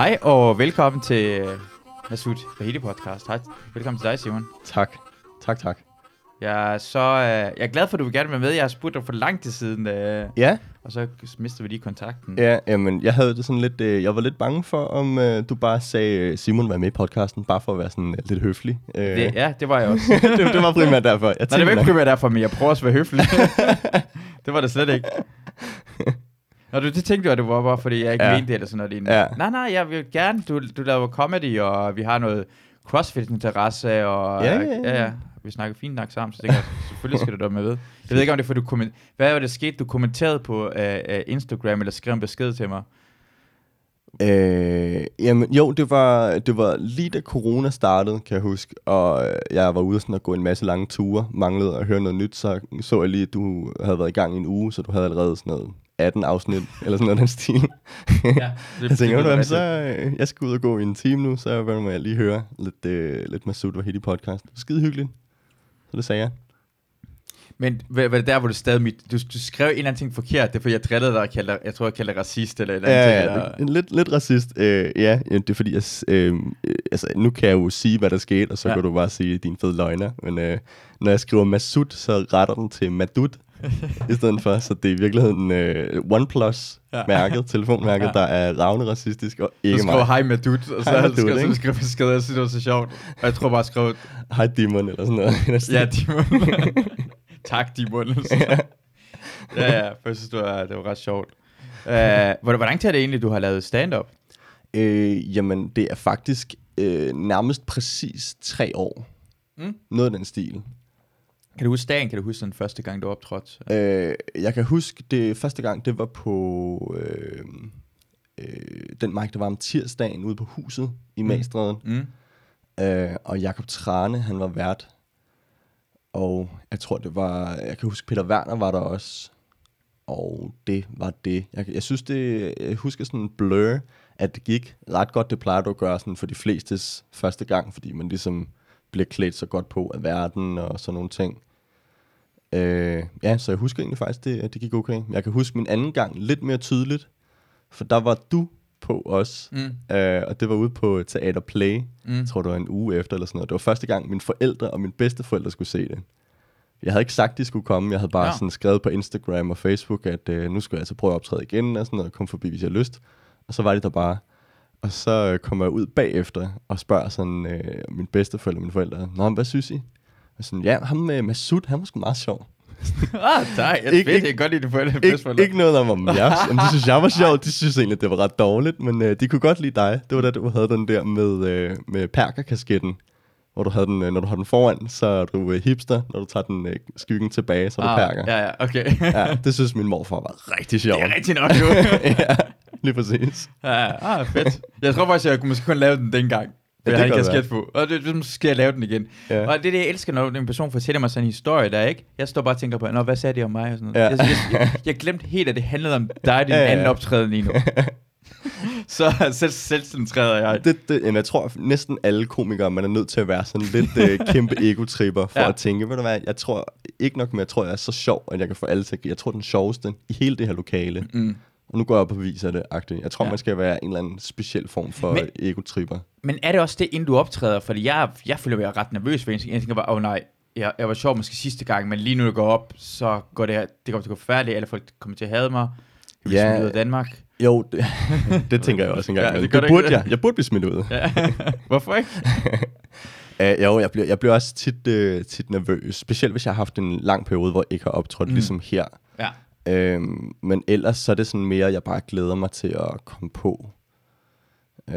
Hej og velkommen til Masud Bahidi podcast. Hej, velkommen til dig, Simon. Tak. Tak, tak. Jeg er, så, øh, jeg er glad for, at du vil gerne være med. Jeg har spurgt dig for lang tid siden, øh, Ja, og så mister vi lige kontakten. ja jamen, jeg havde det sådan lidt, øh, jeg var lidt bange for, om øh, du bare sagde, øh, Simon var med i podcasten, bare for at være sådan øh, lidt høflig. Øh, Det, ja, det var jeg også. det, det var primært derfor. Jeg Nej, det var ikke primært derfor, men jeg prøver også at være høflig. det var det slet ikke. Nå, du, det tænkte du, at det var bare, fordi jeg ikke ja. Mente det, eller sådan noget lignende. Ja. Nej, nej, jeg vil gerne, du, du laver comedy, og vi har noget crossfit-interesse, og Ja, ja, ja. ja, ja. Vi snakker fint nok sammen, så tænker jeg, selvfølgelig skal du da med ved. Jeg ved ikke, om det er, for du komment- Hvad var det sket, du kommenterede på uh, uh, Instagram, eller skrev en besked til mig? Øh, jamen, jo, det var, det var lige da corona startede, kan jeg huske, og jeg var ude sådan at gå en masse lange ture, manglede at høre noget nyt, så så jeg lige, at du havde været i gang i en uge, så du havde allerede sådan noget 18 afsnit, eller sådan noget af den stil. Ja, Jeg tænker, du hvad, så øh, jeg skal ud og gå i en time nu, så vil jeg lige høre lidt, øh, lidt Masud Wahidi podcast. Skide hyggeligt. Så det sagde jeg. Men var det der, hvor du stadig mit... Du, du skrev en eller anden ting forkert, det er fordi, jeg drillede dig og kaldte jeg tror, jeg kaldte dig racist eller et eller andet. Ja, ting, ja, eller- det- lidt, lidt racist. Øh, ja, det er fordi, jeg, øh, altså, nu kan jeg jo sige, hvad der skete, og så ja. kan du bare sige din fede løgner. Men øh, når jeg skriver Masud, så retter den til Madud i stedet for. Så det er i virkeligheden øh, OnePlus-mærket, ja. telefonmærket, Ja. ja. der er ravne racistisk, og Du ikke skrev mig. hej med dut, og så Hej med dut, så skrev beskeder, jeg synes, det var så sjovt. Og jeg tror bare, jeg skrev, Hej Dimon, eller sådan noget. ja, Dimon. tak, Dimon. ja, ja, for jeg synes, det var, det var ret sjovt. Uh, hvor, hvor lang tid er det egentlig, du har lavet stand-up? Øh, jamen, det er faktisk øh, nærmest præcis tre år. Mm. Noget af den stil. Kan du huske dagen? Kan du huske den første gang, du optrådte? Øh, jeg kan huske, det første gang, det var på øh, øh, den mic, der var om tirsdagen ude på huset i Mm. Magstræden. Mm. Øh, og Jakob Trane, han var vært. Og jeg tror, det var... Jeg kan huske, Peter Werner var der også. Og det var det. Jeg, jeg synes, det... Jeg husker sådan en blur, at det gik ret godt. Det plejer du at gøre sådan for de flestes første gang, fordi man ligesom bliver klædt så godt på af verden og sådan nogle ting. Øh, ja, så jeg husker egentlig faktisk, det, det gik okay. Jeg kan huske min anden gang lidt mere tydeligt, for der var du på os, Mm. øh, og det var ude på Teater Play. Mm. Jeg tror, det var en uge efter eller sådan noget. Det var første gang, mine forældre og mine bedsteforældre skulle se det. Jeg havde ikke sagt, de skulle komme. Jeg havde bare Ja. sådan skrevet på Instagram og Facebook, at øh, nu skulle jeg altså prøve at optræde igen og sådan noget, og komme forbi, hvis jeg har lyst. Og så var de der bare. Og så øh, kommer jeg ud bagefter og spørger sådan øh, mine bedsteforældre og mine forældre, Nå, men hvad synes I? Og sådan, ja, ham med Masud, han var sgu meget sjov. ah, tak. Jeg, Ikke- fedt, jeg kan godt lide det på det. Ik- ikke noget om, om jeg, om de synes, jeg var sjov. De synes egentlig, det var ret dårligt, men øh, de kunne godt lide dig. Det var da du havde den der med, øh, med perkerkasketten, hvor du havde den, øh, når du har den foran, så er du øh, hipster. Når du tager den øh, skyggen tilbage, så er du perker. Ja, ja, okay. ja, det synes min morfar var rigtig sjovt. det er rigtigt nok, jo. ja, lige præcis. Ja, ah, fedt. Jeg tror faktisk, jeg kunne måske kun lave den dengang. For Ja, jeg en kan kasket på. Og det, så skal jeg lave den igen. Ja. Og det er det, jeg elsker, når en person fortæller mig sådan en historie der, ikke? Jeg står bare og tænker på, Nå, hvad sagde de om mig? Og sådan noget. Ja. Jeg, jeg, jeg, glemte helt, at det handlede om dig, din Ja, ja, ja. anden optræden lige nu. så selv, selvcentreret er jeg. Det, det, jamen, jeg tror at næsten alle komikere, man er nødt til at være sådan lidt øh, kæmpe ego-tripper for ja. at tænke, ved du hvad, jeg tror ikke nok, men jeg tror, jeg er så sjov, at jeg kan få alle til at Jeg tror, den sjoveste i hele det her lokale. Mm. Og nu går jeg op og viser det, agtigt. Jeg tror, Ja. man skal være en eller anden speciel form for Men- Men... ego-tripper. Men er det også det, inden du optræder? Fordi jeg, jeg føler mig ret nervøs for en ting. Jeg tænker bare, åh oh, nej, jeg, jeg var sjov måske sidste gang, men lige nu det går op, så går det, det kommer til at gå færdigt. Alle folk kommer til at hade mig. Jeg bliver Ja. smidt ud af Danmark. Jo, det, det tænker jeg også engang. Ja, det det, burde ikke jeg. Jeg burde blive smidt ud. Ja. Hvorfor ikke? Uh, jo, jeg bliver, jeg bliver også tit, uh, tit nervøs. Specielt hvis jeg har haft en lang periode, hvor jeg ikke har optrådt, mm. ligesom her. Ja. Øhm, men ellers så er det sådan mere, jeg bare glæder mig til at komme på. Uh,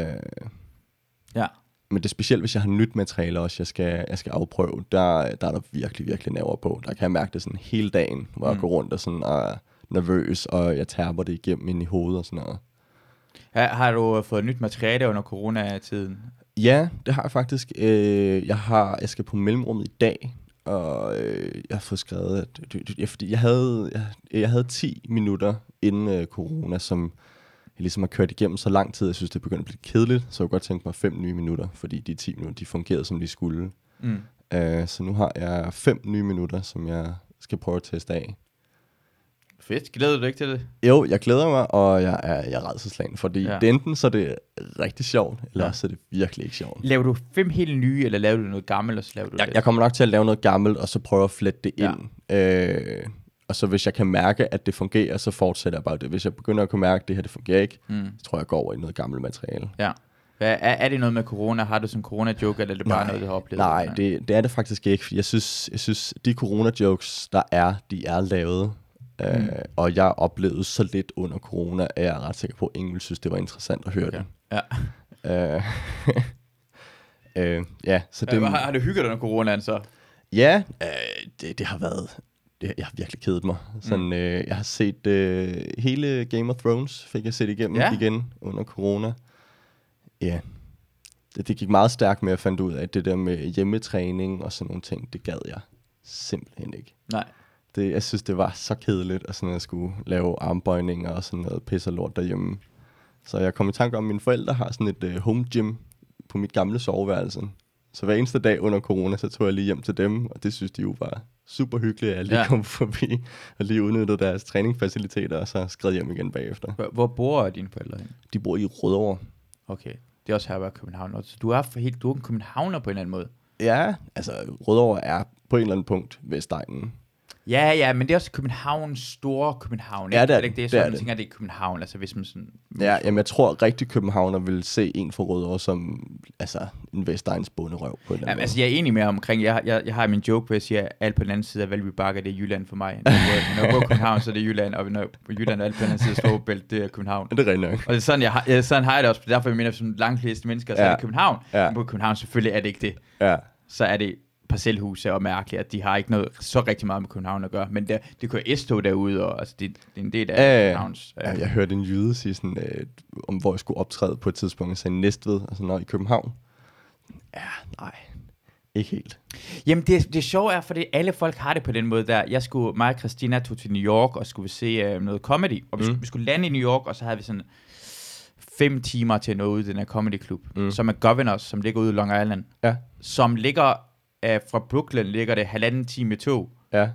Ja. men det er specielt, hvis jeg har nyt materiale også, jeg skal, jeg skal afprøve. Der, der er der virkelig, virkelig nerver på. Der kan jeg mærke det sådan hele dagen, hvor mm. Jeg går rundt og sådan er nervøs, og jeg tærper det igennem ind i hovedet og sådan noget. Har, har du fået nyt materiale under coronatiden? Ja, det har jeg faktisk. Øh, jeg har, jeg skal på mellemrummet i dag, og øh, jeg har fået skrevet, at jeg, fordi jeg havde, jeg, jeg havde 10 minutter inden øh, corona, som jeg ligesom har kørt igennem så lang tid, jeg synes, det begynder at blive kedeligt, så jeg kunne godt tænke mig fem nye minutter, fordi de 10 minutter, de fungerede, som de skulle. Mm. Øh, så nu har jeg fem nye minutter, som jeg skal prøve at teste af. Fedt. Glæder du dig ikke til det? Jo, jeg glæder mig, og jeg er, jeg er redselslagen, fordi Ja. det enten så er det rigtig sjovt, eller Ja. så er det virkelig ikke sjovt. Laver du fem helt nye, eller laver du noget gammelt, og så laver du Jeg, det? jeg kommer nok til at lave noget gammelt, og så prøve at flette det Ja. ind. Øh, og så hvis jeg kan mærke, at det fungerer, så fortsætter jeg bare det. Hvis jeg begynder at kunne mærke, at det her det fungerer ikke, Mm. så tror jeg, jeg går over i noget gammelt materiale. Ja. Hvad, er, er det noget med corona? Har du sådan en corona-joke, eller er det bare noget, du har oplevet? Nej, det, det er det faktisk ikke. Jeg synes, jeg synes de corona-jokes, der er, de er lavet. Mm. Øh, og jeg oplevede så lidt under corona, at jeg er ret sikker på, at ingen ville synes, det var interessant at høre Okay. det. Ja. Øh, øh, ja, så det, Det, har, har du hygget dig under coronaen så? ja øh, det, det har været... Det, jeg har virkelig kedet mig. Sådan, øh, jeg har set øh, hele Game of Thrones, fik jeg set igennem Ja. igen under corona. Ja, det, det gik meget stærkt med at fandt ud af, at det der med hjemmetræning og sådan nogle ting, det gad jeg simpelthen ikke. Nej. Det, jeg synes, det var så kedeligt, at, sådan, at jeg skulle lave armbøjninger og sådan noget pis og lort derhjemme. Så jeg kom i tanke om, at mine forældre har sådan et uh, home gym på mit gamle soveværelse. Så hver eneste dag under corona, så tog jeg lige hjem til dem, og det synes de jo var super hyggeligt, at jeg lige Ja. kom forbi og lige udnyttede deres træningsfaciliteter, og så skred hjem igen bagefter. Hvor, hvor bor dine forældre hen? De bor i Rødovre. Okay. Det er også her, hvor København. Så du er, for helt, du er en københavner på en eller anden måde. Ja, altså Rødovre er på en eller anden punkt Vestegnen. Ja, ja, men det er også København, store København. Ja, ikke? det er ikke det. det. Det er sådan, man det. tænker, det er København, altså hvis man sådan... Ja, jamen jeg tror rigtig københavner vil se en fra Rødovre som altså, en Vestegns bunderøv på en eller Ja, anden altså, jeg er enig med omkring, jeg, jeg, jeg har min joke, hvor jeg siger, at alt på den anden side af Valby Bakker, det er Jylland for mig. Når jeg, i København, så er det Jylland, og når Jylland og alt på den anden side af Storebælt, det er København. Det er rigtigt nok. Og det er sådan, jeg har, ja, sådan har jeg det også, derfor jeg mener, som langt fleste mennesker, så ja. er Ja. det København. Ja. Men på København selvfølgelig er det ikke det. Ja. Så er det parcelhuse og mærkeligt, at de har ikke noget så rigtig meget med København at gøre. Men det, det kører S-tog derude, og altså, det, det er en del af Ja, ja, ja. Københavns... Ja, jeg hørte en jyde sige sådan, øh, om hvor jeg skulle optræde på et tidspunkt, og sagde Næstved, sådan noget i København. Ja, nej, ikke helt. Jamen, det, det sjove er, fordi alle folk har det på den måde der. Jeg skulle, mig og Christina tog til New York og skulle se øh, noget comedy. Og vi, Mm. skulle, vi skulle lande i New York, og så havde vi sådan fem timer til at nå ud i den her comedy klub, mm. Mm. som er Governors, som ligger ude i Long Island. Ja, Som ligger øh, fra Brooklyn, ligger det halvanden time med tog. ja.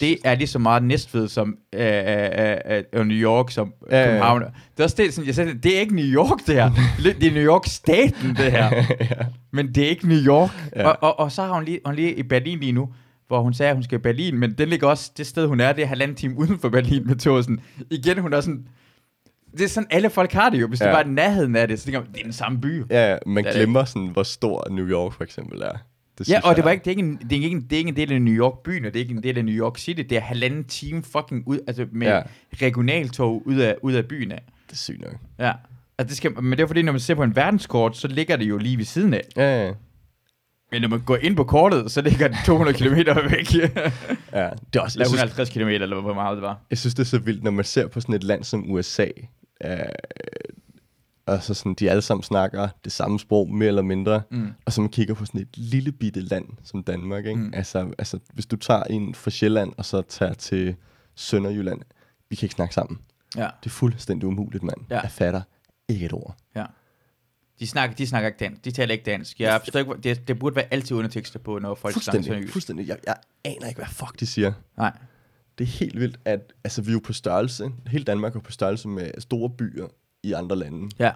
Det er lige så meget Næstved som øh, øh, øh, øh, New York som Ja, ja, ja. København. Det er også det, sådan, jeg sagde, det er ikke New York det her. Det er New York-staten det her. ja. Men det er ikke New York. Ja. Og, og, og så har hun lige, hun lige i Berlin lige nu, hvor hun sagde, at hun skal i Berlin, men den ligger også, det sted hun er, det er halvanden time uden for Berlin med. Sådan. Igen, hun er sådan, det er sådan, alle folk har det jo, hvis ja. det var nærheden af det, så tænker man, det er den samme by. Ja, man Det er det glemmer sådan, hvor stor New York for eksempel er. Det ja og det, var ikke, det, er ikke en, det, er ikke en, det er ikke en del af New York byen, og det er ikke en del af New York City, det er halvanden time fucking ud, altså med ja. Regionaltog ud af, ud af byen af. Det er sygt nok. Ja. Altså det skal, men det er fordi, når man ser på en verdenskort, så ligger det jo lige ved siden af. Ja, ja. Men når man går ind på kortet, så ligger det 200 km væk. ja det er også, Eller jeg, synes, 150 km, eller hvor meget det var. jeg synes, det er så vildt, når man ser på sådan et land som USA, øh, og så sådan, de alle sammen snakker det samme sprog, mere eller mindre, Mm. og så man kigger på sådan et lille bitte land som Danmark, ikke? Mm. Altså, altså, hvis du tager en fra Sjælland, og så tager til Sønderjylland, vi kan ikke snakke sammen. Ja, Det er fuldstændig umuligt, mand. Ja. Jeg fatter ikke et ord. ja. De snakker, de snakker ikke dansk. De taler ikke dansk. Jeg forstår ikke, det, det burde være altid undertekster på, når folk snakker Fuldstændig, sønderjysk. fuldstændig. Jeg, jeg aner ikke, hvad fuck de siger. Nej. Det er helt vildt, at altså, vi er jo på størrelse, hele Danmark er på størrelse med store byer i andre lande. Ja.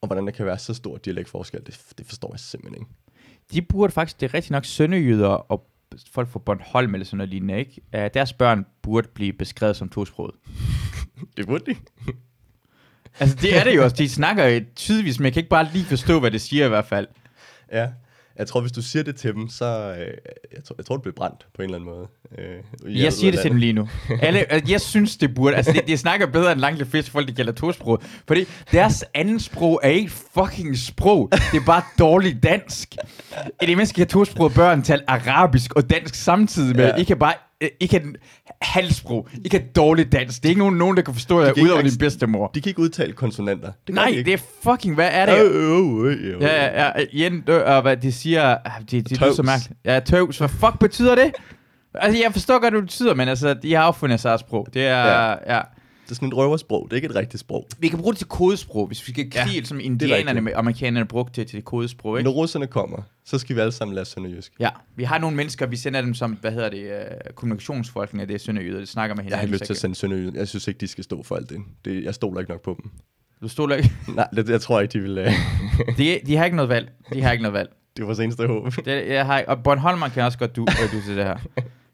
Og hvordan der kan være så stor dialektforskel, det, det forstår jeg simpelthen ikke. De burde faktisk, det er rigtig nok sønderjyder og folk fra Bornholm eller sådan noget lignende, ikke? Uh, deres børn burde blive beskrevet som tosproget. Det burde de. Altså, det er det jo også. De snakker tydeligvis, men jeg kan ikke bare lige forstå, hvad det siger i hvert fald. Ja. Jeg tror, hvis du siger det til dem, så... Øh, jeg, tror, jeg tror, det bliver brændt på en eller anden måde. Øh, Jeg siger det til dem lige nu. Alle, altså, jeg synes, det burde... Altså, de, de snakker bedre end langt de fleste folk, de kalder tosprog. Fordi deres anden sprog er ikke fucking sprog. Det er bare dårligt dansk. I det mindste kan tosproget børn tale arabisk og dansk samtidig med. Ja. Ja. I kan bare... øh, I kan halvsprog. I kan dårligt dansk. Det er ikke nogen, nogen der kan forstå jer, udover din bedstemor. De kan ikke udtale konsonanter. Det Nej, det er fucking... Hvad er det? Øh, øh, øh, øh. Ja, ja, ja. Jen, øh, og hvad de siger, det, det lyder så mærkeligt. Ja, tøvs. Hvad fuck betyder det? Altså, jeg forstår godt, hvad det betyder, men altså, de har opfundet sig sprog. Det er, ja. ja. Det er sådan et røversprog. Det er ikke et rigtigt sprog. Vi kan bruge det til kodesprog, hvis vi skal krige, ja, som indianerne med amerikanerne brugte det til kodesprog, ikke? Når russerne kommer, så skal vi alle sammen lære sønderjysk. Ja, vi har nogle mennesker, vi sender dem som, hvad hedder det, uh, kommunikationsfolkene, det er sønderjyder, de snakker med Jeg har hinanden. ikke lyst til at sende sønderjysk. Jeg synes ikke, de skal stå for alt det. det jeg stoler ikke nok på dem. Du stoler ikke. Nej, det, jeg tror ikke, de vil... øh, De, de har ikke noget valg. De har ikke noget valg. det var vores eneste håb. Det, jeg har, og Bornholm kan også godt du, øh, du til det her.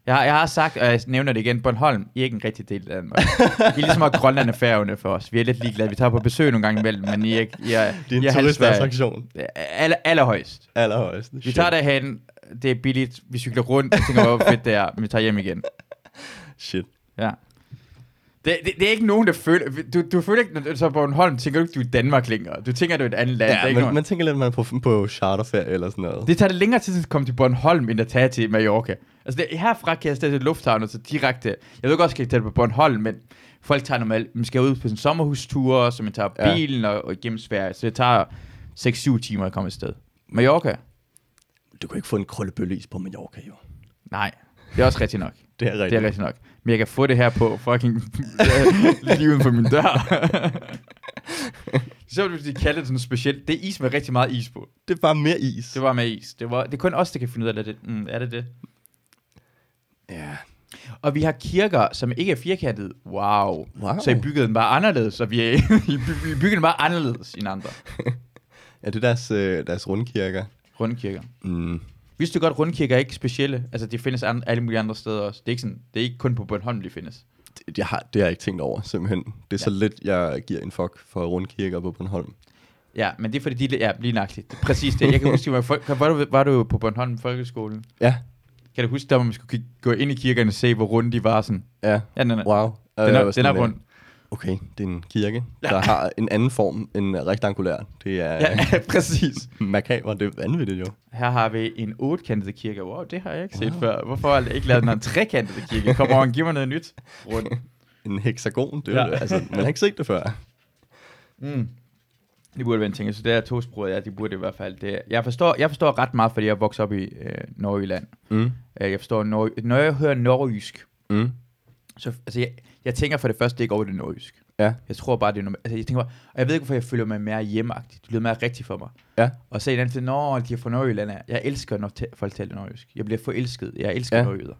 Jeg har, jeg har sagt, og jeg nævner det igen, Bornholm, I er ikke en rigtig del af Danmark. I er ligesom at Grønland er færgerne for os. Vi er lidt ligeglade. Vi tager på besøg nogle gange imellem, men I er ikke... I er, Det er I en halv Sverige. turistattraktion. Aller, allerhøjst. Allerhøjst. Vi tager derhen, det er billigt, vi cykler rundt, og tænker, hvor fedt det er, men vi tager hjem igen. Shit. Ja. Det, det, det er ikke nogen, der føler... Du, du føler ikke, når du så på Bornholm, tænker du ikke, du er i Danmark længere. Du tænker, du er et andet land. Er Ja, man, nogen- man tænker lidt, man er på, på charterferie eller sådan noget. Det tager det længere tid at komme til Bornholm, end at tage til Mallorca. Altså det, herfra kan jeg stadig til lufthavnen, så direkte. Jeg ved godt, at jeg skal tage på Bornholm, men folk tager normalt, man skal ud på sådan en sommerhustur, så man tager Ja. bilen og, og igennem Sverige, så det tager 6-7 timer at komme afsted. Mallorca? Du kan ikke få en krøllebølleis på Mallorca, jo. Nej, det er også rigtigt nok. Det er rigtigt. Det er rigtigt nok. Men jeg kan få det her på fucking lige uden for min dør. så vil de kalde det sådan specielt. Det er is med rigtig meget is på. Det er bare mere is. Det var med is. Det, var, det er kun os, der kan finde ud af det. Mm, er det det? Ja. Og vi har kirker, som ikke er firkantede. Wow. Wow. Så I byggede den bare anderledes, så vi, er, I by- I byggede den bare anderledes end andre Ja, det er deres, øh, deres rundkirker. rundkirker. Mm. Vidste du godt, at rundkirker er ikke specielle? Altså, de findes an- alle mulige andre steder også. Det er ikke, sådan, det er ikke kun på Bornholm, de findes. Det, jeg har, det har jeg ikke tænkt over, simpelthen. Det er så lidt, jeg giver en fuck for rundkirker på Bornholm. Ja, men det er fordi, de, ja, lige nøjagtigt. Præcis det. Jeg kan huske, var, var, du, var du på Bornholm Folkeskolen? Ja, Kan du huske, der man skulle gå ind i kirkerne og se, hvor runde de var sådan? ja. Ja, den er, Wow. den Øh, er, jeg var den er rund. Okay, det er en kirke, der har en anden form end rektangulær. Det er Ja, ja. præcis. makaber, det er vanvittigt jo. Her har vi en otkantet kirke. Wow, det har jeg ikke set før. Hvorfor har jeg ikke lavet en trekantet kirke? Kom over og giv mig noget nyt. Rund. En hexagon, det er Ja. ja. altså, man har ikke set det før. Mm. Det burde være en ting. Så det er tosproget, ja, de burde i hvert fald. Det, jeg, forstår, jeg forstår ret meget, fordi jeg vokset op i øh, Nordjylland. Mm. Øh, Jeg forstår, når, når jeg hører nordjysk, Mm. så altså, jeg, jeg tænker for det første ikke over det nordjysk. Ja. Jeg tror bare, det er noget, altså, jeg tænker bare, og jeg ved ikke, hvorfor jeg føler mig mere hjemmeagtig. Det lyder mere rigtigt for mig. Ja. Og så i den anden side, når de er fra Nordjylland, af. jeg elsker, når folk taler nordjysk. Jeg bliver forelsket. Jeg elsker ja. Nordjyder.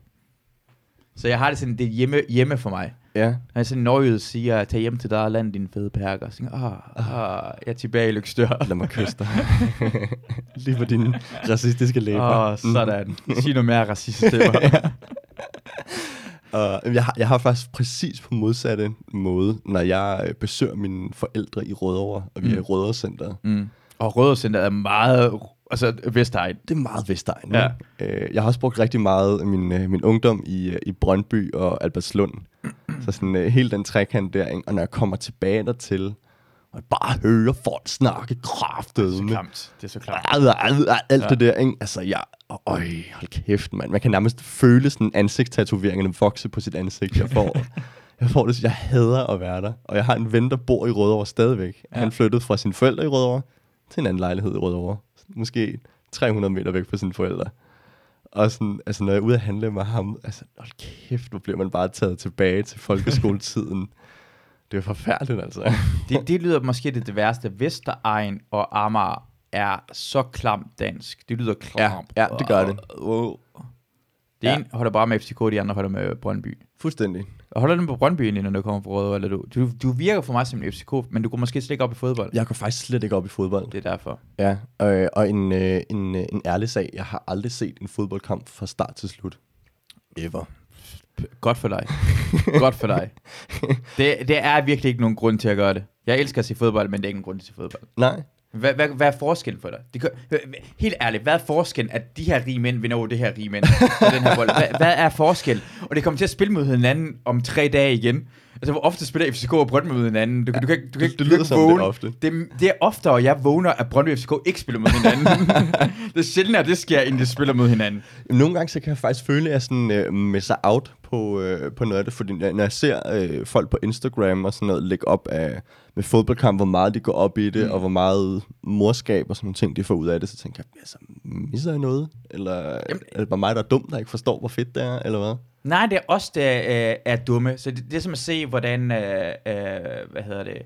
Så jeg har det sådan, det er hjemme, hjemme for mig. Ja. Når jeg sådan nordjyde siger, tag hjem til dig og land din fede perker. Så tænker jeg, ah, ah, jeg er tilbage i Lykstør. Lad mig kysse dig. Lige på dine racistiske læber. Åh, oh, sådan. Sig noget mere racist til mig. Og jeg, har, jeg har faktisk præcis på modsatte måde, når jeg øh, besøger mine forældre i Rødovre, og vi mm. er i Mm. Rødovre Center. mm. Og Rødovre er meget, altså Vestegn. Det er meget Vestegn. Ja. Øh, jeg har også brugt rigtig meget min, øh, min ungdom i, øh, i Brøndby og Albertslund. så sådan øh, hele den trekant der, ikke? og når jeg kommer tilbage dertil, og bare hører folk snakke kraftet Så med klamt. Det er så klamt. alt, alt, alt Ja. det der, ikke? Altså, jeg... Øj, hold kæft, mand. Man kan nærmest føle sådan ansigtstatoveringerne vokse på sit ansigt. Jeg får, jeg får det, jeg hader at være der. Og jeg har en ven, der bor i Rødovre stadigvæk. Ja. Han flyttede fra sine forældre i Rødovre til en anden lejlighed i Rødovre. Måske 300 meter væk fra sine forældre. Og sådan, altså, når jeg er ude at handle med ham, altså, hold kæft, hvor bliver man bare taget tilbage til folkeskoletiden. det er forfærdeligt, altså. Det, det lyder måske det, det værste. Vestegn og Amager er så klamt dansk. Det lyder klamt. Ja, ja, det gør det. Wow. Det Ja. ene holder bare med FCK, de andre holder med Brøndby. Fuldstændig. Og holder den på Brøndby egentlig, når du kommer fra Rødovre, eller du? du? Du virker for mig som en FCK, men du går måske slet ikke op i fodbold. Jeg går faktisk slet ikke op i fodbold. Det er derfor. Ja, øh, og en, øh, en, øh, en ærlig sag, jeg har aldrig set en fodboldkamp fra start til slut. Ever. Godt for dig. Godt for dig. Det, det er virkelig ikke nogen grund til at gøre det. Jeg elsker at se fodbold, men det er ikke en grund til at se fodbold. Nej. Hvad, hvad, hvad er forskellen for dig? Det kan, helt ærligt, hvad er forskellen, at de her rige mænd vinder over det her rige mænd på den her bold? Hvad, hvad er forskel? Og det kommer til at spille mod hinanden om tre dage igen. Altså, hvor ofte spiller FCK og Brøndby mod hinanden? Du, kan- du, kan, du kan, det du lyder som ikke det vågne. ofte. Det, det er oftere, jeg vågner, at Brøndby og FCK ikke spiller mod hinanden. det er sjældent, at det sker, inden de spiller mod hinanden. Nogle gange så kan jeg faktisk føle, at jeg sådan, øh, misser out på, øh, på noget af det, fordi når jeg ser øh, folk på Instagram og sådan noget lægge op af, med fodboldkamp, hvor meget de går op i det, Mm. mm. og hvor meget morskab og sådan nogle ting, de får ud af det, så tænker jeg, altså, misser jeg noget? Eller Jamen, er det bare mig, der er dum, der ikke forstår, hvor fedt det er, eller hvad? Nej, det er os, der øh, er dumme. Så det, det er som at se, hvordan, øh, øh, hvad hedder det,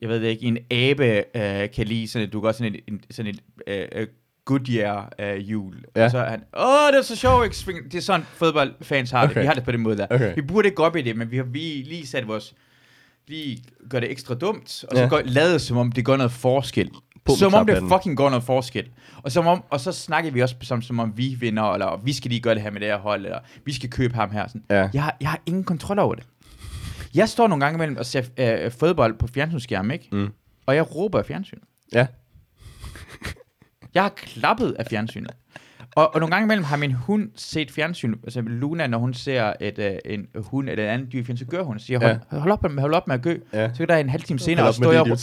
jeg ved det ikke, en abe øh, kan lide sådan et, du kan sådan et, en, sådan et øh, øh, Goodyear øh. Ja. Og så er han, åh, det er så sjovt, det er sådan, fodboldfans har okay. det. Vi har det på den måde der. Okay. Vi burde ikke gå op i det, men vi har vi lige sat vores, lige gør det ekstra dumt, og så Ja. gør, lavet som om det gør noget forskel. På som om det fucking gør noget forskel. Og, som om, og så snakker vi også som, som om vi vinder, eller vi skal lige gøre det her med det her hold, eller vi skal købe ham her. Sådan. Ja. Jeg, har, jeg har ingen kontrol over det. Jeg står nogle gange imellem og ser øh, fodbold på fjernsynsskærmen, ikke? Mm. Og jeg råber af fjernsynet. Ja. Jeg har klappet af fjernsynet. Og, og nogle gange imellem har min hund set fjernsyn, altså Luna, når hun ser et, øh, en hund eller et andet dyr i fjernsyn, så gør hun, så siger hold, Ja. hold, op, med, hold op med at gø. Ja. Så kan der en halv time senere, og, står jeg, og,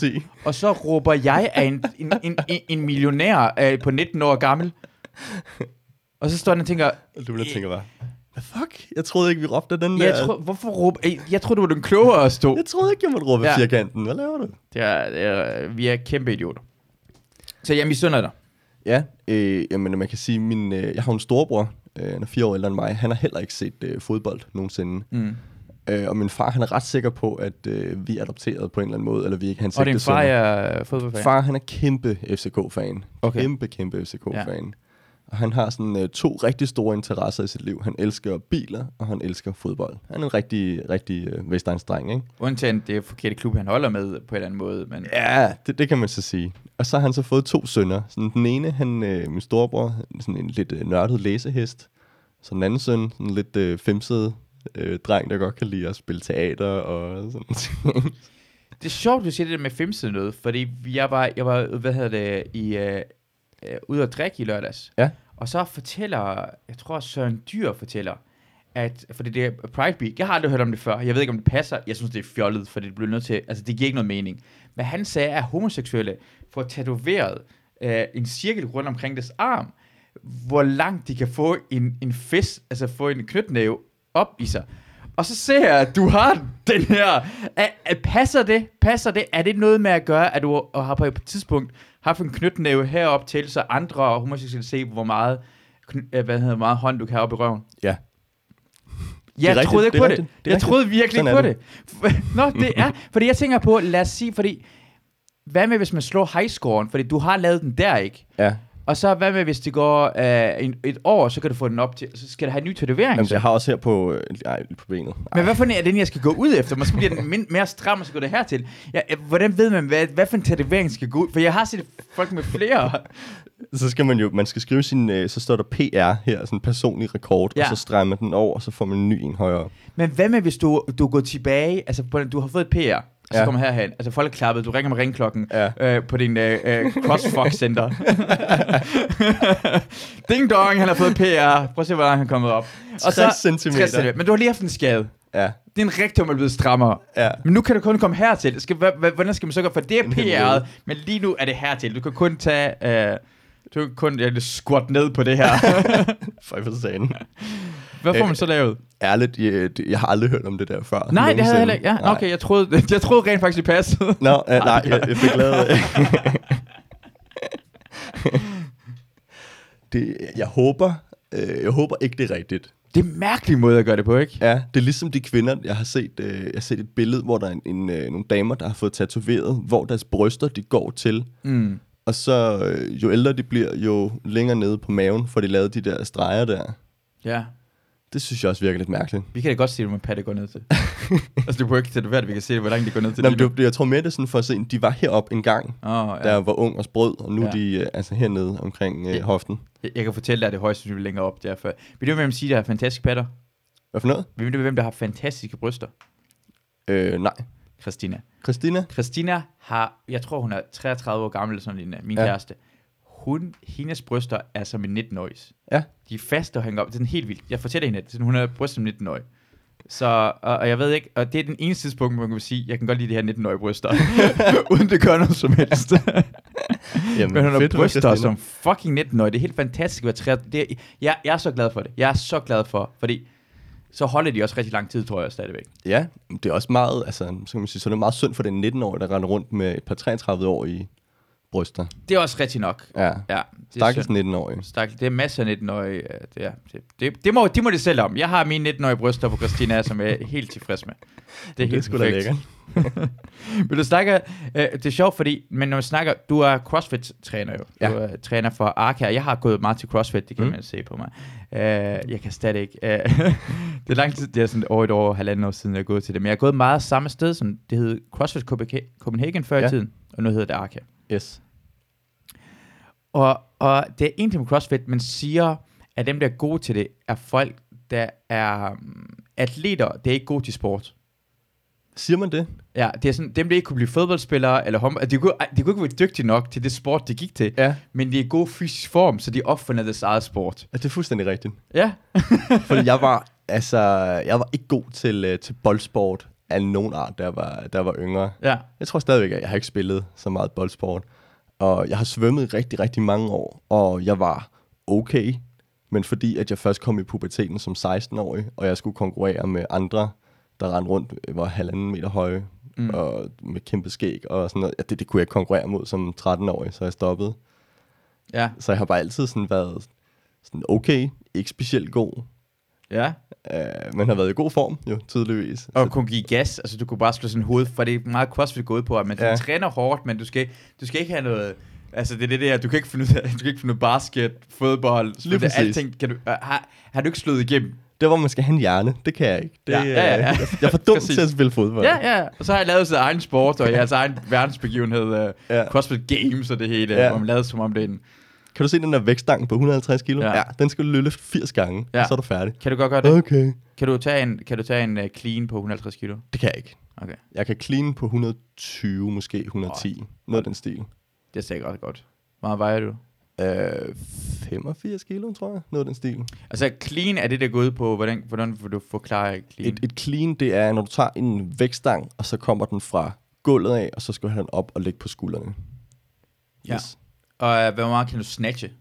og så råber jeg af en, en, en, en, en millionær øh, på 19 år gammel. Og så står den og tænker, du tænker bare, hvad fuck? Jeg troede ikke, vi råbte den der. jeg, tro, hvorfor råber, jeg, troede, du var den klogere at stå. jeg troede ikke, jeg måtte råbe ja. firkanten. Hvad laver du? Det er, det er, vi er kæmpe idioter. Så jeg misunder dig. Ja, øh, jamen man kan sige, min, øh, jeg har en storebror, øh, han er fire år ældre end mig. Han har heller ikke set øh, fodbold nogensinde. Mm. Øh, og min far, han er ret sikker på, at øh, vi er adopteret på en eller anden måde, eller vi ikke hans Og din far er fodboldfan? Far, han er kæmpe FCK-fan. Okay. Kæmpe, kæmpe FCK-fan. Ja. Han har sådan øh, to rigtig store interesser i sit liv. Han elsker biler, og han elsker fodbold. Han er en rigtig, rigtig øh, Vestegnsdreng, ikke? Undtagen det er forkerte klub, han holder med på en eller anden måde. Men Ja, det, det kan man så sige. Og så har han så fået to sønner. Sådan den ene, han, øh, min storebror, sådan en lidt øh, nørdet læsehest. Så den anden søn, sådan en lidt øh, femset øh, dreng, der godt kan lide at spille teater og sådan noget. det er sjovt, du siger det der med femsede noget, fordi jeg var, jeg var hvad hedder det, i, øh, øh, ude at drikke i lørdags. Ja. Og så fortæller, jeg tror Søren Dyr fortæller, at, fordi det er Pride Week, jeg har aldrig hørt om det før, jeg ved ikke om det passer, jeg synes det er fjollet, for det bliver nødt til, altså det giver ikke noget mening. Men han sagde, at homoseksuelle får tatoveret øh, en cirkel rundt omkring deres arm, hvor langt de kan få en, en fist, altså få en knytnæve op i sig. Og så ser jeg, at du har den her. Er, er, passer det? Passer det? Er det noget med at gøre, at du har på et tidspunkt haft en knytnæve herop til, så andre homoseksuelle se, hvor meget, øh, hvad hedder, meget hånd du kan have op i røven? ja. Jeg rigtigt, troede ikke det på det. det er Jeg rigtigt. troede virkelig ikke på er det. Nå, det er, fordi jeg tænker på, lad os sige, fordi, hvad med hvis man slår highscoren, fordi du har lavet den der, ikke? Ja. Og så hvad med, hvis det går øh, en, et år, så kan du få den op til, så skal du have en ny tatovering. Jamen, så. jeg har også her på, øh, ej, på benet. Men hvad for en er den, jeg skal gå ud efter? Måske bliver den min- mere stram, og så går det hertil. Ja, øh, hvordan ved man, hvad, hvad for en tatovering skal gå ud? For jeg har set folk med flere. Så skal man jo, man skal skrive sin, øh, så står der PR her, sådan en personlig rekord, Ja. og så strammer den over, og så får man en ny en højere. Men hvad med, hvis du, du går tilbage, altså du har fået et PR, så Ja. kommer herhen, altså folk er klappet, du ringer med ringklokken Ja. øh, på din øh, øh, CrossFox Center. Ding dong, han har fået PR. Prøv at se, hvordan han er kommet op. 60 centimeter. 60 centimeter. Men du har lige haft en skade. Ja. Din rektum er blevet strammere. Ja. Men nu kan du kun komme hertil. Skal, hvordan skal man så gøre? For det er PR'et, men lige nu er det hertil. Du kan kun tage... Øh, du kan kun ja, squat ned på det her. For sagen. Hvad får Øh, man så lavet? Ærligt, jeg, jeg har aldrig hørt om det der før. Nej, det havde jeg heller ikke. Ja, okay, jeg troede, jeg troede rent faktisk, det passede. Nå, øh, nej, jeg, jeg fik lavet... det, jeg håber, øh, jeg håber ikke, det er rigtigt. Det er en mærkelig måde at gøre det på, ikke? Ja, det er ligesom de kvinder, jeg har set, øh, jeg har set et billede, hvor der er en, en, øh, nogle damer, der har fået tatoveret, hvor deres bryster, de går til. Mm. Og så, øh, jo ældre de bliver, jo længere nede på maven, får de lavet de der streger der. Ja. Det synes jeg også virker lidt mærkeligt. Vi kan da godt se, hvor patte går ned til. altså, det er ikke tatoveret, at vi kan se, hvor langt det går ned til. Nå, men det, jeg tror mere, det er sådan for at se, de var heroppe en gang, oh, ja. jeg var ung og sprød, og nu Ja. er de øh, altså hernede omkring øh, Ja. hoften. jeg, jeg kan fortælle dig, at det er højst sandsynligt længere op derfor. Vil du hvem sige, der har fantastiske patter? Hvad for noget? Vil du hvem, der har fantastiske bryster? Øh, nej. Christina. Christina? Christina har, jeg tror hun er 33 år gammel, eller sådan lignende, min ja. Ja. kæreste. Hun, hendes bryster er som en 19-årigs. Ja. De er faste og hænger op. Det er sådan helt vildt. Jeg fortæller hende, at hun har bryst som 19-årig. Så, og, og, jeg ved ikke, og det er den eneste tidspunkt, hvor man kan sige, jeg kan godt lide de her 19-årige bryster, uden det gør noget som helst. Jamen, Men hun har bryster som fucking 19-årig. Det er helt fantastisk at være 30. Det er, jeg, jeg er så glad for det. Jeg er så glad for, fordi så holder de også rigtig lang tid, tror jeg stadigvæk. Ja, det er også meget, altså, så kan man sige, så er det meget synd for den 19-årige, der render rundt med et par 33 år i bryster. Det er også rigtigt nok. Ja. Ja, det er Stakkels synd. 19-årige. Stakkel. Det er masser af 19-årige. ja, Det, er, det, det, det, må, de må det selv om. Jeg har mine 19-årige bryster på Christina, som jeg er helt tilfreds med. Det er Det er helt da perfekt. lækkert. Men du snakker, øh, det er sjovt, fordi, men når man snakker, du er CrossFit-træner jo. Ja. Du er træner for Arca. Jeg har gået meget til CrossFit, det kan Mm. man se på mig. Øh, jeg kan stadig ikke. Øh, det er lang tid, det er sådan over et år, halvanden år siden, jeg er gået til det. Men jeg har gået meget samme sted, som det hed CrossFit Copenha- Copenhagen før Ja. i tiden, og nu hedder det Arca. Yes. Og, og det er en ting med CrossFit, man siger, at dem, der er gode til det, er folk, der er um, atleter, der er ikke gode til sport. Siger man det? Ja, det er sådan, dem, der ikke kunne blive fodboldspillere, eller håndbold, de kunne, de kunne ikke være dygtige nok til det sport, de gik til, Ja. men de er i god fysisk form, så de opfinder deres eget sport. ja det er fuldstændig rigtigt. Ja. Fordi jeg var, altså, jeg var ikke god til, øh, til boldsport af nogen art, jeg var, jeg var yngre. Ja. Jeg tror stadigvæk, at jeg har ikke spillet så meget boldsport. Og jeg har svømmet i rigtig, rigtig mange år, og jeg var okay. Men fordi at jeg først kom i puberteten som 16-årig, og jeg skulle konkurrere med andre, der rendte rundt, øh, var halvanden meter høje, Mm. og med kæmpe skæg og sådan noget. Ja, det, det kunne jeg konkurrere mod som 13-årig, så jeg stoppede. Ja. Så jeg har bare altid sådan været sådan okay, ikke specielt god, Ja. Øh, men har været i god form, jo, tydeligvis. Og Så, kunne give gas, altså du kunne bare slå sådan hoved, for det er meget CrossFit gået på, at man ja. Træner hårdt, men du skal, du skal ikke have noget, altså det er det der, du kan ikke finde ud af, du kan ikke finde ud af basket, fodbold, Lige det, alting, kan du, uh, har, har du ikke slået igennem? det var, man skal have en hjerne. Det kan jeg ikke. Det, Ja, ja, ja, øh, Jeg, jeg er for dum til at spille fodbold. Ja, ja, og så har jeg lavet sin egen sport, og jeres egen verdensbegivenhed, uh, Ja. CrossFit Games og det hele. Ja. hvor man lavede som om det er en, Kan du se den der vægtstang på 150 kilo? Ja. Ja. den skal du løfte 80 gange, Ja. og så er du færdig. kan du godt gøre det? Okay. Kan du tage en, kan du tage en uh, clean på 150 kilo? Det kan jeg ikke. Okay, Jeg kan clean på 120, måske 110. Noget af den stil. det er sikkert godt. Hvor meget vejer du? Øh, 85 kilo, tror jeg. Noget af den stil. Altså clean er det, der går ud på, hvordan, hvordan vil du forklare clean? Et, et clean, det er, når du tager en vægtstang, og så kommer den fra gulvet af, og så skal du have den op og lægge på skuldrene. Ja. Og uh, hvor meget kan du snatche?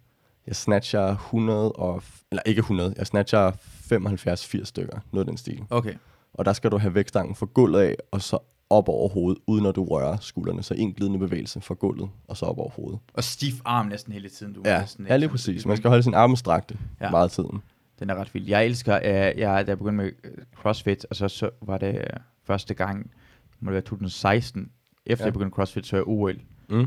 Jeg snatcher 100 og... Eller ikke 100. Jeg snatcher 75-80 stykker. Noget af den stil. Okay. Og der skal du have vægtstangen fra gulvet af, og så op over hovedet, uden at du rører skuldrene. Så en glidende bevægelse fra gulvet, og så op over hovedet. Og stiv arm næsten hele tiden. Du Ja, næsten, ja lige præcis. Man skal holde sin arme strakte Ja. meget tiden. Den er ret vild. Jeg elsker, uh, jeg, da jeg begyndte med øh, CrossFit, og så, så var det uh, første gang, må det være 2016, efter ja. Jeg begyndte CrossFit, så jeg OL. Mm.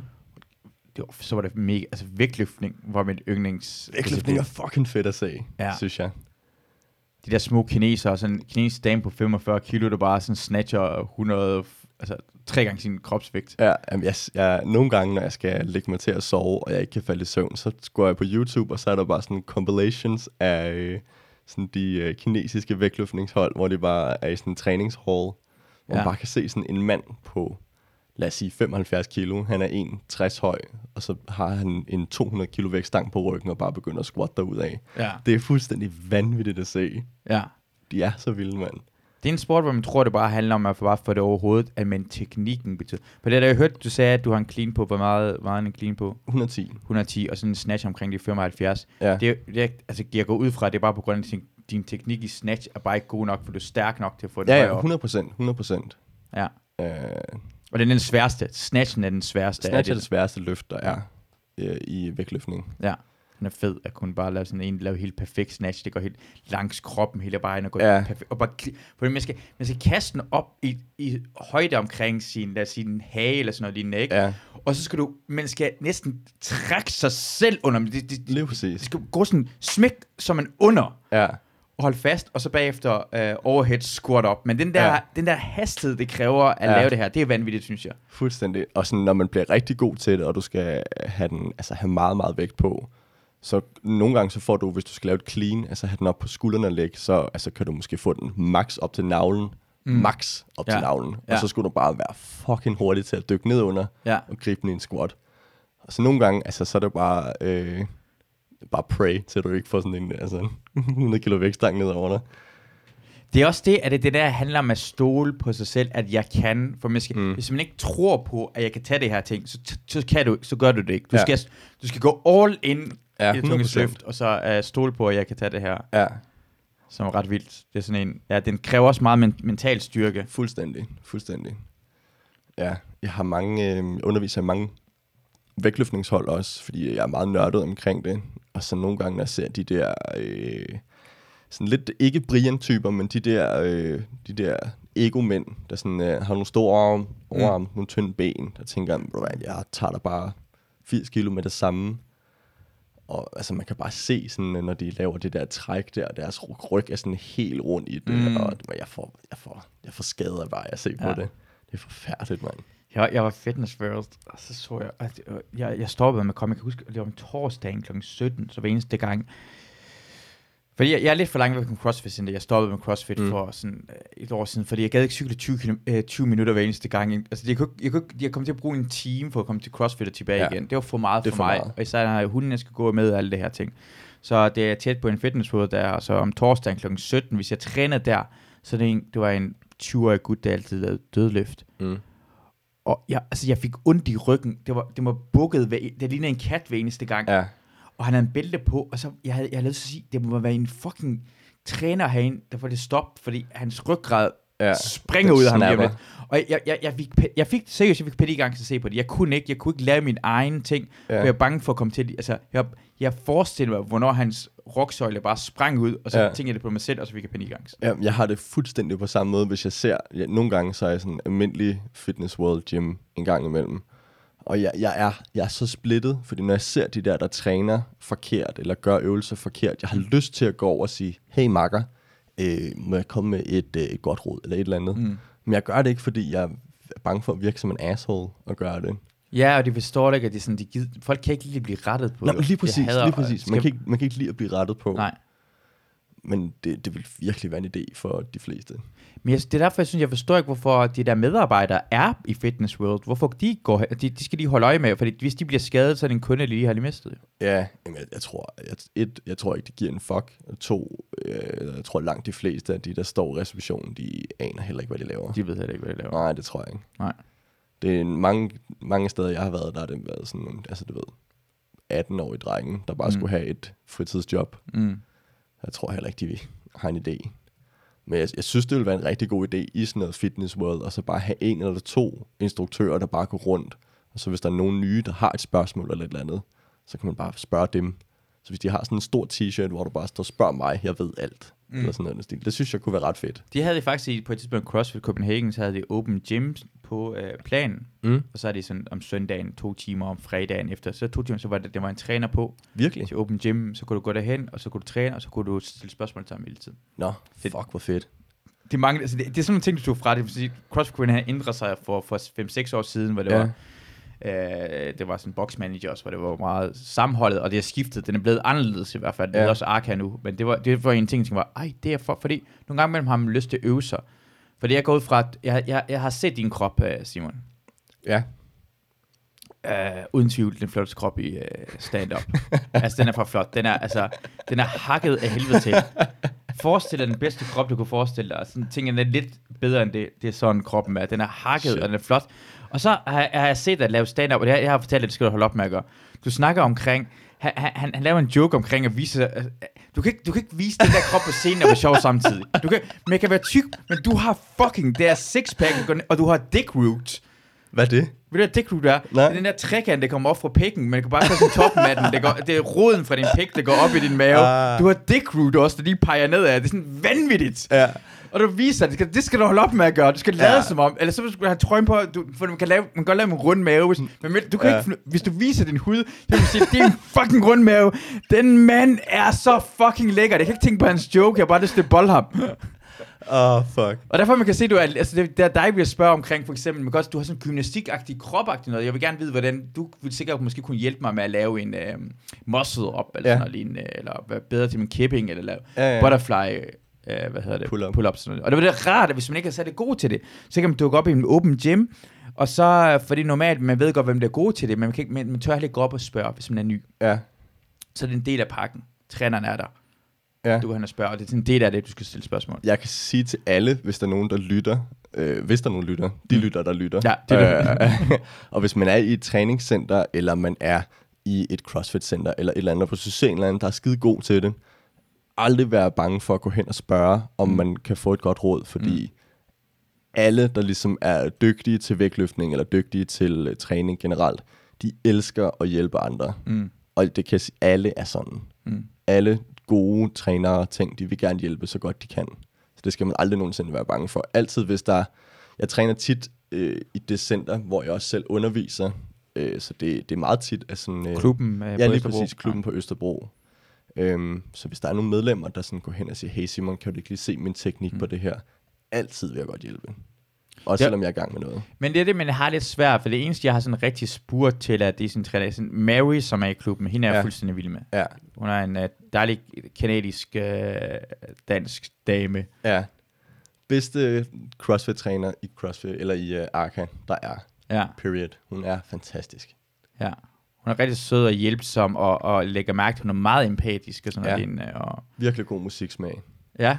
Det var, så var det mega, altså vægtløftning var mit yndlings... Vægtløftning er fucking fedt at se, Ja. synes jeg. De der små kinesere, sådan en kinesisk dame på 45 kilo, der bare sådan snatcher 100, altså tre gange sin kropsvægt. Ja, jamen, jeg, jeg, nogle gange, når jeg skal lægge mig til at sove, og jeg ikke kan falde i søvn, så går jeg på YouTube, og så er der bare sådan compilations af øh, sådan de øh, kinesiske vægtløftningshold, hvor det bare er i sådan en træningshall, hvor ja. man bare kan se sådan en mand på, lad os sige 75 kilo, han er 1,60 høj, og så har han en 200 kilo vægtstang på ryggen, og bare begynder at squat derud af. Ja. Det er fuldstændig vanvittigt at se. ja. De er så vilde, mand. Det er en sport, hvor man tror, det bare handler om at få bare få det overhovedet, at men teknikken betyder. For det har jeg hørt, du sagde, at du har en clean på, hvor meget, er en clean på? 110. 110, og sådan en snatch omkring de 75. Ja. Det, det, altså, jeg går ud fra, at det er bare på grund af, at din, din teknik i snatch er bare ikke god nok, for du er stærk nok til at få det Ja, ja, op. 100 procent. 100 procent. Ja. Øh, Og det er den sværeste. Snatchen er den sværeste. Snatch er det. sværeste løft, der er øh, i vægtløftning. Ja. Den er fed at kunne bare lave sådan en, lave helt perfekt snatch. Det går helt langs kroppen hele vejen og går Ja. perfekt. Og bare, fordi man skal, man skal kaste den op i, i højde omkring sin, lad os sige, hage eller sådan noget lignende, ikke? Ja, Og så skal du, man skal næsten trække sig selv under. Det, det, det, det skal gå sådan smæk som en under Ja, holde fast, og så bagefter øh, overhead squat op. Men den der, ja. Den der hastighed, det kræver at. Ja. lave det her, det er vanvittigt, synes jeg. fuldstændig. Og sådan, når man bliver rigtig god til det, og du skal have, den, altså, have meget, meget vægt på, så nogle gange så får du, hvis du skal lave et clean, altså have den op på skuldrene og lægge, så altså, kan du måske få den max op til navlen. Mm. Max op Ja. til navlen. Ja. Og så skulle du bare være fucking hurtig til at dykke ned under Ja. og gribe den i en squat. Og så nogle gange, altså, så er det bare, øh, bare pray, til du ikke får sådan en altså, 100 kilo vægtstang ned over dig. Det er også det, at det, det der handler om at stole på sig selv, at jeg kan. For man skal, mm. hvis man ikke tror på, at jeg kan tage det her ting, så, så, kan du, så gør du det ikke. Du, ja. Skal, du skal gå all in Ja, i det tunge 100%. løft, og så uh, stole på, at jeg kan tage det her, Ja, som er ret vildt. Det er sådan en, ja, den kræver også meget men, mental styrke. Fuldstændig, fuldstændig. Ja, jeg har mange, øh, underviser i mange vægtløftningshold også, fordi jeg er meget nørdet omkring det. Og så nogle gange, når jeg ser de der, øh, sådan lidt ikke Brian-typer, men de der, øh, de der ego-mænd, der sådan, øh, har nogle store arm, overarm, mm. nogle tynde ben, der tænker, jeg, "Bro, jeg tager dig bare 80 kilo med det samme. Og altså, man kan bare se, sådan, øh, når de laver det der træk der, deres ryg er sådan helt rundt i det, Mm. og jeg får, jeg, får, jeg får skader bare af at se på Ja. det. Det er forfærdeligt, mand. Jeg, jeg var Fitness World, og så så jeg, at øh, jeg, jeg stoppede med at komme. Jeg kan huske, det var om torsdagen kl. 17, så hver eneste gang. Fordi jeg, jeg er lidt for langt væk fra CrossFit, siden jeg stoppede med CrossFit mm. For sådan øh, et år siden, fordi jeg gad ikke cykle 20, kilo, øh, 20 minutter hver eneste gang. Altså, jeg, kunne, jeg, kunne, jeg kom til at bruge en time for at komme til CrossFit og tilbage ja. Igen. Det var for meget for, for mig, meget. og især når hunden jeg skal gå med og alle det her ting. Så det er tæt på en Fitness World der, og så om torsdagen kl. 17, hvis jeg træner der, så det, en, det var en 20-årig gut, der altid lavede dødløft. Mm. Og jeg, altså, jeg fik ondt i ryggen. Det var, det var bukket. Hver, det lignede en kat hver eneste gang. Ja. Og han havde en bælte på. Og så, jeg havde, jeg havde lyst til at sige, det må være en fucking træner herinde, der får det stoppet, fordi hans ryggrad ja. springer ud af ham lige. Og jeg, jeg, jeg, fik, jeg fik, seriøst, jeg fik panik angst at se på det. Jeg kunne ikke, jeg kunne ikke lave min egen ting, ja. For jeg er bange for at komme til, altså, jeg, jeg forestiller mig, hvornår hans rocksøjle bare sprang ud, og så ja. Tænkte jeg det på mig selv, og så fik jeg panikangst. Ja, jeg har det fuldstændig på samme måde, hvis jeg ser... Ja, nogle gange så er jeg sådan en almindelig Fitness World Gym en gang imellem. Og jeg, jeg, er, jeg er så splittet, fordi når jeg ser de der, der træner forkert, eller gør øvelser forkert, jeg har lyst til at gå over og sige, hey makker, øh, må jeg komme med et, øh, et godt råd, eller et eller andet. Mm. Men jeg gør det ikke, fordi jeg er bange for at virke som en asshole og gøre det. Ja, og de forstår det ikke, at det er sådan, de gider, folk kan ikke lige blive rettet på det. lige præcis, hader- lige præcis. Man skal- kan, ikke, man kan ikke lide at blive rettet på, Nej. men det, det vil virkelig være en idé for de fleste. Men jeg, det er derfor, jeg synes, jeg forstår ikke, hvorfor de der medarbejdere er i Fitness World. Hvorfor de går de, de skal lige holde øje med, fordi hvis de bliver skadet, så er det en kunde, de lige har lige mistet. Ja, jamen, jeg, jeg tror, jeg, et, jeg tror ikke, det giver en fuck. To, øh, jeg tror langt de fleste af de, der står i receptionen, de aner heller ikke, hvad de laver. De ved heller ikke, hvad de laver. Nej, det tror jeg ikke. Nej. Det er mange, mange steder, jeg har været, der har det været sådan, nogle- altså du ved, 18-årige drenge, der bare Mm. skulle have et fritidsjob. Mm. Jeg tror heller ikke, de har en idé. Men jeg, jeg synes, det ville være en rigtig god idé i sådan noget fitness world, og så bare have en eller to instruktører, der bare går rundt. Og så hvis der er nogen nye, der har et spørgsmål eller et eller andet, så kan man bare spørge dem. Så hvis de har sådan en stor t-shirt, hvor du bare står, spørg mig, jeg ved alt. Mm. Eller sådan noget. stil. Det synes jeg kunne være ret fedt. De havde faktisk på et tidspunkt CrossFit Copenhagen, så havde de open gym på øh, planen. Mm. Og så er det sådan om søndagen, to timer om fredagen efter. Så to timer, så var det, det var en træner på Virkelig? til open gym. Så kunne du gå derhen, og så kunne du træne, og så kunne du stille spørgsmål til ham hele tiden. Nå, Fedt. fuck, hvor fedt. Det mange, altså det, det er sådan nogle ting, du tog fra det. CrossFit Copenhagen ændrede sig for, for 5-6 år siden, hvor det Ja. var Øh, det var sådan box også, hvor det var meget sammenholdet, og det har skiftet. Den er blevet anderledes i hvert fald. Det Ja. er også Arca nu. Men det var, det var en ting, som var, ej, det er for, fordi nogle gange imellem har man lyst til at øve sig. Fordi jeg går ud fra, at jeg, jeg, jeg har set din krop, øh, Simon. Ja. Uh, uden tvivl, den flotteste krop i uh, stand-up. altså, den er for flot. Den er, altså, den er hakket af helvede til. Forestil dig den bedste krop, du kunne forestille dig. Sådan, ting, den er lidt bedre end det, det er sådan kroppen er. Den er hakket, Shit. og den er flot. Og så har, har jeg set dig lave stand-up, og det har, jeg har fortalt dig, det skal du holde op med at gøre. Du snakker omkring, han, han, han laver en joke omkring at vise, øh, du kan, ikke, du kan ikke vise den der krop på scenen og være sjov samtidig. Du kan, men jeg kan være tyk, men du har fucking, det er sixpack, og du har dick root. Hvad er det? Ved du, hvad dick root er? Nej. Det er den der trekant, der kommer op fra pikken, det kan bare tage sådan toppen af den. Det, går, det er roden fra din pik, der går op i din mave. Ah. Du har dick root også, der lige peger nedad. Det er sådan vanvittigt. Ja. Og du viser, det skal, det skal du holde op med at gøre. Du skal lade Ja. som om, eller så skal du have trøjen på, du, for man kan, lave, man kan godt lave en rund mave, hvis, men du kan Ja. ikke, hvis du viser din hud, så kan du sige, det er en fucking rund mave. Den mand er så fucking lækker. Jeg kan ikke tænke på hans joke, jeg har bare lyst til at bolle ham. Åh, oh, fuck. Og derfor man kan se, du er, altså det, det er dig, vi spørger omkring, for eksempel, men godt, du har sådan en gymnastikagtig, kropagtig noget. Jeg vil gerne vide, hvordan, du vil sikkert måske kunne hjælpe mig med at lave en øh, muscle up, eller Ja. sådan noget lignende, eller være bedre til min kipping, eller lave Ja, ja. butterfly, øh, hvad hedder det? Pull-up. Pull-up sådan noget. Og det var det rart, at hvis man ikke er særlig god til det, så kan man dukke op i en open gym, og så, fordi normalt, man ved godt, hvem der er god til det, men man, kan ikke, man, man tør heller ikke gå op og spørge, hvis man er ny. Ja. Så det er en del af pakken. Træneren er der. Ja. Du kan spørge, og det er sådan del af det, du skal stille spørgsmål. Jeg kan sige til alle, hvis der er nogen, der lytter, øh, hvis der er nogen, der lytter, de Mm. lytter, der lytter. Ja, det er øh, Og hvis man er i et træningscenter, eller man er i et CrossFit-center, eller et eller andet, og ser en eller anden, der er skide god til det, aldrig være bange for at gå hen og spørge, om Mm. man kan få et godt råd, fordi alle, der ligesom er dygtige til vægtløftning, eller dygtige til uh, træning generelt, de elsker at hjælpe andre. Mm. Og det kan jeg sige, alle er sådan. Mm. Alle gode trænere og ting, de vil gerne hjælpe så godt de kan. Så det skal man aldrig nogensinde være bange for. Altid hvis der... Jeg træner tit øh, i det center, hvor jeg også selv underviser. Øh, så det, det er meget tit af sådan... Øh, Klubben øh, Ja, lige Østerbro. præcis. Klubben på Østerbro. Øhm, så hvis der er nogle medlemmer, der sådan går hen og siger, hey Simon, kan du ikke lige se min teknik mm. på det her? Altid vil jeg godt hjælpe. Også Ja. selvom jeg er i gang med noget. Men det er det, man har lidt svært, for det eneste, jeg har sådan rigtig spurgt til, at det er sådan træner. Sådan Mary, som er i klubben, hende er jeg Ja. fuldstændig vild med. Ja, Hun er en uh, dejlig kanadisk uh, dansk dame. ja. Bedste CrossFit-træner i CrossFit, eller i uh, Arca, der er. Ja, Period. Hun er fantastisk. ja. Hun er rigtig sød og hjælpsom, og, og lægger mærke til, hun er meget empatisk og sådan Ja. noget. Og, Virkelig god musiksmag. ja,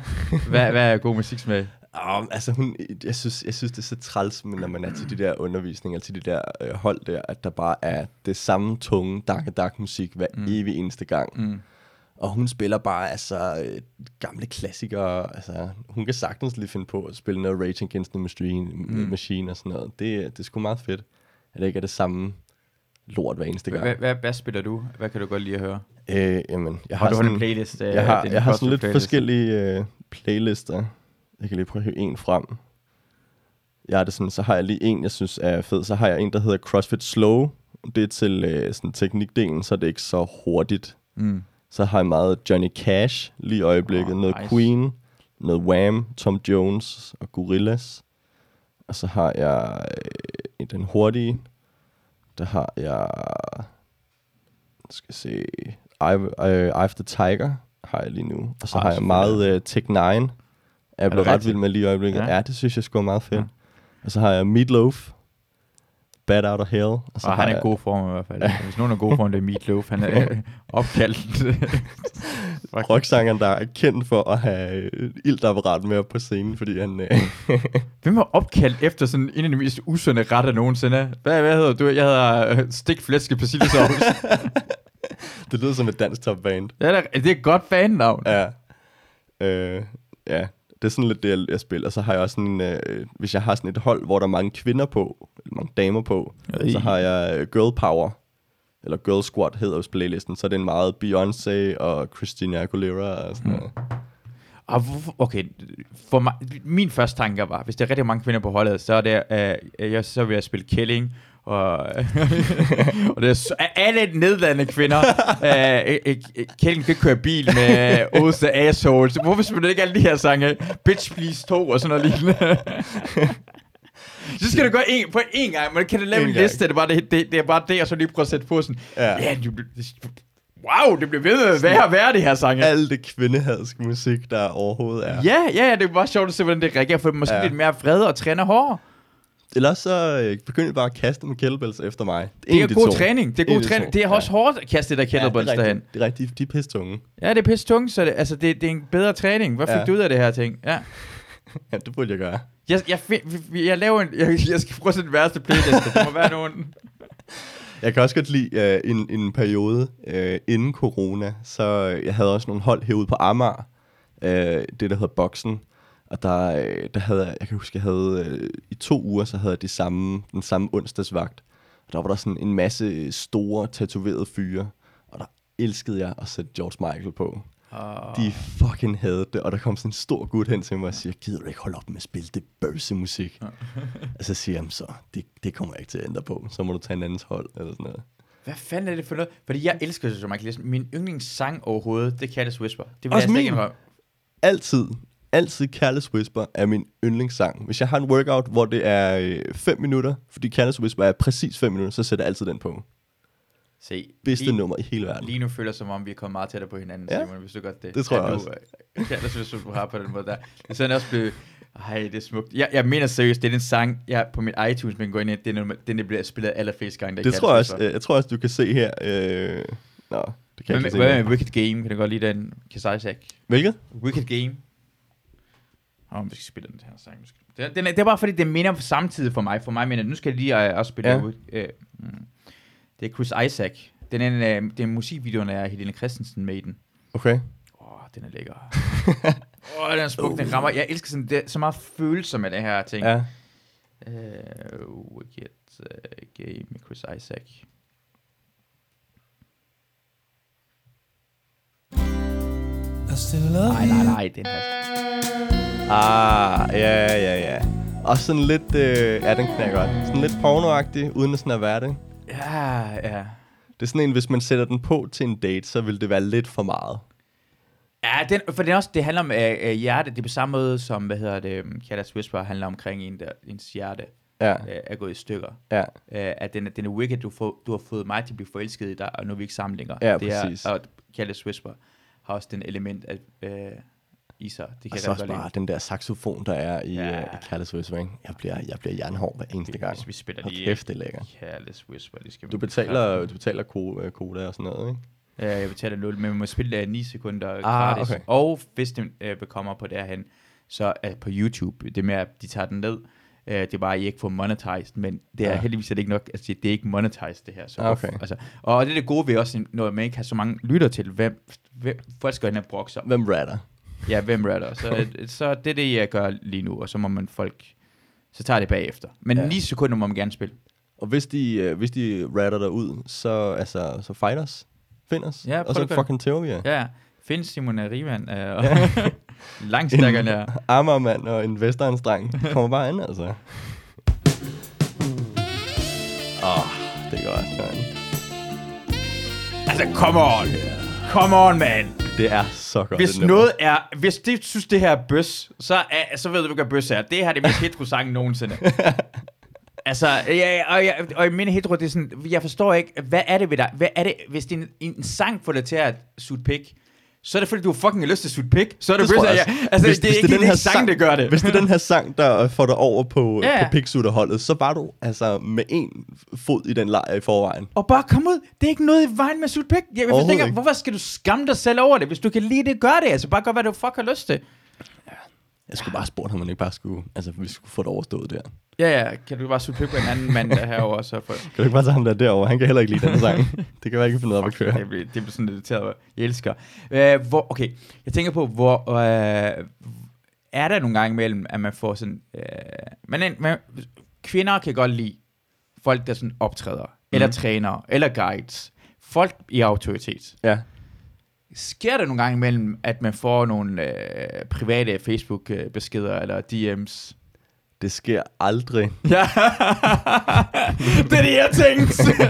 hvad, hvad er god musiksmag? Um, altså hun, jeg, synes, jeg synes, det er så træls, men når man er til de der undervisninger, til de der øh, hold der, at der bare er det samme tunge dak dak musik hver mm. evig eneste gang. Mm. Og hun spiller bare altså øh, gamle klassikere. Altså, hun kan sagtens lige finde på at spille noget Rage Against the Machine, mm. Machine og sådan noget. Det, det er sgu meget fedt, at det ikke er det samme lort hver eneste gang. Hvad, hvad, spiller du? Hvad kan du godt lide at høre? Øh, jamen, jeg Har har, du sådan, en playlist? øh, jeg har, jeg har sådan lidt forskellige øh, playlister. Jeg kan lige prøve at hive en frem. Jeg har det sådan, så har jeg lige en, jeg synes er fed. Så har jeg en, der hedder CrossFit Slow. Det er til øh, sådan teknikdelen, så er det ikke så hurtigt. Mm. Så har jeg meget Johnny Cash lige i øjeblikket. Åh, noget nice. Queen, noget Wham, Tom Jones og Gorillaz. Og så har jeg øh, den hurtige. Der har jeg... Skal se... Eye, øh, Eye of the Tiger har jeg lige nu. Og så Ah, har jeg meget uh, Tech 9. Er jeg blevet ret vild med lige i øjeblikket. Ja. Ja. ja, det synes jeg skulle meget fedt. Ja. Ja. Og så har jeg Meatloaf. Bad Out of Hell. Og så Og har han er i jeg, god form i hvert fald. Hvis nogen er god form, det er Meatloaf. Han er øh, opkaldt. rocksangeren, der er kendt for at have øh, iltapparat med op på scenen, fordi han... Øh, Hvem er opkaldt efter sådan en af de mest usunde retter nogensinde? Hvad, hvad hedder du? Jeg hedder stik flæske persillesovs. det lyder som et dansk topband. det, er, da- det er et godt fan-navn. Ja. Øh, ja, det er sådan lidt det, jeg, spiller. Så har jeg også sådan, øh, hvis jeg har sådan et hold, hvor der er mange kvinder på, eller mange damer på, Ej. så har jeg øh, Girl Power, eller Girl Squad hedder jo playlisten, så det er en meget Beyoncé og Christina Aguilera og sådan noget. Og hvorfor, okay, for mig, min første tanke var, hvis der er rigtig mange kvinder på holdet, så er det, øh, jeg, så vil jeg spille Killing, og, og det er så- alle nedladende kvinder. øh, øh, øh, Killing kan køre bil med Oath the Assholes. Hvorfor spiller ikke alle de her sange? Bitch Please 2 og sådan noget lignende. Så skal du gøre en, på én gang, men kan du lave En en liste, det er, bare det, det, det er bare det, og så lige prøve at sætte på sådan, Ja. ja, du, wow, det bliver ved med at være, være det her sange. Alt det kvindehadske musik, der overhovedet er. Ja, ja, ja, det er bare sjovt at se, hvordan det reagerer, for måske ja. Ja. lidt mere vrede og træner hårdere. Eller så øh, bare at kaste med kettlebells efter mig. Det er En af de god to. træning. Det er god de træning. Det er også hårdt at kaste det der kettlebells ja, det er derhen. Det er rigtigt. De er pisse tunge. Ja, det er pisse tungt, så det, altså, det, det er en bedre træning. Hvad fik Ja. du ud af det her ting? Ja. Ja, det burde jeg gøre. Jeg, jeg, find, jeg laver en, jeg, jeg skal prøve at sætte den værste playlist. Der må være nogen. Jeg kan også godt lide uh, en, en periode uh, inden corona, så jeg havde også nogle hold herude på Amager, uh, det der hedder Boksen, og der, uh, der havde jeg, jeg kan huske, jeg havde uh, i to uger, så havde jeg de samme, den samme onsdagsvagt, og der var der sådan en masse store, tatoverede fyre, og der elskede jeg at sætte George Michael på. Oh. De fucking havde det, og der kom sådan en stor gut hen til mig og siger, gider du ikke holde op med at spille det bøvsemusik? og så siger jeg, så det, det kommer jeg ikke til at ændre på, så må du tage en andens hold, eller sådan noget. Hvad fanden er det for noget? Fordi jeg elsker som Michael. Min yndlingssang overhovedet, det er Careless Whisper. Det vil Også jeg min. ikke altid, altid Careless Whisper er min yndlingssang. Hvis jeg har en workout, hvor det er 5 minutter, fordi Careless Whisper er præcis 5 minutter, så sætter jeg altid den på. Se, Bedste lige, nummer i hele verden. lige nu føler som om vi er kommet meget tættere på hinanden, Ja. Simon, hvis du godt det. Det tror jeg også. øh, Kan jeg synes, du har på den måde der. Det er sådan også blevet... Ej, det er smukt. Jeg, jeg mener seriøst, det er den sang, jeg på min iTunes, man går ind i, det er den, den der bliver spillet allerflest gange. Det kan tror jeg det også, så. øh, jeg tror også, du kan se her. Øh... Nå, det kan Hvad jeg ikke se. hvad med Wicked Game? Kan du godt lide den? Isaac? Hvilket? Wicked Game. Åh, oh, vi skal spille den her sang. Det, den, det er bare fordi, det minder om samtidig for mig. For mig mener, nu skal jeg lige uh, også spille ja. ud. Uh, det er Chris Isaac. Den er, uh, øh, den musikvideoen er Helene Christensen med i den. Okay. Åh, oh, den er lækker. Åh, oh, den er smuk, uh. den rammer. Jeg elsker sådan, det, så meget følelser med det her ting. Ja. Uh, Wicked uh, Game med Chris Isaac. I still love nej, nej, nej, den her. Ah, ja, ja, ja. Og sådan lidt, øh, ja, den kan jeg godt. Sådan lidt pornoagtig, uden at sådan at være det. Ja, ja. Det er sådan en, hvis man sætter den på til en date, så vil det være lidt for meget. Ja, den, for det er også, det handler om øh, øh, hjerte. Det er på samme måde som, hvad hedder det, um, Kjatas Whisper handler omkring en, der, ens hjerte Ja, øh, er gået i stykker. ja. Øh, at den, er- den er wicked, du, får, du har fået mig til at blive forelsket i dig, og nu er vi ikke sammen længere. Ja, det præcis. Er, og Kjatas Whisper har også den element af, øh, i sig. Det kan Og så også bare den der saxofon, der er i, Ja. uh, i Careless Whisper, ikke? Jeg bliver, jeg bliver jernhård hver eneste gang. Hvis vi spiller lige kæft, det er lækkert. Careless Whisper, det skal vi Du betaler, du betaler ko- øh, koda og sådan noget, ikke? Ja, jeg betaler 0, men man må spille uh, 9 sekunder Ah, gratis. okay. Og hvis det uh, kommer på derhen, så uh, på YouTube, det med, at de tager den ned, uh, det er bare, at I ikke får monetized, men det er Ja. heldigvis er det ikke nok, altså det er ikke monetized det her. Så Ah, okay. altså, og det er det gode ved også, når man ikke har så mange lytter til, hvem, hvem folk skal hen og brokke sig. Hvem ratter? Ja, hvem ratter. Så, øh, så det er det, jeg gør lige nu, og så må man folk, så tager det bagefter. Men Ja. ja. 9 sekunder må man gerne spille. Og hvis de, øh, hvis de ratter dig ud, så, altså, så fight os. Find os. Ja, og så det. fucking tæver vi jer. Ja, find Simon Riemann, øh, og langt stærkere end jeg. Amagermand og en Vestegnsdreng kommer bare an, altså. Åh, oh, det er godt, man. Altså, come on. Come on, man. Det er så godt. Hvis det noget er... Hvis det synes, det her er bøs, så, er, så ved du, hvad bøs er. Det her er det mest hetero sang nogensinde. altså, ja, og, jeg, og i min hetero, det er sådan... Jeg forstår ikke, hvad er det ved dig? Hvad er det, hvis det er en, en sang får dig til at suge pik, så er det fordi, du har fucking lyst til at suge pik. Så er det, Det jeg også. Altså, Hvis- det, hvis det, det, den er her ikke sang, der gør det. Hvis det er den her sang, der får dig over på, Ja, ja. på Pixutter-holdet, så var du altså med en fod i den lejr i forvejen. Og bare kom ud. Det er ikke noget i vejen med at pik. Jeg, jeg tænker, ikke. hvorfor skal du skamme dig selv over det? Hvis du kan lide det, gør det. Altså, bare gør, hvad du fuck har lyst til. Jeg skulle bare spurgt om han ikke bare skulle, altså vi skulle få det overstået der. Kan Ja, ja. Kan du bare pik på en anden mand der herovre, så for... du ikke bare tage ham der derovre? Han kan heller ikke lide den sang. det kan være, ikke finde ud af at køre. Det bliver, det bliver sådan lidt irriteret. Jeg elsker. Uh, hvor, okay, jeg tænker på, hvor uh, er der nogle gange imellem, at man får sådan... Uh, man, man, kvinder kan godt lide folk, der sådan optræder, mm. eller træner, eller guides. Folk i autoritet. Ja. Sker der nogle gange imellem, at man får nogle uh, private Facebook-beskeder eller DM's? Det sker aldrig. Ja, det er det, jeg tænkte.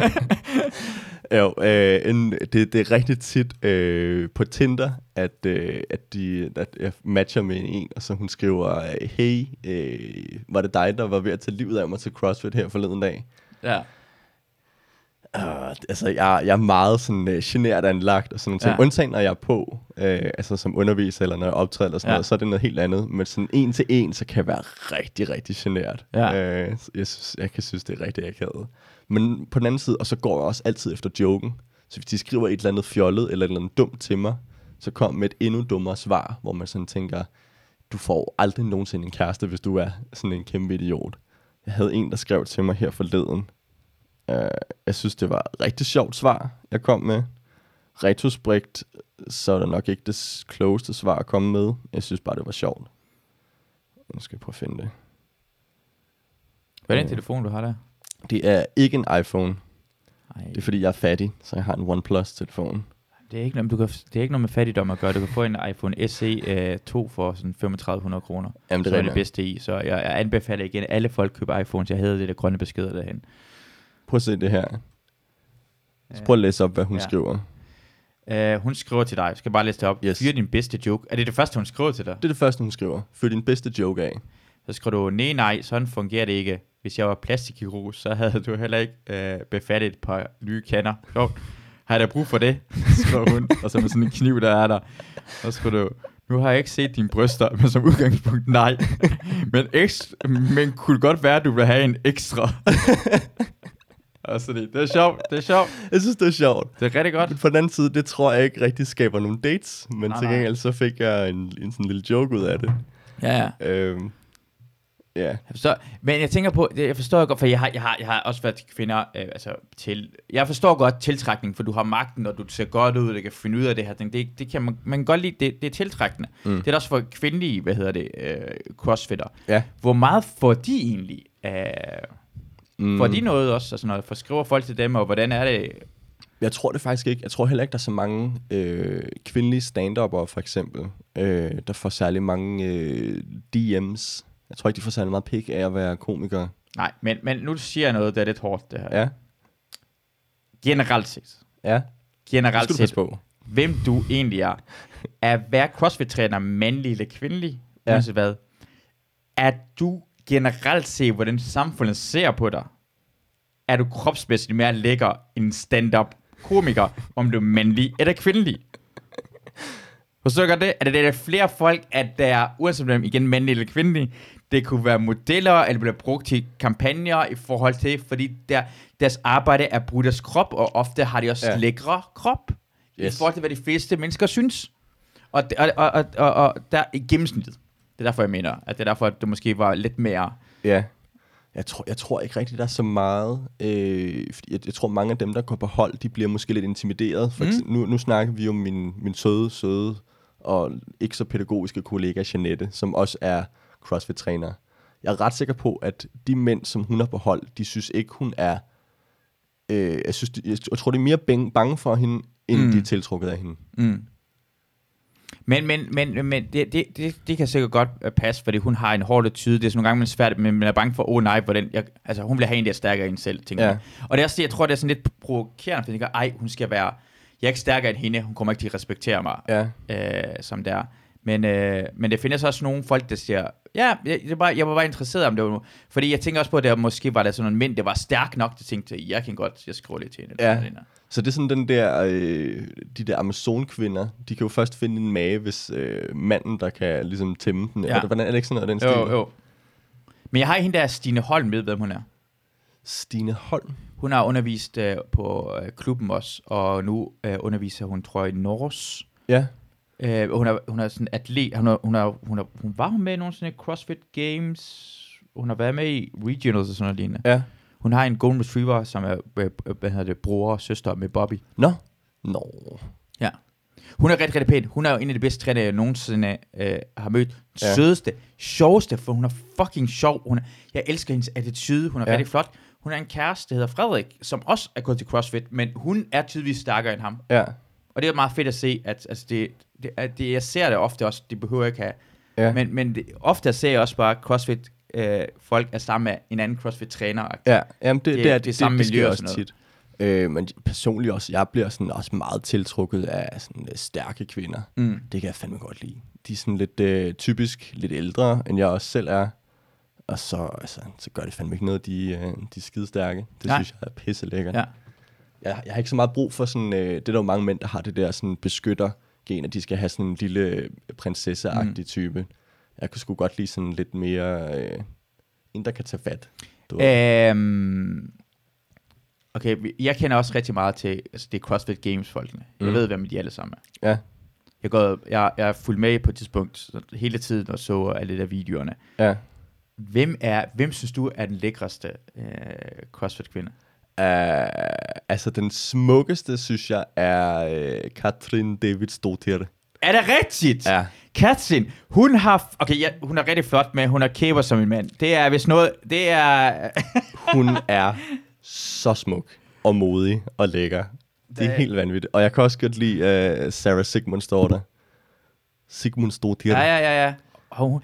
Jo, øh, en, det, det er rigtig tit øh, på Tinder, at, øh, at, de, at jeg matcher med en, og så hun skriver, øh, hey, øh, var det dig, der var ved at tage livet af mig til CrossFit her forleden dag? ja. Uh, altså, jeg, jeg er meget sådan uh, generet anlagt og sådan noget. Ja. Undtagen, når jeg er på, uh, altså som underviser, eller når jeg optræder, eller sådan Ja. noget, så er det noget helt andet. Men sådan en til en, så kan jeg være rigtig, rigtig generet. Ja. Uh, jeg, synes, jeg kan synes, det er rigtig akavet. Men på den anden side, og så går jeg også altid efter joken. Så hvis de skriver et eller andet fjollet, eller et eller andet dumt til mig, så kom med et endnu dummere svar, hvor man sådan tænker, du får aldrig nogensinde en kæreste, hvis du er sådan en kæmpe idiot. Jeg havde en, der skrev til mig her forleden, Uh, jeg synes, det var et rigtig sjovt svar, jeg kom med. Retrospekt, så er det nok ikke det klogeste svar at komme med. Jeg synes bare, det var sjovt. Nu skal jeg prøve at finde det. Hvad er den Øh. telefon, du har der? Det er ikke en iPhone. Ej, Det er fordi, jeg er fattig, så jeg har en OnePlus-telefon. Det er, ikke, noget- du kan, det er ikke noget med fattigdom at gøre. Du kan få en iPhone SE øh, 2 for sådan 3500 kroner. Jamen, Det er det bedste i. Så jeg, jeg anbefaler igen, alle folk køber iPhones. Jeg havde det der grønne beskeder derhen. Prøv at se det her. Så prøv at læse op, hvad hun Ja. skriver. Uh, hun skriver til dig. Jeg skal bare læse det op. Yes. Fyr din bedste joke. Er det det første, hun skriver til dig? Det er det første, hun skriver. Fyr din bedste joke af. Så skriver du, nej, nej, sådan fungerer det ikke. Hvis jeg var plastikkirurg, så havde du heller ikke øh, befattet et par nye kander. Jo, har jeg da brug for det? skriver hun. Og så med sådan en kniv, der er der. Så skriver du, nu har jeg ikke set dine bryster, men som udgangspunkt nej. men, ekstra, men kunne godt være, at du vil have en ekstra. og så det, det er sjovt, det er sjovt. Jeg synes, det er sjovt. Det er rigtig godt. Men på den anden side, det tror jeg ikke rigtig skaber nogen dates. Men Nej, til nej. gengæld, så fik jeg en, en sådan lille joke ud af det. Ja, ja. Øhm, ja. Jeg forstår, men jeg tænker på, det, jeg forstår godt, for jeg har, jeg har, jeg har også været kvinder, øh, altså til, jeg forstår godt tiltrækning, for du har magten, og du ser godt ud, og du kan finde ud af det her ting. Det, det kan man, man kan godt lide, det, det er tiltrækkende. Mm. Det er da også for kvindelige, hvad hedder det, øh, crossfitter. Ja. Hvor meget får de egentlig? Øh, Mm. får de noget også, altså når for skriver folk til dem, og hvordan er det? Jeg tror det faktisk ikke. Jeg tror heller ikke, der er så mange øh, kvindelige stand for eksempel, øh, der får særlig mange øh, DM's. Jeg tror ikke, de får særlig meget pik af at være komiker. Nej, men, men nu siger jeg noget, der er lidt hårdt, det her. Ja, Generelt set. ja. Generelt set, på. hvem du egentlig er. Er hver CrossFit-træner mandlig eller kvindelig? Ja. Ja. hvad? Er du generelt set, hvordan samfundet ser på dig? Er du kropsmæssigt mere lækker end stand-up komiker, om du er mandlig eller kvindelig? Forstår du det? Er det, der er flere folk, at der er, uanset om de er igen mandlige eller kvindelige, det kunne være modeller, eller bliver brugt til kampagner i forhold til, fordi der, deres arbejde er brugt deres krop, og ofte har de også Ja. lækre krop, yes. I forhold til, hvad de fleste mennesker synes. Og, og, og, og, og, og der i gennemsnittet. Det er derfor, jeg mener, at det er derfor, at det måske var lidt mere... Ja. Jeg tror, jeg tror ikke rigtig, der er så meget. Øh, fordi jeg, jeg tror, mange af dem, der går på hold, de bliver måske lidt intimideret. For Mm. mm. nu, nu snakker vi om min, min søde, søde og ikke så pædagogiske kollega Janette, som også er CrossFit-træner. Jeg er ret sikker på, at de mænd, som hun har på hold, de synes ikke, hun er... Øh, jeg, synes, de, jeg, tror, de er mere bang- bange for hende, end Mm. mm. de er tiltrukket af hende. Mm. Men, men, men, men det, det, det, det kan sikkert godt øh, passe, fordi hun har en hård attitude. Det er sådan nogle gange man er svært, men man er bange for, åh oh, nej, hvordan, jeg, altså hun vil have en, der er stærkere end selv, tænker Ja. jeg. Og det er også det, jeg tror, det er sådan lidt provokerende, fordi jeg tænker, ej, hun skal være, jeg er ikke stærkere end hende, hun kommer ikke til at respektere mig, Ja. øh, som det er. Men, øh, men det findes også nogle folk, der siger, ja, jeg, det bare, jeg var bare interesseret om det var, fordi jeg tænker også på, at der måske var der sådan nogle mænd, der var stærk nok, der tænkte, jeg kan godt, jeg skriver lidt til hende. Ja. sådan. Så det er sådan den der, øh, de der Amazon-kvinder, de kan jo først finde en mage, hvis øh, manden, der kan ligesom tæmme den. Ja. Hvordan er det ikke sådan noget, den Jo, stil? jo. Men jeg har hende der, Stine Holm, ved hvem hun er. Stine Holm. Hun har undervist øh, på øh, klubben også, og nu øh, underviser hun, tror jeg, i Norse. Ja. Øh, hun, er, hun er sådan atlet. Hun, er, hun, er, hun, er, hun var hun med i nogle sådan CrossFit Games. Hun har været med i Regionals og sådan noget lignende. Ja. Hun har en Golden Retriever, som er øh, øh, hvad hedder det, bror og søster med Bobby. Nå. Nå. Ja. Hun er rigtig, rigtig pæn. Hun er jo en af de bedste træner, jeg nogensinde øh, har mødt. Ja. Sødeste, sjoveste, for hun er fucking sjov. Hun er, jeg elsker hendes attitude. Hun er ja. rigtig flot. Hun er en kæreste, der hedder Frederik, som også er gået til CrossFit, men hun er tydeligvis stærkere end ham. Ja. Og det er meget fedt at se, at altså det, det, at det, jeg ser det ofte også, det behøver jeg ikke have. Ja. Men, men det, ofte ser jeg også bare, CrossFit øh, folk er sammen med en anden CrossFit-træner. Ja, jamen det, det, Det- det er det er samme det, det miljø også sådan tit. Øh, men personligt også, jeg bliver sådan også meget tiltrukket af sådan øh, stærke kvinder. Mm. Det kan jeg fandme godt lide. De er sådan lidt øh, typisk lidt ældre, end jeg også selv er. Og så, altså, så gør det fandme ikke noget, de, øh, de er skide stærke. Det Nej. synes jeg er pisse lækkert. Ja. Jeg, jeg har ikke så meget brug for sådan, øh, det er der jo mange mænd, der har det der sådan beskytter gen, at de skal have sådan en lille øh, prinsesseagtig mm. type. Jeg kunne sgu godt lide sådan lidt mere, øh, en der kan tage fat. Du. Øhm, okay, jeg kender også rigtig meget til altså det er CrossFit Games-folkene. Jeg Mm. ved, hvem de alle sammen er. Ja, Jeg, går, jeg, jeg er fuldt med på et tidspunkt så hele tiden og så alle de der videoerne. ja. Hvem, er, hvem synes du er den lækreste øh, CrossFit-kvinde? Uh, altså, den smukkeste, synes jeg, er uh, Katrin David Stotir. Er det rigtigt? Ja. Katrin, hun har... Okay, ja, hun er rigtig flot med, hun har kæber som en mand. Det er hvis noget... Det er... Hun er så smuk og modig og lækker. Det er helt vanvittigt. Og jeg kan også godt lide uh, Sarah Sigmunds daughter. Sigmund Stotir. ja, ja, ja, ja. Og hun,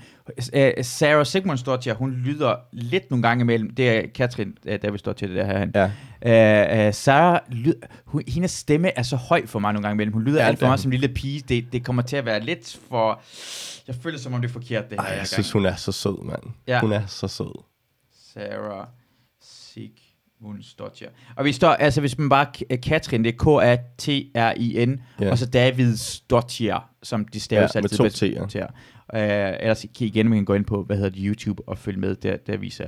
øh, Sarah Sigmundsdottir, hun lyder lidt nogle gange imellem. Det er Katrin, øh, der vil stå til det der her. Ja. Øh, øh, Sarah, lyd, hun, hendes stemme er så høj for mig nogle gange imellem. Hun lyder Ja, alt for hun. som en lille pige. Det, det kommer til at være lidt for... Jeg føler som om det er forkert, det her. Ej, jeg gang. synes, hun er så sød, mand. Ja. Hun er så sød. Sarah Sigmundsdottir. Og vi står, altså hvis man bare Katrin, det er K-A-T-R-I-N, Ja. og så David Stottir, som de staves Ja, med altid to med- T'er. til. Uh, ellers kan I igen, man kan gå ind på, hvad hedder det, YouTube og følge med, der, der viser,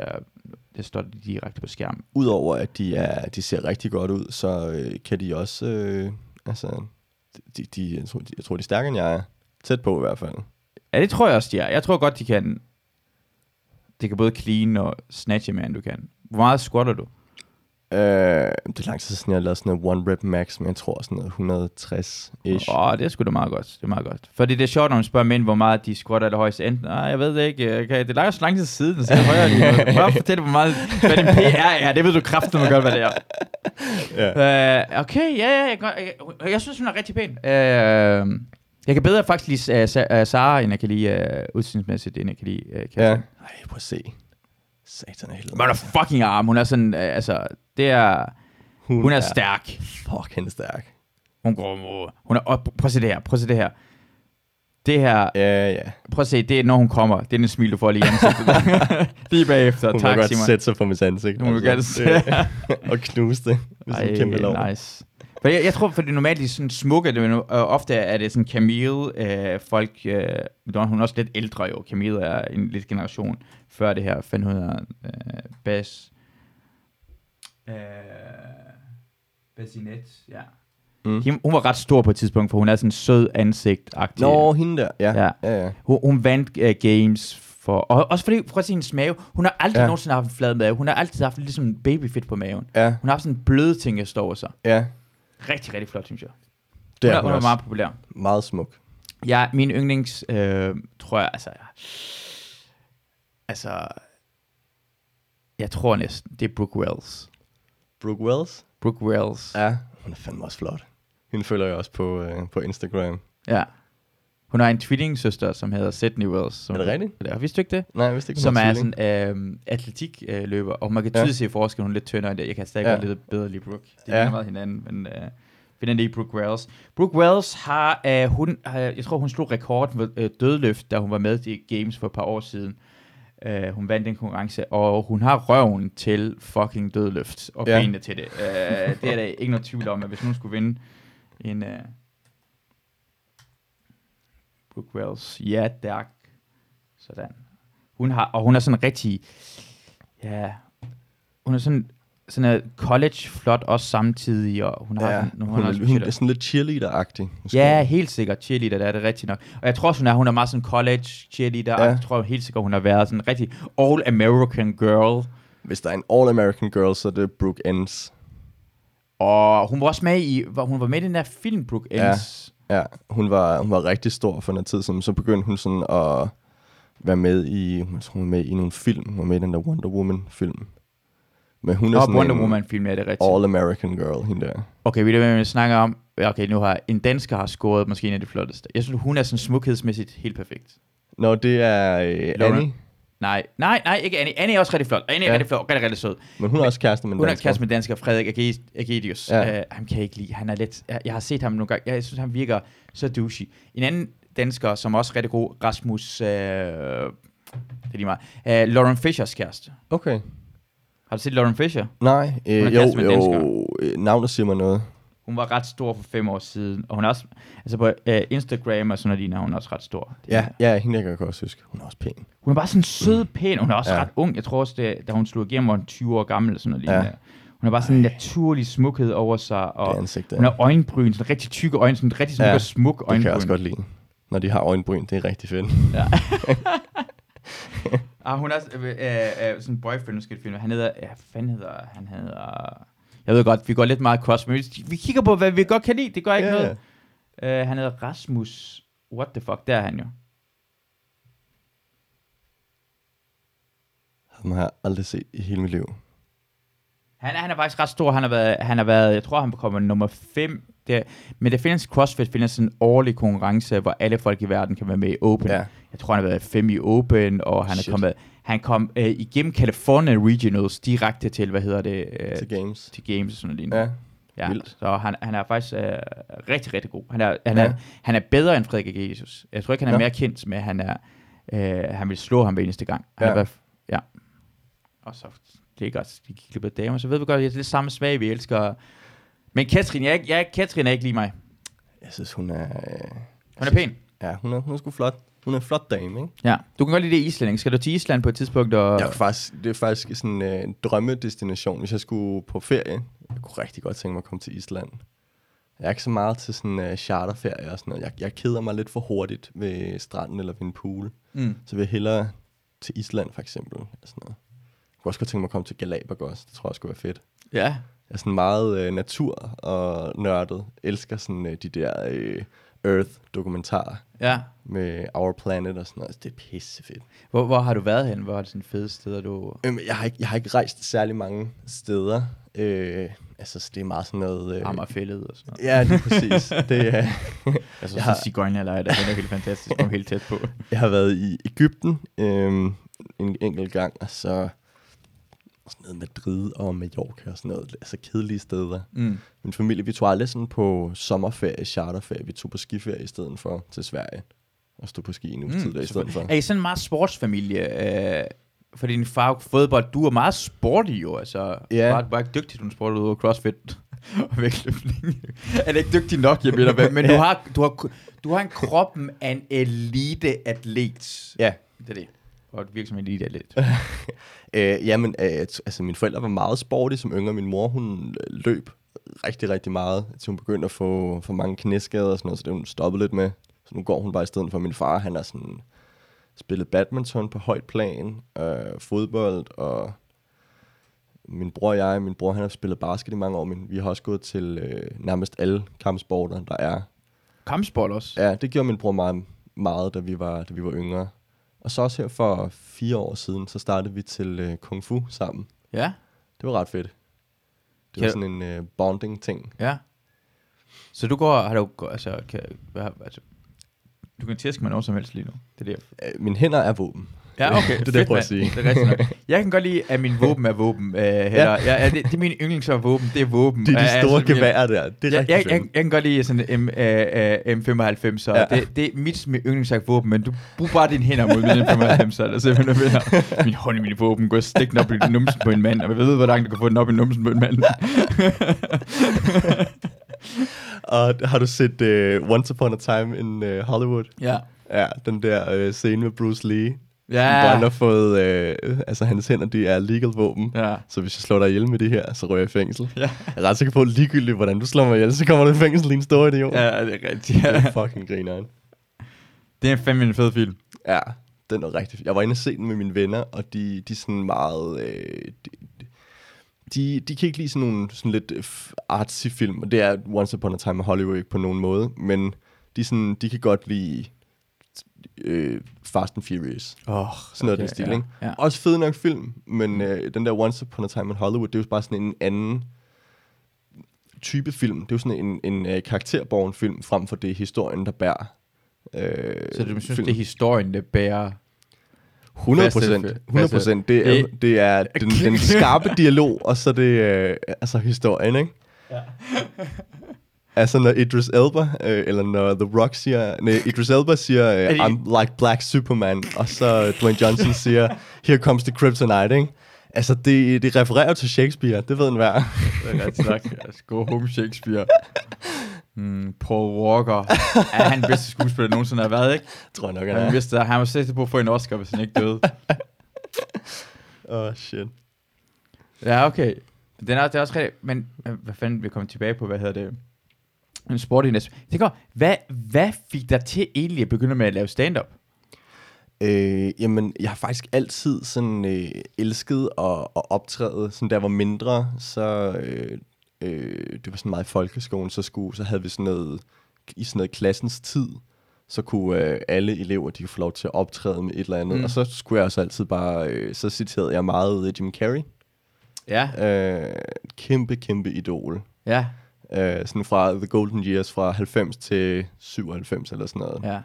der står det direkte på skærmen. Udover at de, er, de ser rigtig godt ud, så øh, kan de også... Øh, altså, de, de, jeg, tror, de, jeg tror, de er stærkere, end jeg er. Tæt på i hvert fald. Ja, det tror jeg også, de er. Jeg tror godt, de kan, det kan både clean og snatch, man du kan. Hvor meget squatter du? Øh, det er lang tid siden, jeg har lavet sådan noget one rep max, men jeg tror sådan noget 160-ish. Åh, oh, det er sgu da meget godt. Det er meget godt. Fordi det er sjovt, når man spørger mænd, hvor meget de squatter det højeste. Enten, nej, jeg ved det ikke. Okay, det er langt så lang tid siden, så jeg højere lige. Prøv at fortælle, hvor meget, hvad din PR er. Det ved du kraftigt, man gør, hvad det er. Ja. Uh, okay, ja, ja, jeg, jeg, jeg, jeg synes, hun er rigtig pæn. Uh, jeg kan bedre faktisk lide uh, Sa- Sara, end jeg kan lide uh, udseendsmæssigt, end jeg kan lide uh. Ja. Ej, prøv at se. Satan er helt Men hun er fucking arm. Hun er sådan, uh, altså, det er... hun, Hun er stærk. Fuck, hende er stærk. Hun går... Hun er, og prøv at se det her. Prøv at se det her. Det her... Ja, ja. Prøv at se, det er, når hun kommer. Det er den smil, du får lige i ansigtet. lige bagefter. Hun tak, må godt Simon. sætte sig på mit ansigt. Hun vil gerne det- og knuse det. Er sådan en kæmpe lov. Ej, nice. For jeg, jeg tror, for det normalt er sådan smukke, det, men øh, ofte er det sådan Camille, øh, folk, øh, hun er også lidt ældre jo, Camille er en lidt generation før det her, 500 øh, Bas, øh, Basinet, ja. Mm. Hun, hun var ret stor på et tidspunkt, for hun er sådan sød ansigt -agtig. Nå, hende der. Ja, Ja. ja, ja. Hun, hun vandt uh, games for... Og også fordi, prøv at se hendes mave. Hun har aldrig ja. Nogensinde haft en flad mave. Hun har altid haft lidt som en babyfit på maven. ja, Hun har haft sådan en bløde ting, der står over sig. ja. Rigtig, rigtig flot, synes jeg. Det hun, er er, hun hun er meget populær. Meget smuk. Ja, min yndlings, øh, tror jeg, altså... Altså... Jeg tror næsten, det er Brooke Wells. Brooke Wells? Brooke Wells. Ja, hun er fandme også flot. Hende følger jeg også på, øh, på Instagram. ja. Hun har en tvillingesøster, som hedder Sydney Wells. Som Er det rigtigt? Har vidste du ikke det? Nej, jeg vidste ikke, som er sådan øh, atletikløber, og man kan Ja. tydeligt se forskel, hun er lidt tyndere end det. Jeg kan stadig Ja. godt lidt bedre lide Brooke. Det Ja. er meget hinanden, men øh, finder lige Brooke Wells. Brooke Wells har, øh, hun, har, jeg tror hun slog rekord med øh, dødløft, da hun var med i Games for et par år siden. Uh, hun vandt den konkurrence, og hun har røven til fucking dødløft, og Ja. benene til det. Uh, det er der ikke noget tvivl om, at hvis hun skulle vinde en... Uh, Brooke Wells, ja, tak. Sådan. Hun har, og hun er sådan rigtig, ja, hun er sådan, sådan er college flot også samtidig, og hun har, Ja, sådan, hun, har er, hun er sådan lidt cheerleader-agtig. måske. Ja, helt sikkert cheerleader, det er det rigtigt nok. Og jeg tror også, hun er, hun er meget sådan college cheerleader, ja. Jeg tror helt sikkert, hun har været sådan en rigtig all-American girl. Hvis der er en all-American girl, så er det Brooke Enns. Og hun var også med i, hvor hun var med i den der film, Brooke Ja. Ja, hun var, hun var rigtig stor for noget tid siden. Så begyndte hun sådan at være med i, jeg tror, hun var med i nogle film. Hun var med i den der Wonder Woman-film. Men hun er Og sådan Wonder en Woman film, ja, det er rigtigt. all-American girl, hende der. Okay, vi er snakker om, okay, nu har en dansker har scoret måske en af de flotteste. Jeg synes, hun er sådan smukhedsmæssigt helt perfekt. Nå, det er øh. Annie, Nej, nej, nej, ikke Annie. Annie er også rigtig flot. Annie er Ja. rigtig flot, rigtig, rigtig sød. men hun er også kæreste med en Hun er dansker. kæreste med dansker Frederik Age- Agedius. Ja. Uh, ham kan jeg ikke lide. Han er lidt... Jeg, jeg har set ham nogle gange. Jeg synes, han virker så douchey. En anden dansker, som er også rigtig god, Rasmus... Uh, det er lige meget. Uh, Lauren Fishers kæreste. Okay. Har du set Lauren Fisher? Nej, øh, er jo, jo, navnet siger mig noget. Hun var ret stor for fem år siden. Og hun er også... Altså på uh, Instagram og sådan noget, ligner hun også ret stor. Ja, er- ja, hende jeg kan også huske. Hun er også pæn. Hun er bare sådan sød, pæn. Hun er også Ja. ja. ret ung. Jeg tror også, det, da hun slog igennem, var hun 20 år gammel. Eller sådan noget Ja. lignende. Hun har bare sådan en naturlig smukhed over sig. Og Det ansigt der. Hun har øjenbryn, sådan rigtig tykke øjne, sådan rigtig smuk Ja, og smuk det kan jeg øjenbryn. også godt lide. Når de har øjenbryn, det er rigtig fedt. Ja. ah, hun er øh, øh, øh, sådan en boyfriend, nu skal finde. Han hedder, ja, hvad fanden hedder han? hedder, jeg ved godt, vi går lidt meget cross, men vi- kigger på, hvad vi godt kan lide. Det gør ikke Ja, noget. Uh, han hedder Rasmus, what the fuck, der er han jo. Ham har jeg aldrig set i hele mit liv. Han er, han er faktisk ret stor. Han har været, han har været jeg tror, han kommer nummer 5. Det, men det findes CrossFit, findes sådan en årlig konkurrence, hvor alle folk i verden kan være med i Open. Ja. Jeg tror, han har været 5 i Open, og han er Shit. kommet, han kom øh, igennem California Regionals direkte til, hvad hedder det, øh, Til games. til Games og sådan noget. Ja, Ja, vildt. så han, han er faktisk øh, rigtig, rigtig god. Han er, han, er, Ja. han er bedre end Frederik Jesus. Jeg tror ikke, han er Nå. mere kendt med, at han, er, øh, han vil slå ham hver eneste gang. Han Ja. ja. Er, ja. Og så ligger de klippet damer, så ved vi godt, at det er det samme smag, vi elsker. Men Katrin, jeg, er jeg, Katrin er ikke lige mig. jeg synes, hun er... Øh, Hun er pæn. ja, hun er, hun er sgu flot. Hun er en flot dame, ikke? Ja. Du kan godt lide det islænding. Skal du til Island på et tidspunkt? Og... Jeg faktisk, det er faktisk sådan øh, en drømmedestination, hvis jeg skulle på ferie. Jeg kunne rigtig godt tænke mig at komme til Island. Jeg er ikke så meget til sådan uh, charterferie og sådan noget. Jeg, jeg keder mig lidt for hurtigt ved stranden eller ved en pool. Mm. Så vil jeg hellere til Island for eksempel. Eller sådan noget. Jeg kunne også godt tænke mig at komme til Galapagos. Det tror jeg også skulle være fedt. Ja. Jeg er sådan meget øh, natur og nørdet. Elsker sådan øh, de der øh, Earth-dokumentarer Ja. med Our Planet og sådan noget. Altså, det er pisse fedt. Hvor, hvor har du været hen? Hvor er det sådan fede steder, du... Øhm, jeg, har ikke, jeg har ikke rejst særlig mange steder. Øh, altså, så det er meget sådan noget... Øh, Amagerfællet og sådan noget. Ja, lige præcis. det, er, Altså Jeg sådan har- en cigøjnerlejr, der er helt fantastisk. Kom helt tæt på. jeg har været i Ægypten øh, en enkelt gang, og så sådan noget Madrid og Mallorca og sådan noget. Altså kedelige steder. Mm. Min familie, vi tog aldrig sådan på sommerferie, charterferie. Vi tog på skiferie i stedet for til Sverige. Og stod på ski en tid der i stedet for. Er I sådan en meget sportsfamilie? Øh, for din far fodbold, du er meget sporty jo, altså. Ja. Bare, bare ikke dygtig til nogle sport ud over crossfit og vægtløftning. er det ikke dygtig nok, jeg mener, men du, har, du, har, du har en kroppen af en elite-atlet. Ja, Det er det. Og et virker som en elite-atlet. Øh, jamen, øh, altså mine forældre var meget sporty som yngre. Min mor, hun øh, løb rigtig, rigtig meget, til hun begyndte at få for mange knæskader og sådan noget, så det hun stoppet lidt med. Så nu går hun bare i stedet for min far. Han har sådan spillet badminton på højt plan, øh, fodbold, og min bror og jeg, min bror han har spillet basket i mange år, men vi har også gået til øh, nærmest alle kampsporter, der er. Kampsport også. Ja, det gjorde min bror meget, meget da, vi var, da vi var yngre. Og så også her for fire år siden, så startede vi til øh, Kung Fu sammen. Ja. Det var ret fedt. Det Kan var sådan en øh, bonding-ting. Ja. Så du går, har du, altså, kan, hvad, altså, du kan tæske mig noget som helst lige nu. Det er det, jeg Øh, Mine hænder er våben. Ja, okay. Det er det, jeg prøver at sige. Det er rigtigt nok. Jeg kan godt lide, at min våben er våben. Øh, ja. ja, ja, det, det er min yndlings af våben, det er våben. Det er de Ja, store altså, geværer der. Det er jeg, rigtig jeg, jeg, jeg, kan godt lide sådan M, øh, øh, M95, så Ja. ja. det, det er mit mit yndlingsagt våben, men du bruger bare dine hænder mod min M95, så er simpelthen vinder. Min hånd i min våben, gå og stik den op i numsen på en mand, og jeg ved, hvor langt du kan få den op i numsen på en mand. Og har du set uh, Once Upon a Time in uh, Hollywood? ja. Ja, den der uh, scene med Bruce Lee. Ja. Han har fået... Uh, altså, hans hænder, de er legal våben. Ja. Så hvis jeg slår dig ihjel med det her, så rører jeg i fængsel. Ja. Jeg er ret sikker på, ligegyldigt, hvordan du slår mig ihjel, så kommer du i fængsel, din store idiot. ja, det er rigtigt. Det Ja. er fucking grineren. Det er fandme en fed film. Ja, den er rigtig Jeg var inde og se den med mine venner, og de, de er sådan meget... Øh, de, de, de kan ikke lide sådan nogle sådan lidt øh, artsy film, og det er Once Upon a Time in Hollywood ikke på nogen måde, men de, sådan, de kan godt lide øh, Fast and Furious. Oh, Sådan noget okay, den stil, ja, ikke? Ja. Også fed nok film, men øh, den der Once Upon a Time in Hollywood, det er jo bare sådan en anden type film. Det er jo sådan en, en øh, karakterborgen film, frem for det er historien, der bærer. Øh, Så du synes, film. det er historien, der bærer... 100 Faste- procent. 100 procent. Det, Det- er, det er den, den skarpe dialog, og så det øh, altså historien, ikke? Ja. Altså når Idris Elba, øh, eller når The Rock siger, nej, Idris Elba siger, øh, I'm like Black Superman, og så Dwayne Johnson siger, Here comes the kryptonite, ikke? Altså, det, det refererer til Shakespeare, det ved en hver. Det er ret snak. Altså, go home Shakespeare. Mm, Paul Walker. Er han den bedste skuespiller, der nogensinde har været, ikke? Tror jeg nok, han Han, er. vidste, han var sikker på at få en Oscar, hvis han ikke døde. Åh, oh, shit. ja, okay. Den er, det er også rigtigt. Men hvad fanden, vi kommer tilbage på, hvad hedder det? En sport i næste. Det går. Hvad, hvad fik dig til egentlig at begynde med at lave stand-up? Øh, jamen, jeg har faktisk altid sådan øh, elsket at, at optræde. Sådan da jeg var mindre, så øh, øh, det var sådan meget i folkeskolen, så, skulle, så havde vi sådan noget, i sådan noget klassens tid, så kunne øh, alle elever, de kunne få lov til at optræde med et eller andet. Mm. Og så skulle jeg også altid bare, øh, så citerede jeg meget Jim Carrey. Ja. Øh, kæmpe, kæmpe idol. Ja. Øh, sådan fra The Golden Years, fra 90 til 97 eller sådan noget. Ja.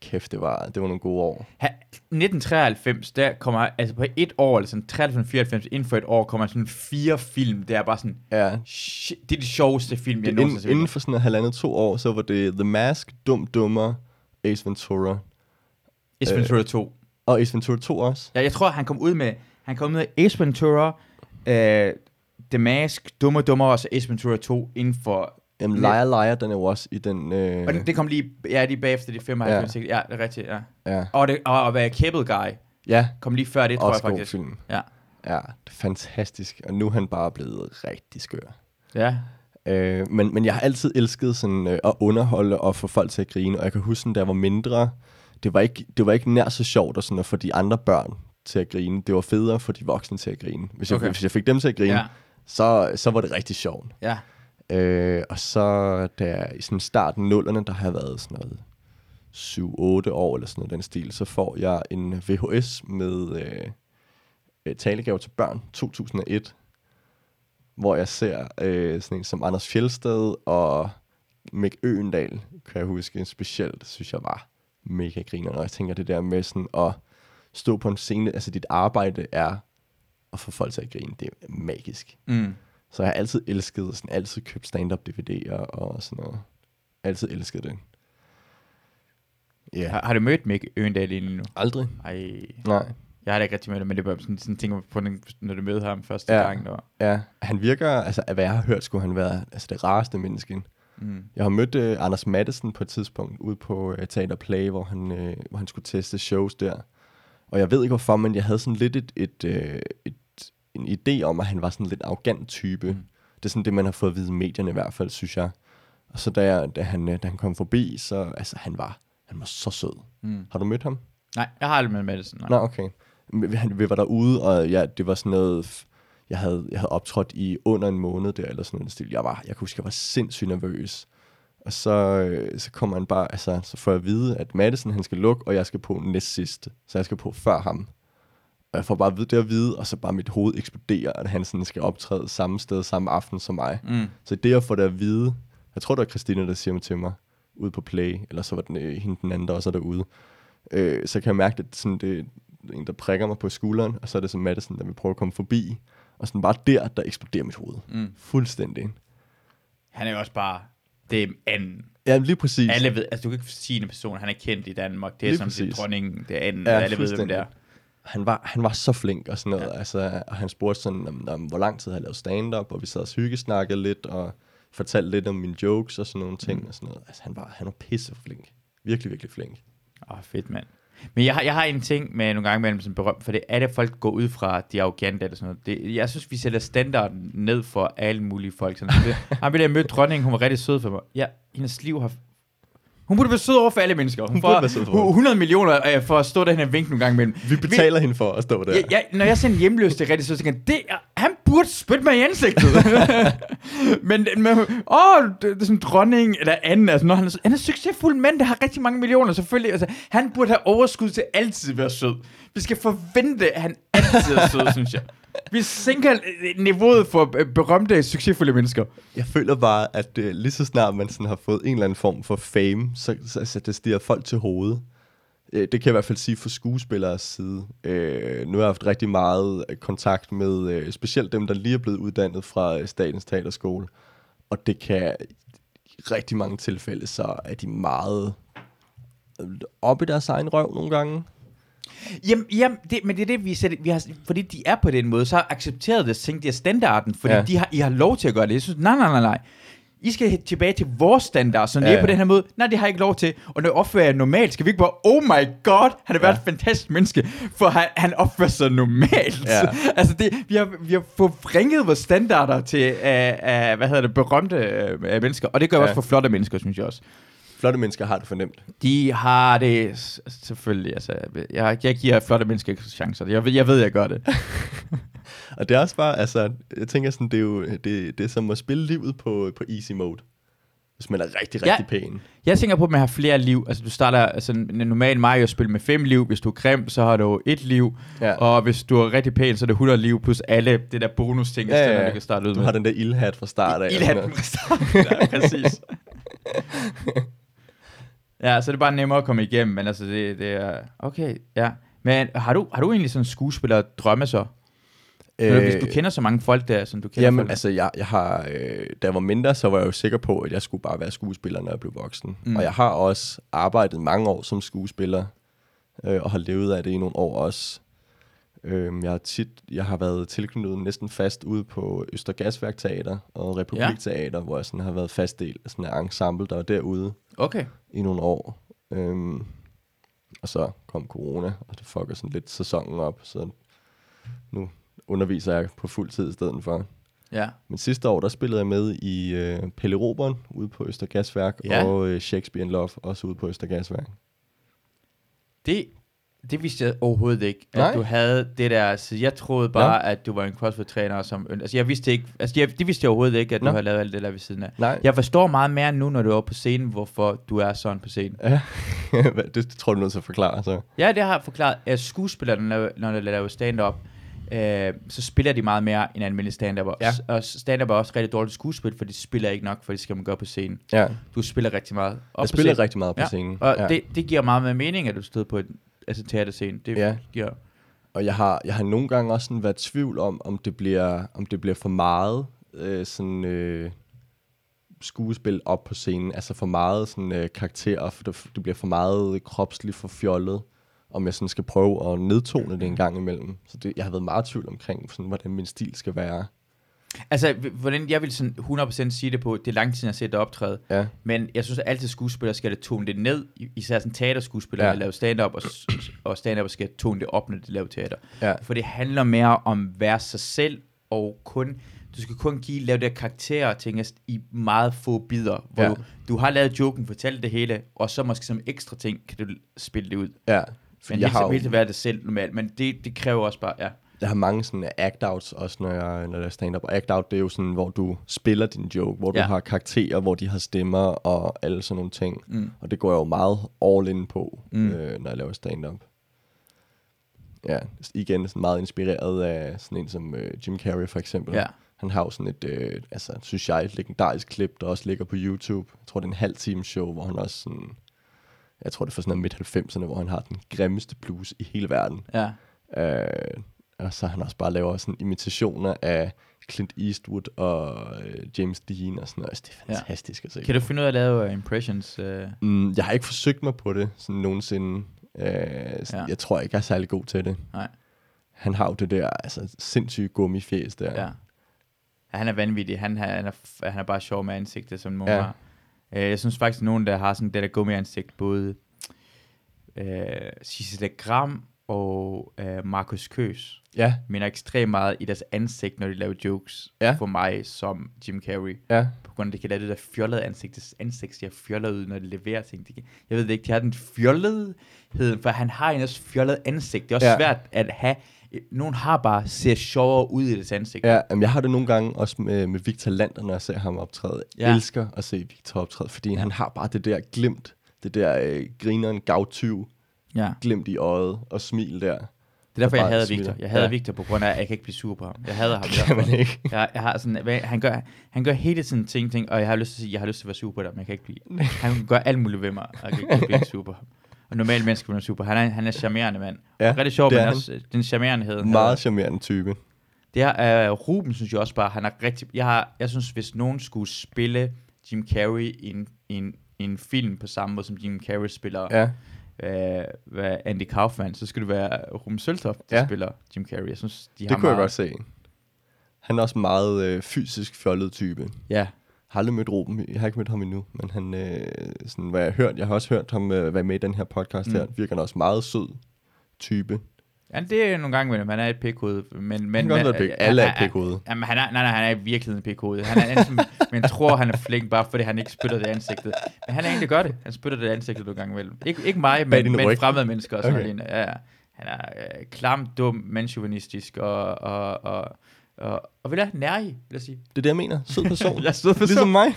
Kæft, det var, det var nogle gode år. Ha, 1993, der kommer, altså på et år, eller sådan 93, 94, inden for et år, kommer sådan fire film, der er bare sådan, Ja, shit, det er de sjoveste film, jeg Det, nogensinde inden, har set. inden for sådan en halvandet to år, så var det The Mask, Dum Dummer, Ace Ventura. Ace Ventura 2. Og Ace Ventura 2 også. Ja, jeg tror, han kom ud med, han kom ud med Ace Ventura, uh, The Mask, Dummer Dummer, og så Ace Ventura 2 inden for... Jamen, Men- Liar Liar, den er jo også i den... Øh, Og det, det kom lige, ja, lige bagefter de 95, ja, ja det er rigtigt, ja. ja, Og, det, og at være Cable Guy ja kom lige før det, tror også jeg god faktisk. film. Ja. Ja, det er fantastisk. Og nu er han bare blevet rigtig skør. Ja. Øh, men, men jeg har altid elsket sådan, øh, at underholde og få folk til at grine. Og jeg kan huske, sådan, da jeg var mindre, det var ikke, det var ikke nær så sjovt at, sådan, at få de andre børn til at grine. Det var federe for de voksne til at grine. Hvis jeg, Okay. hvis jeg fik dem til at grine, Ja. Så, så var det rigtig sjovt. Ja. Øh, og så der i sådan starten nullerne, der har været sådan noget 7-8 år eller sådan noget den stil, så får jeg en VHS med øh, øh, talegaver til børn 2001, hvor jeg ser øh, sådan en som Anders Fjelsted og Mick Øgendal, kan jeg huske specielt, synes jeg var mega griner, når jeg tænker det der med sådan at stå på en scene, altså dit arbejde er at få folk til at grine, det er magisk. Mm. Så jeg har altid elsket, sådan altid købt stand-up DVD'er og sådan noget. Altid elsket det. Yeah. Har, har du mødt Mick Øgendal endnu? Aldrig. Ej, Nej. jeg har da ikke rigtig mødt ham, men det var sådan, sådan ting, på, når du mødte ham første Ja. gang. Der. Ja, han virker, altså af hvad jeg har hørt, skulle han være altså, det rareste menneske. Mm. Jeg har mødt uh, Anders Madsen på et tidspunkt ude på uh, Teater Play, hvor han, uh, hvor han skulle teste shows der. Og jeg ved ikke hvorfor, men jeg havde sådan lidt et, et, uh, et, en idé om, at han var sådan en lidt arrogant type. Mm. Det er sådan det, man har fået at vide i medierne i hvert fald, synes jeg. Og så da, jeg, da, han, øh, da han kom forbi, så altså, han var, han var så sød. Mm. Har du mødt ham? Nej, jeg har aldrig mødt Madison. Nej. Nå, okay. Han, vi var derude, og ja, det var sådan noget... Jeg havde, jeg havde optrådt i under en måned der, eller sådan noget stil. Jeg var, jeg kan huske, jeg var sindssygt nervøs. Og så, øh, så kommer han bare, altså, så får jeg at vide, at Madison, han skal lukke, og jeg skal på næst sidst. Så jeg skal på før ham. Og jeg får bare det at vide, og så bare mit hoved eksploderer, at han sådan skal optræde samme sted, samme aften som mig. Mm. Så det at få det at vide, jeg tror det var Christina, der siger mig til mig, ude på Play, eller så var den, øh, hende den anden, der også er derude, øh, så kan jeg mærke, at sådan, det er en, der prikker mig på skulderen, og så er det så Madison, der vil prøve at komme forbi, og sådan bare der, der eksploderer mit hoved. Mm. Fuldstændig. Han er jo også bare, det er anden. Ja, lige præcis. Alle ved, altså du kan ikke sige en person, han er kendt i Danmark. Det er Lige som det er præcis. dronningen, det er anden, Ja, alle ved, hvem det er. Han var, han var så flink og sådan noget. Ja. Altså, og han spurgte sådan, om, om, hvor lang tid han lavet stand-up, og vi sad og hyggesnakkede lidt, og fortalte lidt om mine jokes og sådan nogle ting. Mm. Og sådan noget. Altså, han var, han var pisse flink. Virkelig, virkelig flink. Åh, oh, fedt mand. Men jeg har, jeg har en ting med nogle gange mellem sådan berømt, for det er det, folk går ud fra, de arrogante eller sådan noget. Det, jeg synes, vi sætter standarden ned for alle mulige folk. Sådan, det, han ville have mødt dronningen, hun var rigtig sød for mig. Ja, hendes liv har... Hun burde være sød over for alle mennesker. Hun, Hun burde være sød for folk. 100 millioner øh, for at stå derhen og vinke nogle gange imellem. Vi betaler hende for at stå der. Ja, ja, når jeg ser en hjemløs, er rigtig så tænker jeg, det er, han burde spytte mig i ansigtet. men, men åh, det, det, er sådan dronning eller anden, altså, når han, er, han er succesfuld mand, der har rigtig mange millioner, selvfølgelig. Altså, han burde have overskud til altid at være sød. Vi skal forvente, at han altid er sød, synes jeg. Vi sænker niveauet for øh, berømte, succesfulde mennesker. Jeg føler bare, at øh, lige så snart man sådan har fået en eller anden form for fame, så, så, så det stiger folk til hovedet. Øh, det kan jeg i hvert fald sige fra skuespilleres side. Øh, nu har jeg haft rigtig meget øh, kontakt med øh, specielt dem, der lige er blevet uddannet fra øh, Statens Teaterskole. Og det kan i rigtig mange tilfælde, så er de meget op oppe i deres egen røv nogle gange. Jamen, jamen det, men det er det, vi sætter, vi har, fordi de er på den måde, så har accepteret det, tænkt, det er standarden, fordi ja. De har, I har lov til at gøre det. Jeg synes, nej, nej, nej, nej. I skal tilbage til vores standard, så ja, I er på den her måde, nej, det har jeg ikke lov til, og når jeg opfører jeg normalt, skal vi ikke bare, oh my god, han har været Ja. et fantastisk menneske, for han, han opfører sig normalt. Ja. altså, det, vi har, vi har forvrænget vores standarder til, uh, uh, hvad hedder det, berømte uh, mennesker, og det gør. Ja. også for flotte mennesker, synes jeg også. Flotte mennesker har det fornemt. De har det selvfølgelig. Altså, jeg, jeg giver flotte mennesker ikke chancer. Jeg, ved- jeg ved, jeg gør det. Og det er også bare, altså, jeg tænker sådan, det er jo det, det er som at spille livet på, på easy mode. Hvis man er rigtig, Ja. rigtig pæn. Jeg tænker på, at man har flere liv. Altså, du starter altså, en normal Mario spil med fem liv. Hvis du er grim, så har du et liv. Ja. Og hvis du er rigtig pæn, så er det 100 liv, plus alle det der bonus ting, Ja, ja, ja. du kan starte ud Du med. har den der ildhat fra start af. noget. fra starten. ja, præcis. ja, så er det bare nemmere at komme igennem, men altså, det, det er... Okay, ja. Men har du, har du egentlig sådan en skuespiller drømme så? Øh, hvis du kender så mange folk der, som du kender Jamen, folk. altså, jeg, jeg har, øh, da jeg var mindre, så var jeg jo sikker på, at jeg skulle bare være skuespiller, når jeg blev voksen. Mm. Og jeg har også arbejdet mange år som skuespiller, øh, og har levet af det i nogle år også. Øh, jeg har tit, jeg har været tilknyttet næsten fast ude på Østergasværk Teater og Republik Ja. Teater, hvor jeg sådan har været fast del af sådan en ensemble, der var derude Okay. i nogle år. Øhm, og så kom corona, og det fucker sådan lidt sæsonen op, så nu underviser jeg på fuld tid i stedet for. Ja. Men sidste år, der spillede jeg med i øh, Pelle Roberen ude på Østergasværk, Ja. og øh, Shakespeare in Love også ude på Østergasværk. Det, Det vidste jeg overhovedet ikke, at Nej. du havde det der. Så jeg troede bare, at du var en CrossFit-træner, som... Altså, jeg vidste ikke... Altså, jeg, det vidste jeg overhovedet ikke, at du havde lavet alt det der ved siden af. Nej. Jeg forstår meget mere nu, når du er på scenen, hvorfor du er sådan på scenen. Ja. Det, det tror du er nødt til at forklare, så. Ja, det har jeg forklaret. At skuespillere, når de laver- stand-up, øh, så spiller de meget mere end almindelige stand-up. Ja. Og stand-up er også rigtig dårligt skuespil, for de spiller ikke nok, for det skal man gøre på scenen. Ja. Du spiller rigtig meget. op Jeg spiller scenen. rigtig meget på Ja, scenen. Og ja. det, det giver meget mere mening, at du stod på en altså teaterscene. Det Ja. giver... Og jeg har, jeg har nogle gange også sådan været i tvivl om, om det bliver, om det bliver for meget øh, sådan, øh, skuespil op på scenen. Altså for meget sådan, øh, karakterer, for det, det bliver for meget kropsligt for fjollet. Om jeg sådan skal prøve at nedtone det en gang imellem. Så det, jeg har været meget i tvivl omkring, sådan, hvordan min stil skal være. Altså, hvordan jeg vil sådan 100% sige det på, det er lang tid, jeg har set dig optræde, Ja, men jeg synes, at altid skuespillere skal det tone det ned, især sådan teaterskuespillere, Ja. der laver stand-up, og, og stand-up skal tone det op, når de laver teater. ja, For det handler mere om at være sig selv, og kun, du skal kun give, lave det karakterer ting i meget få bidder, hvor Ja. du, du har lavet joken, fortalt det hele, og så måske som ekstra ting, kan du spille det ud. ja. Men jeg helt, har, har jo- helt være det selv normalt, men det, det kræver også bare, ja. Jeg har mange sådan act-outs også, når jeg, når jeg er stand-up. Og act-out, det er jo sådan, hvor du spiller din joke, hvor du Ja. har karakterer, hvor de har stemmer og alle sådan nogle ting. Mm. Og det går jeg jo meget all in på, Mm. øh, når jeg laver stand-up. Ja, igen sådan meget inspireret af sådan en som øh, Jim Carrey for eksempel. Ja. Han har jo sådan et, øh, altså, synes jeg, et legendarisk klip, der også ligger på YouTube. Jeg tror, det er en halv time show, hvor han også sådan, jeg tror, det er fra sådan noget midt-90'erne, hvor han har den grimmeste blues i hele verden. Ja. Øh, og så han også bare laver sådan imitationer af Clint Eastwood og øh, James Dean og sådan noget. Altså, det er Ja. fantastisk at se. Kan du finde ud af at lave uh, impressions? Uh, Mm, jeg har ikke forsøgt mig på det sådan nogensinde. Øh, ja. Ja. Jeg tror ikke, jeg er særlig god til det. nej. Han har jo det der altså, sindssyge gummifjæs der. Ja. ja. Han er vanvittig. Han, han, er, han er bare sjov med ansigtet, som nogen Ja. ja. har. Uh, jeg synes faktisk, at nogen, der har sådan det der gummi-ansigt, både uh, Cecilia Gram og uh, Markus Køs, Ja, minder ekstremt meget i deres ansigt, når de laver jokes Ja. for mig som Jim Carrey. ja. På grund af, at de kan lave det der fjollede ansigt. Deres ansigt ser fjollet ud, når de leverer ting. De kan, jeg ved det ikke, de har den fjollethed, for han har en også fjollet ansigt. Det er også Ja. ja. svært at have... Nogen har bare ser sjovere ud i deres ansigt. ja jamen, jeg har det nogle gange også med, med Victor Lander, når jeg ser ham optræde. Jeg Ja. elsker at se Victor optræde, fordi han har bare det der glimt. Det der øh, grineren gavtyv ja. glimt i øjet og smil der. Det er derfor, jeg hader. Victor. Jeg hader Ja. Victor på grund af, at jeg kan ikke blive sur på ham. Jeg hader ham. Kan man ikke? Jeg, jeg har sådan, hvad- han, gør, han gør hele tiden ting, ting, og jeg har lyst til at sige, jeg har lyst til at være sur på dig, men jeg kan ikke blive. Han gør alt muligt ved mig, og jeg kan ikke blive sur på ham. Og normalt mennesker bliver super. Han er, han er charmerende mand. Ja, Ja, rigtig sjov, det men er også øh, den charmerendehed. Meget har. charmerende type. Det er uh, Ruben, synes jeg også bare, han er rigtig... Jeg, har, jeg synes, hvis nogen skulle spille Jim Carrey i en, en, en film på samme måde, som Jim Carrey spiller Ja. Ja. uh, Andy Kaufman, så skulle det være Ruben Søltoft, der Ja. spiller Jim Carrey. Jeg synes, de Det har kunne jeg meget, godt se. Han er også en meget øh, fysisk fjollet type. Ja, har aldrig mødt Ruben. Jeg har ikke mødt ham endnu, men han, øh, sådan, hvad jeg har hørt, jeg har også hørt ham øh, være med i den her podcast. Mm. her, virker han også meget sød type. Ja, det er nogle gange, men han er et pikhoved. Men, men, kan godt være Alle er han- pikhoved. Jamen, han er, nej, nej, han er i virkeligheden en pikhoved. Han er enten, men tror, han er flink, bare fordi han ikke spytter det i ansigtet. Men han er egentlig gør det. Han spytter det i ansigtet nogle gange imellem. Ikke, ikke mig, men, men ryg. fremmede mennesker. Og sådan Okay. okay. ja, han er øh, klam, dum, mandsjuvenistisk og, og, og, og, og vil jeg nærig, vil jeg sige. Det er det, jeg mener. Sød person. Jeg stod for ligesom mig.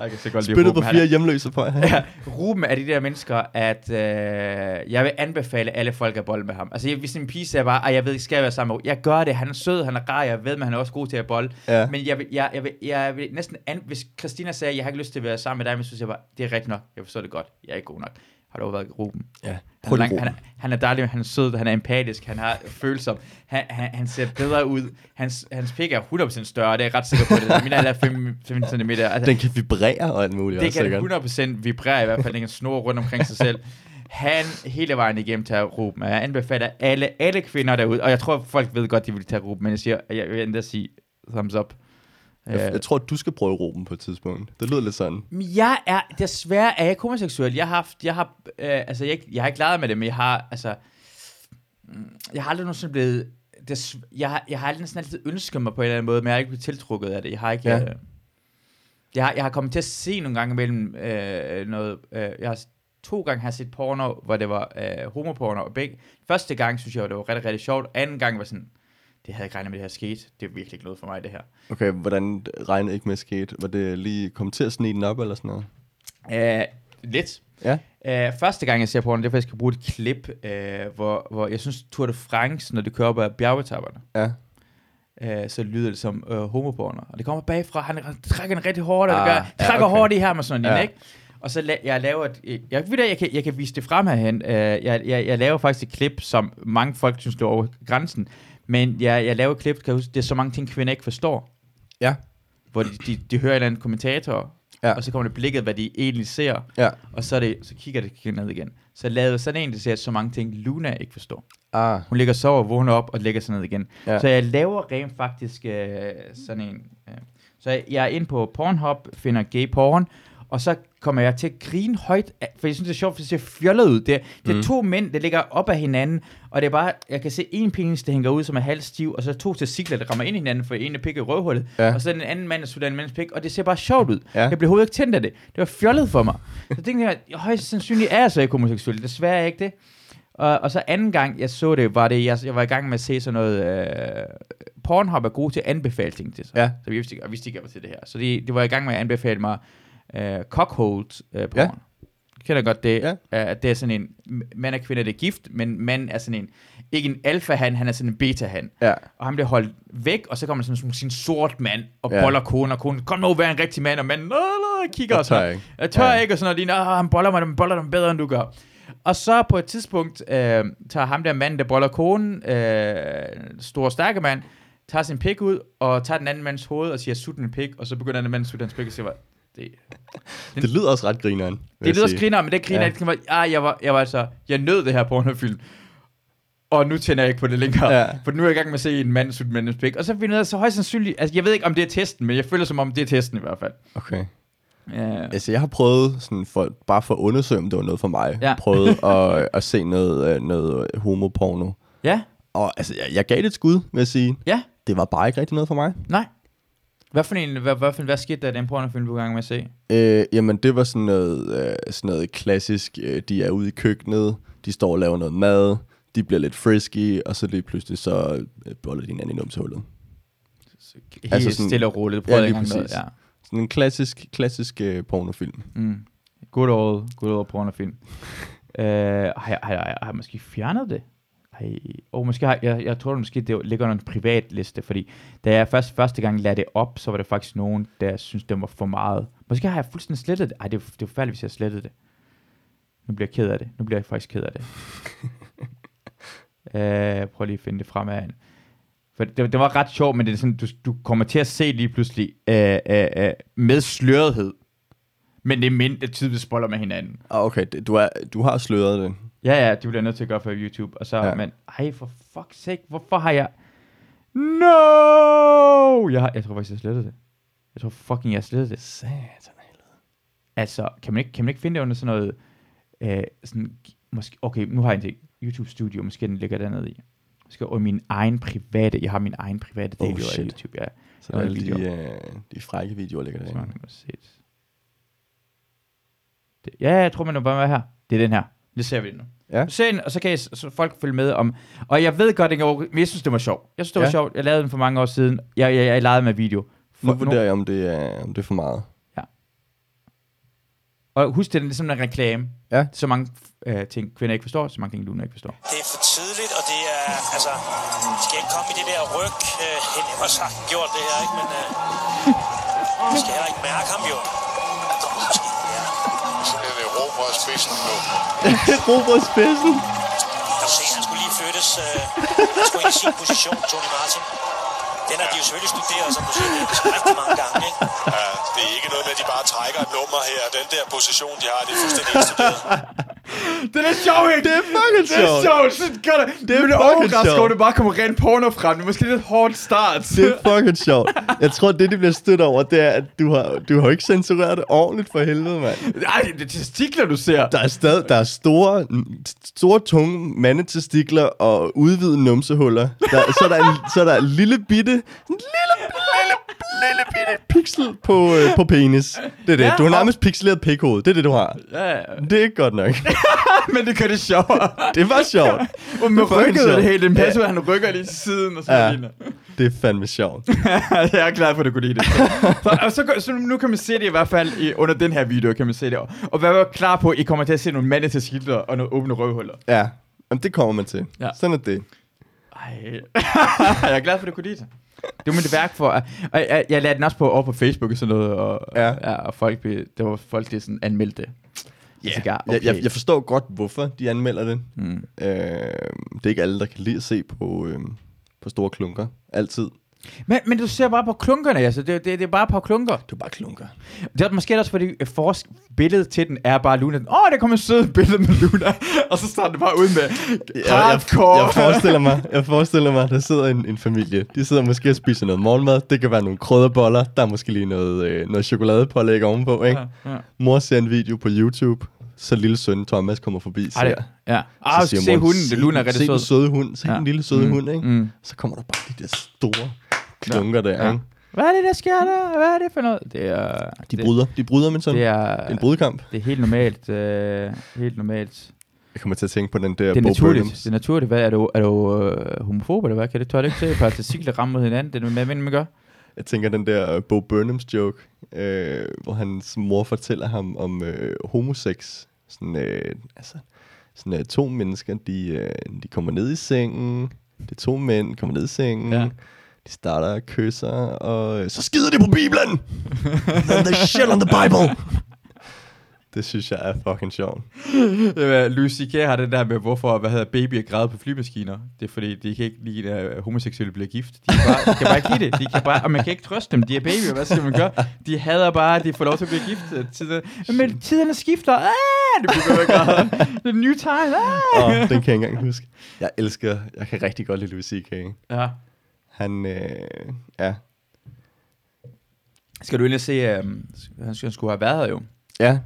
Jeg kan så godt lide Spyttet på fire er- hjemløse på. Ja, Ruben er de der mennesker, at øh, jeg vil anbefale alle folk at bolle med ham. Altså, jeg- hvis en pige siger bare, at jeg ved ikke, skal jeg være sammen med Ruben?" Jeg gør det, han er sød, han er rar, jeg ved, men han er også god til at bolle. Ja. Men jeg vil, jeg, jeg, vil, jeg vil næsten, an, hvis Christina sagde, jeg har ikke lyst til at være sammen med dig, men så synes jeg bare, det er rigtigt nok, jeg forstår det godt, jeg er ikke god nok. Har du været Ruben? ja. Han er, lang, han, er, han er dejlig, han er sød, han er empatisk, han har følelser, han, han, han ser bedre ud, hans, hans pik er 100% større, det er jeg ret sikker på det. Min er 5, 5 cm. Altså, Den kan vibrere og alt muligt. det også, kan sikkert. 100% vibrere i hvert fald, den kan snurre rundt omkring sig selv. Han hele vejen igennem tager Ruben, og jeg anbefaler alle, alle kvinder derude, og jeg tror, folk ved godt, de vil tage Ruben, men jeg siger, jeg vil endda sige thumbs up. Jeg, jeg tror, du skal prøve Ruben på et tidspunkt. Det lyder lidt sådan. Jeg er, desværre er jeg homoseksuel. Jeg har haft, jeg har, øh, altså jeg, jeg har ikke leget med det, men jeg har, altså, mm, jeg har aldrig nogensinde blevet, des, jeg, har, jeg har aldrig næsten altid ønsket mig på en eller anden måde, men jeg har ikke blevet tiltrukket af det. Jeg har ikke, Ja. øh, jeg, har, jeg har kommet til at se nogle gange imellem øh, noget, øh, jeg har, to gange har set porno, hvor det var øh, homoporno. Og begge, første gang synes jeg, det var rigtig, rigtig sjovt. Anden gang var sådan, det havde jeg ikke regnet med, det her skete. Det er virkelig ikke noget for mig, det her. Okay, hvordan regnede ikke med skete? Var det lige kommet til at snige den op eller sådan noget? Uh, lidt. Ja. Uh, første gang, jeg ser porno, det er faktisk, jeg skal bruge et klip, uh, hvor, hvor jeg synes, Tour de France, når det kører op ad bjergetapperne, Ja. uh, så lyder det som uh, homoporno. Og det kommer bagfra, han, han trækker den rigtig hårdt, og det Ah, gør, ja, trækker okay. hårdt i her med sådan noget, Ja. ikke? Og så la- jeg laver et, jeg, ved, jeg, kan, jeg kan vise det frem herhen. Uh, jeg, jeg, jeg laver faktisk et klip, som mange folk synes, er over grænsen. Men jeg, jeg laver klip, kan huske, det er så mange ting, kvinder ikke forstår. Ja. Hvor de, de, de hører en eller anden kommentator, Ja. og så kommer det blikket, hvad de egentlig ser. Ja. Og så, er det, så kigger det ned igen. Så jeg lavede sådan en, der siger så mange ting, Luna ikke forstår. Ah, Hun ligger og vågner op og lægger sig ned igen. Ja. Så jeg laver rent faktisk øh, sådan en... Øh. Så jeg, jeg er inde på Pornhub, finder gay porn, og så kommer jeg til at grine højt, af- for jeg synes, det er sjovt, for det ser fjollet ud. Det, det er Mm. to mænd, der ligger op af hinanden, og det er bare, jeg kan se en penis, der hænger ud, som er halvt stiv, og så to testikler, der rammer ind i hinanden, for en er pik i røvhullet, Ja. og så den anden mand, der sutter en mands pik, og det ser bare sjovt ud. Ja. Jeg blev overhovedet ikke tændt af det. Det var fjollet for mig. Så tænkte jeg, højst sandsynligt er jeg så ikke homoseksuel. Desværre er jeg ikke det. Og, og så anden gang, jeg så det, var det, jeg, jeg var i gang med at se sådan noget, øh, Pornhub er god til at anbefale ting til sig. Ja. Så vi vidste ikke, og vidste ikke, jeg var til det her. Så det, det var jeg i gang med at anbefale mig øh, cockhold øh, porn. Ja. Kender godt det, Ja. at det er sådan en, mand og kvinde, det er gift, men mand er sådan en, ikke en alfa-han, han er sådan en beta-han. ja. Og han bliver holdt væk, og så kommer der sådan en sin sort mand, og Ja. boller konen, og konen, kom nu, vær en rigtig mand, og manden, "Nå, nå," kigger og sådan tør noget. ikke. Jeg tør Ja. ikke, og sådan noget, de, "Nå, han boller mig, han boller dem bedre, end du gør. Og så på et tidspunkt, øh, tager ham der mand, der boller konen, øh, stor stærke mand, tager sin pik ud, og tager den anden mands hoved, og siger, sut en pik, og så begynder den anden mand at sutte hans pik, og siger, "Hvad? det, Det lyder også ret grineren. det jeg lyder sige. skriner, men det griner Ja. ikke. Ah, jeg var, jeg var altså, jeg nød det her pornofilm. Og nu tænder jeg ikke på det længere. Ja. For nu er jeg i gang med at se en mand sutte mandens pik. Og så finder jeg så højst sandsynligt, altså jeg ved ikke, om det er testen, men jeg føler som om, det er testen i hvert fald. Okay. Ja. Altså, jeg har prøvet sådan for, bare for at undersøge, om det var noget for mig. Ja. Prøvet at, at se noget, øh, noget homoporno. ja, Og altså, jeg, jeg gav det et skud, vil jeg sige. ja, Det var bare ikke rigtig noget for mig. nej. Hvad for en, hvad, hvad, for, hvad skete der i den pornofilm, du var i gang med at se? Øh, jamen, det var sådan noget, øh, sådan noget klassisk. Øh, de er ude i køkkenet, de står og laver noget mad, de bliver lidt frisky, og så lige pludselig så øh, boller de hinanden i numsehullet. Helt Altså sådan- stille og roligt. Ja, Prøv lige ikke engang noget, præcis. Ja. Sådan en klassisk, klassisk øh, pornofilm. Mm. Good old, good old pornofilm. uh, har, jeg, har, jeg, har jeg måske fjernet det? Ej, oh, måske har, jeg, jeg tror måske, det ligger under en privat liste, fordi da jeg først, første gang lagde det op, så var det faktisk nogen, der synes det var for meget. Måske har jeg fuldstændig slettet det. Ej, det er, det er forfærdeligt, hvis jeg slettede det. Nu bliver jeg ked af det. Nu bliver jeg faktisk ked af det. uh, prøv lige at finde det fremad. For det, det var ret sjovt, men det er sådan, du, du kommer til at se lige pludselig uh, uh, uh, med slørethed. Men det er mindre tydeligt spoiler med hinanden. Ah, okay, du, er, du har sløret det. Ja, ja, det bliver nødt til at gøre for YouTube. Og så, Ja. men, ej, for fuck's sake, hvorfor har jeg... No! Jeg, har, jeg tror faktisk, jeg slettede det. Jeg tror fucking, jeg slettede det. Satan. Altså, kan man ikke, kan man ikke finde det under sådan noget... Øh, sådan, måske, okay, nu har jeg en ting. YouTube Studio, måske den ligger dernede i. Måske over min egen private... Jeg har min egen private Oh, del af shit. YouTube, ja. Så der er alle de, øh, de frække videoer, ligger Så derinde. Det, ja, jeg tror, man er bare med her. Det er den her. Det ser vi nu. Ja. Se den, og så kan jeg, så folk følge med om... Og jeg ved godt, det går, men jeg synes, det var sjovt. Jeg synes, det var Ja. sjovt. Jeg lavede den for mange år siden. Jeg, jeg, jeg legede med video. For, Nu vurderer jeg, om det, er, om det er for meget. og husk, det er sådan en reklame. Ja. Så mange øh, ting, kvinder ikke forstår, så mange ting, Luna ikke forstår. Det er for tidligt, og det er, altså, vi skal ikke komme i det der ryg. Øh, Henning har sagt gjort det her, ikke? Men øh, vi skal heller ikke mærke ham jo. Måske, ja. Så bliver det råber og spidsen nu. Robert Spidsen. Kan du se, han skulle lige flyttes. Øh, han skulle ind i sin position, Tony Martin. Den har de jo selvfølgelig studeret, som du siger, det er rigtig mange gange, ikke? Ja, det er ikke noget med, at de bare trækker et nummer her. Den der position, de har, det er fuldstændig indstuderet. Det er sjovt, ikke? Det er fucking Det er sjovt. sjovt. Så gør det. Det er Men fucking overrasket sjovt. over, at det bare kommer rent porno frem. Det er måske lidt hårdt start. Det er fucking sjovt. Jeg tror, det, de bliver stødt over, det er, at du har, du har ikke censureret det ordentligt for helvede, mand. Ej, det er testikler, du ser. Der er stadig der er store, store tunge mandetestikler og udvidede numsehuller. Der, så, er der en, så er der en lille bitte, en lille, lille, lille bitte pixel på, øh, på penis. Det er det. Ja, Du har og- nærmest pixeleret pikhoved. Det er det, du har. Ja, ja. Det er ikke godt nok. men det gør det sjovere. Det var sjovt. Og med rykket og det hele, den passer, ja. han rykker lige til siden, og så Ja. ja. Det er fandme sjovt. jeg er glad for, at du kunne lide det. Så, og så, så, nu kan man se det i hvert fald i, under den her video, kan man se det. Og vær klar på, at I kommer til at se nogle mande til skilter og nogle åbne røvhuller. Ja, Jamen, det kommer man til. Ja. Sådan er det. Ej. jeg er glad for, at du kunne lide det. Det var mit værk for... Og jeg, jeg lagde den også på over på Facebook og sådan noget, og, Ja. ja, og folk, der var folk, der sådan anmeldte det. Ja, Så jeg, jeg, jeg, jeg forstår godt, hvorfor de anmelder det. Mm. Øh, det er ikke alle, der kan lide at se på, øh, på store klunker. Altid. Men, men du ser bare på klunkerne, altså. Det, det, det er bare på klunker. Det er bare klunker. Det er måske også, fordi øh, forsk billedet til den er bare Luna. Åh, oh, der kommer et sødt billede med Luna. og så starter det bare ud med Jeg, hardcore. jeg, jeg, forestiller mig, jeg forestiller mig, der sidder en, en familie. De sidder måske og spiser noget morgenmad. Det kan være nogle krydderboller. Der er måske lige noget, øh, noget chokoladepålæg ovenpå. Ikke? Ja, ja. Mor ser en video på YouTube. Så lille søn Thomas kommer forbi. Ej, ser. ja. Ah, siger se moren, hunden. Det Luna er rigtig Se den sød. søde hund. Se Ja. den lille søde Mm, hund, ikke? mm. Så kommer der bare de der store klunker der, Ja. ikke? Hvad er det, der sker der? Hvad er det for noget? Det er... De det, bryder. De bryder, men sådan. det Det er, en brudkamp. det er helt normalt. Øh, helt normalt. Jeg kommer til at tænke på den der Det er Bo naturligt. Burnhams. Det er naturligt. Hvad, er du, er du øh, homofob, eller hvad? Kan det tør det ikke se? Par testikler ramme mod hinanden. Det er noget, man gør. Jeg tænker den der uh, Bo Burnhams joke, øh, hvor hans mor fortæller ham om øh, homosex. Sådan, øh, altså, sådan øh, to mennesker, de, øh, de kommer ned i sengen. Det er to mænd, kommer ned i sengen. Ja. De starter og øh, så skider de på Bibelen! And they shit on the Bible! det synes jeg er fucking sjovt. Øh, Louis C.K. har det der med, hvorfor hvad hedder, babyer græder på flymaskiner. Det er fordi, de kan ikke lide, at homoseksuelle bliver gift. De kan, bare, de kan bare ikke lide det. De kan bare, og man kan ikke trøste dem. De er babyer. Hvad skal man gøre? De hader bare, at de får lov til at blive gift. øh, Tiden, men tiderne skifter. Ah, det med at. The new time. Ah. Og den kan jeg ikke engang huske. Jeg elsker, jeg kan rigtig godt lide Louis C.K. Ja. Han, øh, ja. Skal du egentlig se, øh, han skulle- han skulle have været her jo. Ja. Jeg,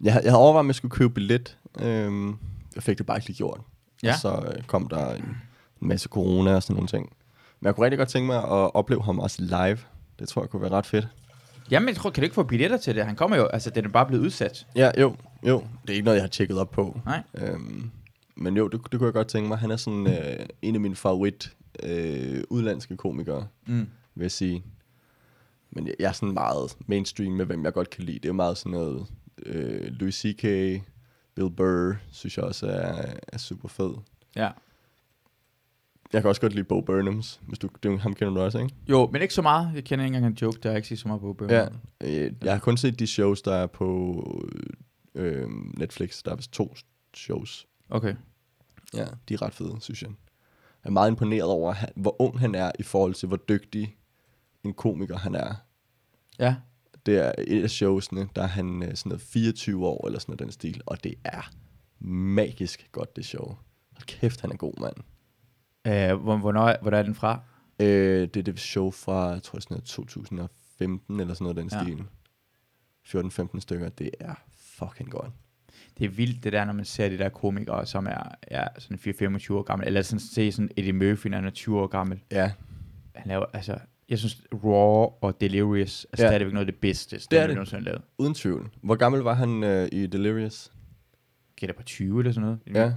jeg havde overvejet, om jeg skulle købe billet. Øhm, jeg fik det bare ikke lige gjort. Ja. Og så øh, kom der en, en masse corona og sådan nogle ting. Men jeg kunne rigtig godt tænke mig at opleve ham også live. Det tror jeg kunne være ret fedt. Jamen, jeg tror, kan du ikke få billetter til det? Han kommer jo, altså, den er bare blevet udsat. Ja, jo, jo. Det er ikke noget, jeg har tjekket op på. Nej. Øhm, men jo, det, det kunne jeg godt tænke mig. Han er sådan øh, en af mine favorit øh, udlandske komikere, Mm. vil jeg sige. Men jeg, jeg er sådan meget mainstream med, hvem jeg godt kan lide. Det er meget sådan noget øh, Louis C.K., Bill Burr, synes jeg også er, er super fed. Ja. Jeg kan også godt lide Bo Burnhams, hvis du, det, ham kender du også, ikke? Jo, men ikke så meget. Jeg kender ikke engang en joke, der er ikke så meget på bøger. Ja. Øh, jeg har kun set de shows, der er på øh, Netflix. Der er vist to shows. Okay. Ja, de er ret fede, synes jeg. Jeg er meget imponeret over, han- hvor ung han er i forhold til, hvor dygtig en komiker han er. Ja. Det er et af showsene, der er han øh, sådan noget 24 år, eller sådan noget den stil, og det er magisk godt, det show. Hold kæft, han er god, mand. Øh, hvor, hvornår, hvornår er den fra? Øh, det er det show fra, jeg tror sådan noget 2015, eller sådan noget den Ja. stil. 14-15 stykker, det er fucking godt. Det er vildt, det der, når man ser de der komikere, som er, er sådan 4-25 år gammel. Eller sådan se sådan Eddie Murphy, når han er 20 år gammel. Ja, Han laver, altså, jeg synes, Raw og Delirious er Ja. stadigvæk noget af det bedste, Det er det nogensinde har lavet. uden tvivl. Hvor gammel var han øh, i Delirious? Gætter på 20 eller sådan noget. Ja.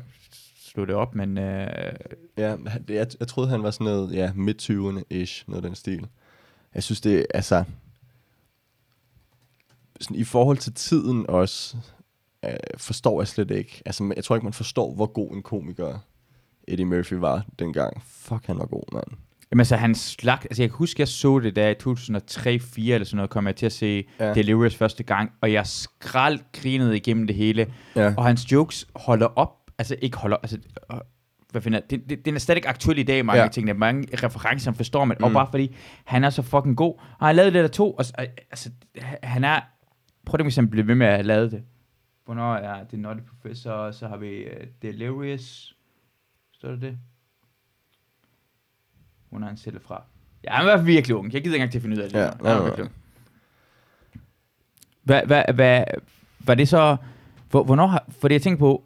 Slå det op, men øh, Ja, jeg, jeg troede, han var sådan noget, ja, midt-20'erne-ish, noget af den stil. Jeg synes, det altså... Sådan, I forhold til tiden også, øh, forstår jeg slet ikke. Altså, jeg tror ikke, man forstår, hvor god en komiker Eddie Murphy var dengang. Fuck, han var god, mand. Jamen altså, han slag... Altså, jeg kan huske, jeg så det der i 2003-4 eller sådan noget, kom jeg til at se Ja. Delirious første gang, og jeg skrald grinede igennem det hele. Ja. Og hans jokes holder op, altså ikke holder, altså, øh, hvad finder det, det, den er stadig aktuel i dag, mange Ja. ting, der er mange referencer, forstår man, mm. Og bare fordi, han er så fucking god, og han lavet det der to, og, altså, han er, prøv at eksempel blive ved med at lavet det. Hvornår er det Naughty Professor, så har vi uh, Delirious, står der det? Hvornår er han selv fra? Ja, han var virkelig ung. Jeg gider ikke engang til at finde ud af det. Ja, nej, nej, ung. Hvad, hvad, hvad, var det så... Hvor, hvornår har... Fordi jeg tænker på...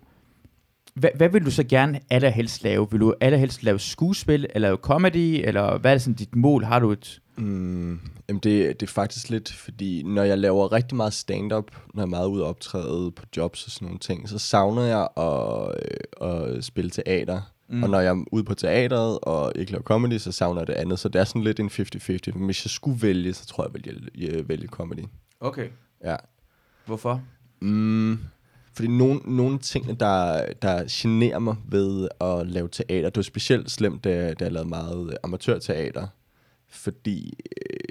hvad, hvad vil du så gerne allerhelst lave? Vil du allerhelst lave skuespil, eller lave comedy, eller hvad er det sådan dit mål? Har du et... Mm, jamen det, det er faktisk lidt, fordi når jeg laver rigtig meget stand-up, når jeg er meget ude og optræde på jobs og sådan nogle ting, så savner jeg at, øh, at spille teater. Mm. Og når jeg er ude på teateret og ikke laver comedy, så savner jeg det andet. Så det er sådan lidt en 50-50. Men hvis jeg skulle vælge, så tror jeg, jeg vil vælge, vælge comedy. Okay. Ja. Hvorfor? Mm, fordi nogle, nogle ting, der, der generer mig ved at lave teater, det var specielt slemt, da, da jeg lavede meget amatørteater. Fordi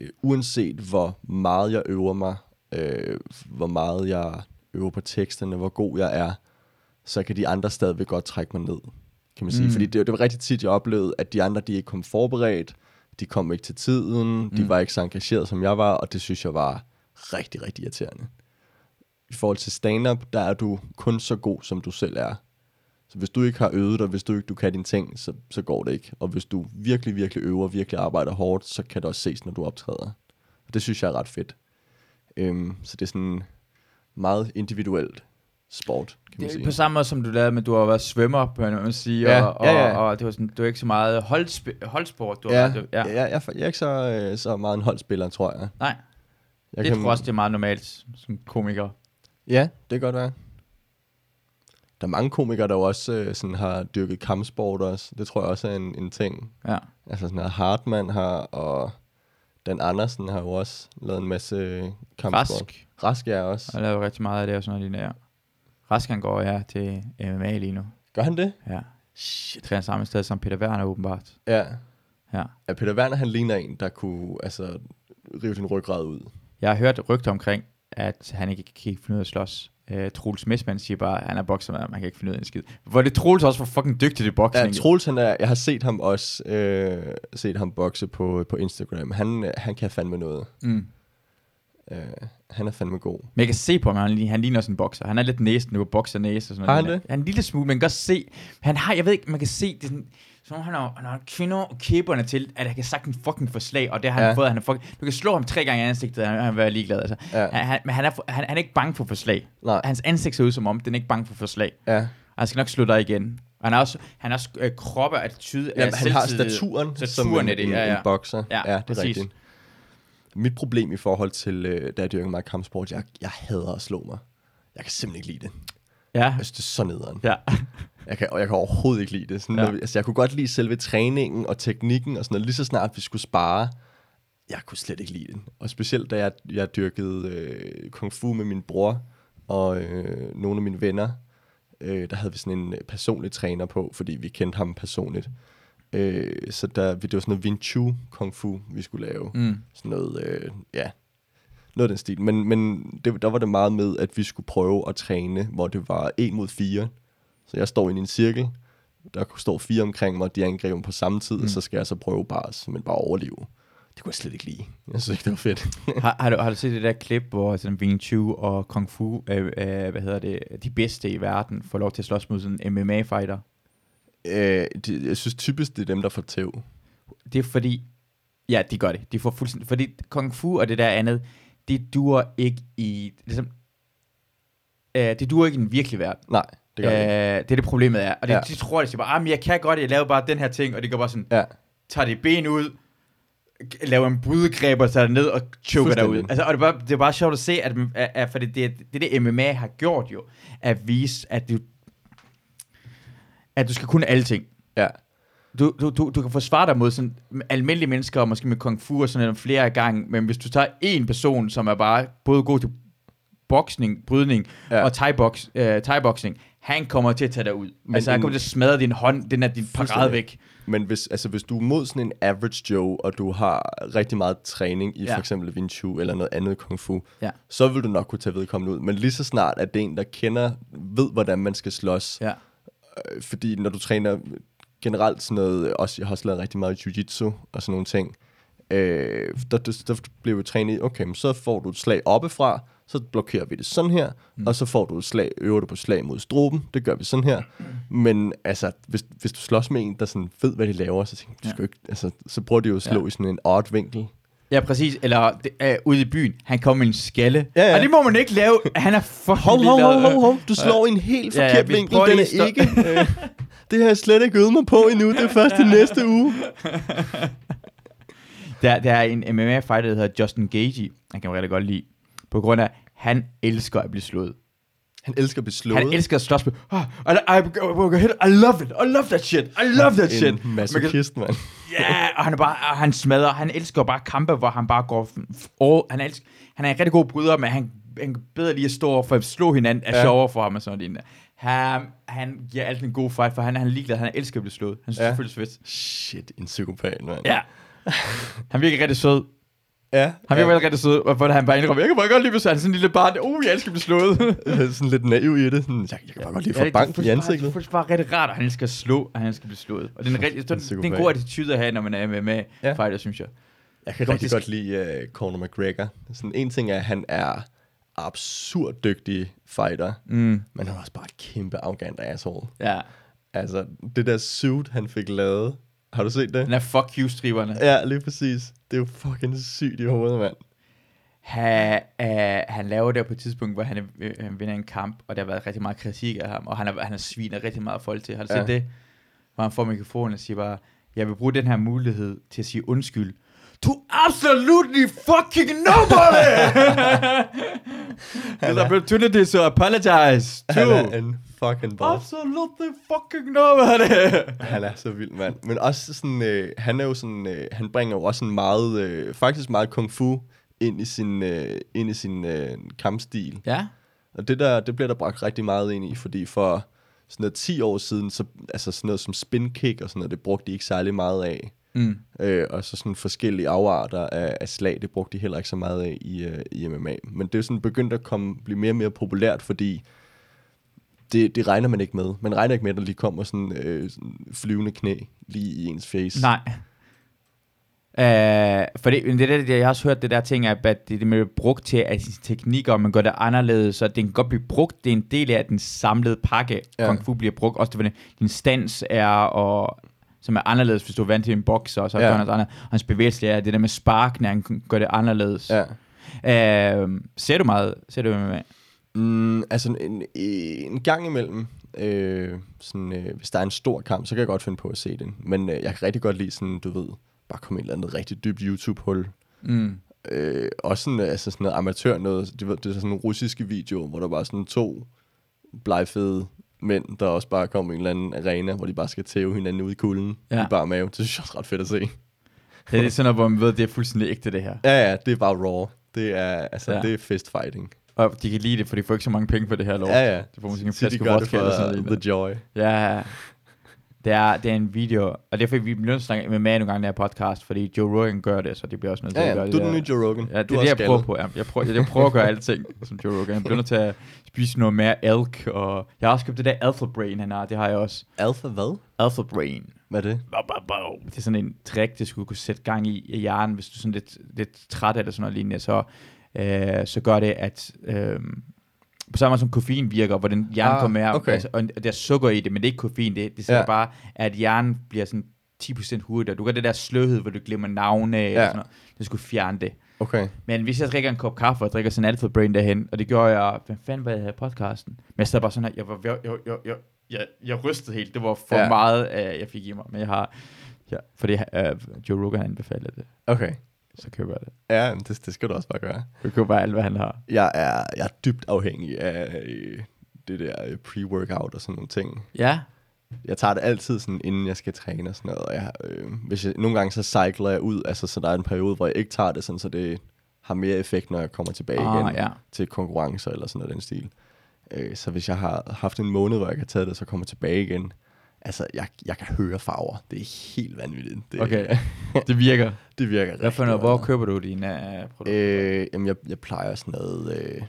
øh, uanset hvor meget jeg øver mig, øh, hvor meget jeg øver på teksterne, hvor god jeg er, så kan de andre stadigvæk godt trække mig ned, kan man sige. Mm. Fordi det, det var rigtig tit, jeg oplevede, at de andre, de ikke kom forberedt, de kom ikke til tiden, de Mm. var ikke så engageret, som jeg var, og det synes jeg var rigtig, rigtig irriterende. I forhold til stand-up, der er du kun så god, som du selv er. Så hvis du ikke har øvet dig, hvis du ikke du kan dine ting, så, så går det ikke. Og hvis du virkelig, virkelig øver, virkelig arbejder hårdt, så kan det også ses, når du optræder. Og det synes jeg er ret fedt. Øhm, så det er sådan meget individuelt sport, kan man Det er sige. på samme måde, som du lavede, men du har været svømmer, på at sige, Ja, og, og, ja, ja. og, det var sådan, du er ikke så meget holdspil, holdsport, du har Ja, været, ja. ja. Jeg, jeg, er- jeg er ikke så, øh, så meget en holdspiller, tror jeg. Nej, jeg det tror jeg også, det er meget normalt som komiker. Ja, det kan godt være. Der er mange komikere, der jo også øh, sådan har dyrket kampsport også. Det tror jeg også er en, en ting. Ja. Altså sådan noget Hartmann har, og Dan Andersen har jo også lavet en masse kampsport. Rask. Rask er også. Og laver rigtig meget af det og sådan noget lignende, ja. Rask han går, ja, til MMA lige nu. Gør han det? Ja. Shit. Træner samme sted som Peter Werner, åbenbart. Ja. Ja. ja. Peter Werner, han ligner en, der kunne altså, rive din ryggrad ud. Jeg har hørt rygter omkring, at han ikke kan finde ud af at slås. Uh, Troels Messmann siger bare, at han er bokser, men man kan ikke finde ud af en skid. Hvor det Troels også var fucking dygtig i boksning. Ja, Troels, han er, jeg har set ham også, øh, set ham bokse på, på Instagram. Han, øh, han kan fandme noget. mm. Øh, han er fandme god. Men jeg kan se på ham, han, han ligner også en bokser. Han er lidt næsen nu, bokser næse og sådan Har noget. han det? Han er en lille smule, man kan godt se. Han har, jeg ved ikke, man kan se, det sådan, så han har, han har kvinder og kæberne til, at han kan sagt en fucking forslag, og det har han Ja. fået. Han er fucking, du kan slå ham tre gange i ansigtet, han, han vil være ligeglad. Altså. Ja. Han, han, men han er, han, han er ikke bange for forslag. Nej. Hans ansigt ser ud som om, den er ikke bange for forslag. Ja. Og han skal nok slå dig igen. Og han har også, han har også øh, kroppe og attitude. af Jamen, han har selvtillid. staturen, som Staturen en, det, ja, ja. en bokser. Ja, ja det er præcis. rigtigt. Mit problem i forhold til, øh, da jeg dyrker meget kampsport, jeg, jeg hader at slå mig. Jeg kan simpelthen ikke lide det. Ja. Jeg synes, det er så nederen. Ja. Jeg kan, og jeg kan overhovedet ikke lide det. Sådan, Ja. når vi, altså, jeg kunne godt lide selve træningen og teknikken og sådan noget. Lige så snart vi skulle spare, jeg kunne slet ikke lide det. Og specielt da jeg, jeg dyrkede øh, kung fu med min bror og øh, nogle af mine venner, øh, der havde vi sådan en personlig træner på, fordi vi kendte ham personligt. Øh, så der, det var sådan noget Wing Chun kung fu, vi skulle lave. Mm. Sådan noget, øh, ja, noget af den stil. Men, men det, der var det meget med, at vi skulle prøve at træne, hvor det var en mod fire. Så jeg står inde i en cirkel, der står fire omkring mig, de angriber mig på samme tid, mm. så skal jeg så prøve bare, men bare overleve. Det kunne jeg slet ikke lide. Jeg synes ikke, det var fedt. har, har, du, har du set det der klip, hvor sådan Wing Chun og Kung Fu, øh, øh, hvad hedder det, de bedste i verden, får lov til at slås mod sådan en MMA-fighter? øh, de, jeg synes typisk, det er dem, der får tæv. Det er fordi, ja, de gør det. De får fuldstændig, fordi Kung Fu og det der andet, det duer ikke i, ligesom, øh, det duer ikke i den virkelige verden. Nej, det gør Øh, det er det problemet er. Og det, Ja. de tror, de siger bare, ah, men jeg kan godt, jeg laver bare den her ting, og det går bare sådan, Ja, tager det ben ud, laver en brydegreb og tager det ned og choker derud. Fuldstændig. Altså, og det er, bare, det er bare sjovt at se, at, at, at for det, det, det, det MMA har gjort jo, at vise, at du, at du skal kunne alting. ja. Du, du, du, du kan forsvare dig mod sådan almindelige mennesker, og måske med kung fu og sådan noget flere gang, men hvis du tager en person, som er bare både god til boksning, brydning Ja. og thai-box, øh, thai-boxing, han kommer til at tage dig ud. Men altså, han kommer til at smadre din hånd, den er din parade væk. Men hvis, altså, hvis du er mod sådan en average Joe, og du har rigtig meget træning i Ja. for eksempel Wing Chun eller noget andet kung fu, Ja. så vil du nok kunne tage vedkommende ud. Men lige så snart, at det er en, der kender, ved, hvordan man skal slås, Ja. øh, fordi når du træner generelt sådan noget, også, jeg har også lavet rigtig meget jiu-jitsu og sådan nogle ting, øh, der, der, der bliver vi trænet i, okay, men så får du et slag oppefra, så blokerer vi det sådan her, mm. og så får du et slag, øver du på slag mod struben, det gør vi sådan her. Men altså, hvis, hvis du slås med en, der sådan ved, hvad de laver, så, tænker, du Ja. ikke, altså, så prøver de jo at slå Ja. i sådan en odd vinkel. Ja, præcis. Eller uh, ude i byen, han kom med en skalle. Ja, ja. Og det må man ikke lave. Han er fucking hov, hov, ligeglad. hov, hov. Du slår i en helt Ja, ja, forkert vi vinkel. Den er ikke... Øh, det har jeg slet ikke øvet mig på endnu. Det er først til næste uge. Der, der er en MMA-fighter, der hedder Justin Gagey. Han kan man rigtig godt lide. På grund af, han elsker at blive slået. Han elsker at blive slået. Han elsker at slås med, oh, I, I, I, I love it, I love that shit, I love that shit. En masochist, mand. Ja, og han er bare, og han smadrer, han elsker bare kampe, hvor han bare går, all, han, elsker, han er en rigtig god bryder, men han, han bedre lige at stå for at slå hinanden, er Ja. sjovere for ham og sådan noget. Han, han giver altid en god fight, for han, han er ligeglad, han elsker at blive slået. Han synes Ja. selvfølgelig fedt. Shit, en psykopat, mand. Ja. Han virker rigtig sød. Ja. Han virker ja. rigtig sød, for han bare indrømmer, jeg kan bare godt lide, hvis han er sådan en lille barn, uh, jeg elsker at blive slået. ja. sådan lidt naiv i det. Sådan, jeg, jeg kan bare godt lide at få bank i ansigtet. Det er bare rigtig rart, at han at slå, og han at blive slået. Og det er en, rigtig, det er, det er en god attitude at have, når man er med, med Ja. ja. fighter, synes jeg. Jeg kan rigtig godt lide uh, Conor McGregor. Sådan, en ting er, at han er absurd dygtig fighter, Mm. men han er også bare et kæmpe arrogant asshole. Ja. Altså, det der suit, han fik lavet, har du set det? Den er fuck you-striberne. Ja, lige præcis. Det er jo fucking sygt i hovedet, mand. Han, uh, han laver det på et tidspunkt, hvor han, øh, han vinder en kamp, og der har været rigtig meget kritik af ham, og han har, han har svinet rigtig meget folk til. Har du Ja. set det? Hvor han får mikrofonen og siger bare, jeg vil bruge den her mulighed til at sige undskyld. To absolutely fucking nobody! This opportunity to apologize to Han er en fucking boss. absolutely fucking nobody! Han er så vild, mand. Men også sådan, øh, han er jo sådan, øh, han bringer jo også sådan meget, øh, faktisk meget kung fu ind i sin, øh, ind i sin øh, kampstil. ja. Og det der, det bliver der bragt rigtig meget ind i, fordi for sådan noget 10 år siden, så, altså sådan noget som spin kick og sådan noget, det brugte de ikke særlig meget af. Mm. Øh, og så sådan forskellige afarter af, af slag, det brugte de heller ikke så meget af i, øh, i MMA. Men det er sådan begyndt at komme, blive mere og mere populært, fordi det, det regner man ikke med. Man regner ikke med, at der lige kommer sådan, øh, sådan flyvende knæ lige i ens face. Nej. Uh, for det, det der, jeg har også hørt det der ting, at det, det med brugt til at teknikker, og man gør det anderledes, så det kan godt blive brugt, det er en del af den samlede pakke, ja. Kung Fu bliver brugt, også det, hvordan din stans er, og som er anderledes, hvis du er vant til en bokser, og så Ja. gør han noget andet. Hans er det der med spark, når han gør det anderledes. Ja. Uh, ser du meget, ser du med? Mm, altså en, en gang imellem, øh, sådan, øh, hvis der er en stor kamp, så kan jeg godt finde på at se den. Men øh, jeg kan rigtig godt lide sådan, du ved, bare komme i et eller andet rigtig dybt YouTube-hul. Mm. Øh, også sådan, altså sådan noget amatør noget, det, var- det er sådan nogle russiske videoer, hvor der bare sådan to blegfede mænd, der også bare kommer i en eller anden arena, hvor de bare skal tæve hinanden ud i kulden ja. Ja. i bare mave. Det synes jeg også ret fedt at se. Det er sådan noget, hvor man ved, det er fuldstændig ægte, det her. Ja, ja, det er bare raw. Det er, altså, ja. Ja. det er fist fighting. Og de kan lide det, for de får ikke så mange penge for det her lov. Ja, ja. De får måske en flaske vodka eller sådan noget. the joy. Ja, det er, det er en video, og det er fordi, vi bliver nødt til at snakke med nogle gange, den her podcast, fordi Joe Rogan gør det, så det bliver også nødt til Ja, at gøre ja, det. du er den nye Joe Rogan. Ja, det du er det, jeg prøver på. Ja. Jeg, prøver, jeg, jeg prøver at gøre alting som Joe Rogan. Jeg bliver nødt til at spise noget mere elk, og jeg har også købt det der Alpha Brain, han har. Det har jeg også. Alpha hvad? Alpha Brain. Hvad er det? Det er sådan en trick, det skulle kunne sætte gang i, i hjernen, hvis du er sådan lidt, lidt træt eller sådan noget lignende, så, øh, så gør det, at øh, på samme måde som koffein virker, hvor den hjernen Ah, kommer mere, okay. altså, og der er sukker i det, men det er ikke koffein, det, det siger Ja. bare, at hjernen bliver sådan 10% hurtigere. Du gør det der sløhed, hvor du glemmer navne, ja. eller Ja. sådan noget. Det skulle fjerne det. Okay. Men hvis jeg drikker en kop kaffe og drikker sådan Alpha Brain derhen, og det gjorde jeg, hvad fanden var jeg her i podcasten? Men jeg sad bare sådan her, jeg, var, jeg, jeg, jeg, jeg, jeg, jeg rystede helt, det var for Ja. ja. meget, uh, jeg fik i mig, men jeg har, ja, fordi uh, Joe Rogan anbefalede det, Okay. Så køber jeg det. Ja, det, det skal du også bare gøre. Jeg køber bare alt, hvad han har. Jeg er, jeg er dybt afhængig af øh, det der øh, pre-workout og sådan nogle ting. Ja, Jeg tager det altid sådan, inden jeg skal træne og sådan noget. Og jeg, øh, hvis jeg, nogle gange så cykler jeg ud, altså så der er en periode, hvor jeg ikke tager det, sådan, så det har mere effekt, når jeg kommer tilbage Ah, igen ja. til konkurrencer eller sådan noget den stil. Øh, så hvis jeg har haft en måned, hvor jeg kan tage det, så kommer jeg tilbage igen. Altså, jeg, jeg kan høre farver. Det er helt vanvittigt. Det, okay. det virker. det virker Hvad for noget, hvor køber du dine uh, produkter? Øh, jamen, jeg, jeg plejer sådan noget, øh,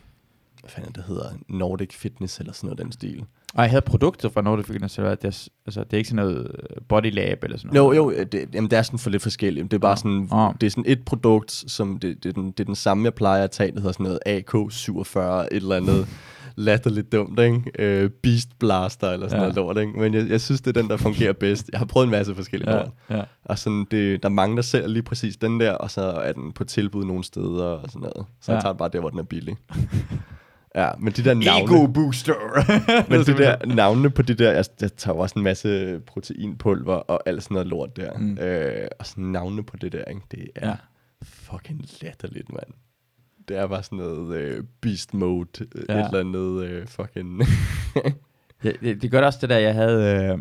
hvad fanden det hedder, Nordic Fitness eller sådan noget den stil. Og jeg havde produkter fra Nordic Fitness, eller det er, altså, det er ikke sådan noget øh, Body Lab eller sådan noget? Jo, jo, øh, det, jamen, det er sådan for lidt forskelligt. Det er bare sådan, Nå. det er sådan et produkt, som det, det, er den, det er den samme, jeg plejer at tage. Det hedder sådan noget AK47, et eller andet. latterligt dumt, ikke? Øh, Beast Blaster eller sådan Ja. noget lort, ikke? Men jeg, jeg synes, det er den, der fungerer bedst. Jeg har prøvet en masse forskellige Ja, lort. ja. Og sådan, det, der er mange, der sælger lige præcis den der, og så er den på tilbud nogle steder og sådan noget. Så Ja. jeg tager bare der, hvor den er billig. ja, men de der navne... Ego booster. Men det der navnene på det der, jeg, jeg tager også en masse proteinpulver og alt sådan noget lort der. Mm. Øh, og sådan navnene på det der, ikke? det er ja. fucking latterligt, mand. Det er bare sådan noget øh, beast mode, ja. Ja. et eller andet øh, fucking... Ja, det, det gør det også det der, jeg havde, øh,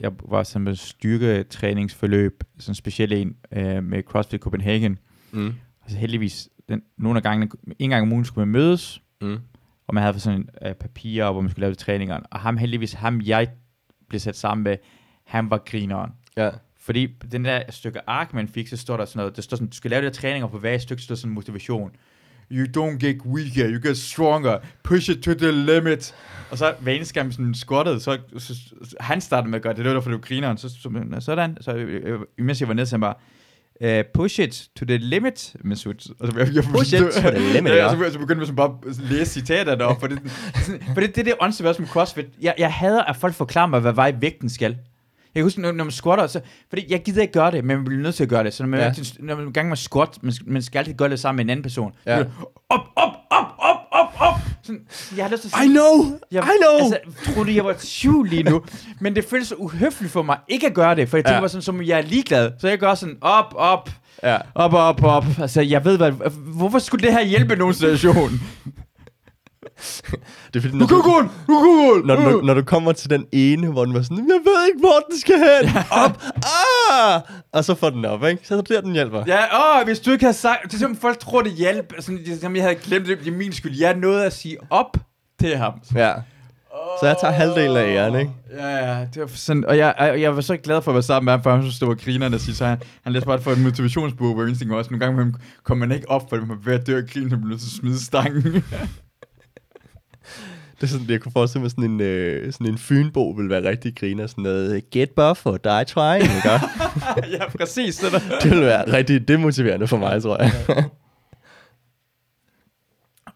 jeg var sådan med styrketræningsforløb, sådan specielt en øh, med CrossFit Copenhagen. mm. Altså heldigvis, den, nogle af gangene, en gang om ugen skulle man mødes, Mm. og man havde sådan øh, papirer, hvor man skulle lave de træninger. Og ham heldigvis, ham jeg blev sat sammen med, han var grineren. Ja. Fordi den der stykke ark, man fik, så står der sådan noget, der står sådan, du skal lave de her træninger på hver stykke, så står sådan motivation. You don't get weaker, you get stronger, push it to the limit. Og så hver eneste gang sådan squattet, så, så, så, han startede med at gøre det, det var derfor, det var grineren. Så, så, sådan, så øh, imens jeg var nede, så han bare, Uh, push it to the limit, Masud. Og så, jeg, jeg, Push it to the limit, ja. så, så begyndte jeg sådan bare at læse citaterne op, for det, for det, det er det åndssvagt også med CrossFit. Jeg, jeg hader, at folk forklarer mig, hvad vej vægten skal. Jeg kan huske, når, når man squatter, så, fordi jeg gider ikke gøre det, men man bliver nødt til at gøre det. Så når man, ja. Når man gang med squat, man, man skal altid gøre det sammen med en anden person. Ja. Op, op, op, op, op, op. Sådan, jeg har lyst til at I sige, know! jeg, I know! Altså, troede, jeg var syv lige nu. Men det føles så uhøfligt for mig ikke at gøre det, for jeg tænker Ja. bare sådan, som jeg er ligeglad. Så jeg gør sådan, op, op, Ja. op, op, op. Altså, jeg ved, hvad, hvorfor skulle det her hjælpe nogen situation? Det er fordi, når du, kan gå. når, når, når du kommer til den ene, hvor den var sådan, jeg ved ikke, hvor den skal hen. Op! Ah! Og så får den op, ikke? Så er der, den hjælper. Ja, åh, hvis du ikke havde sagt... Det er simpelthen, folk tror, det hjælp. Sådan, det, er som jeg havde glemt det. Det er min skyld. Jeg nåede at sige op til ham. Ja. Så jeg tager halvdelen af æren, ikke? Ja, ja, det var sådan, og jeg, jeg, jeg var så glad for at være sammen med ham, for han synes, det var grinerne at sige, så han, han læste bare for en motivationsbog, eneste gang også, nogle gange kom man ikke op, for man var ved at dø af grin, så blev nødt til at smide stangen. Det er sådan, jeg kunne forestille mig, sådan en, øh, sådan en fynbo vil være rigtig griner. Sådan noget, get buff or die trying, ikke? ja, præcis. Det der. det vil være rigtig demotiverende for mig, tror jeg.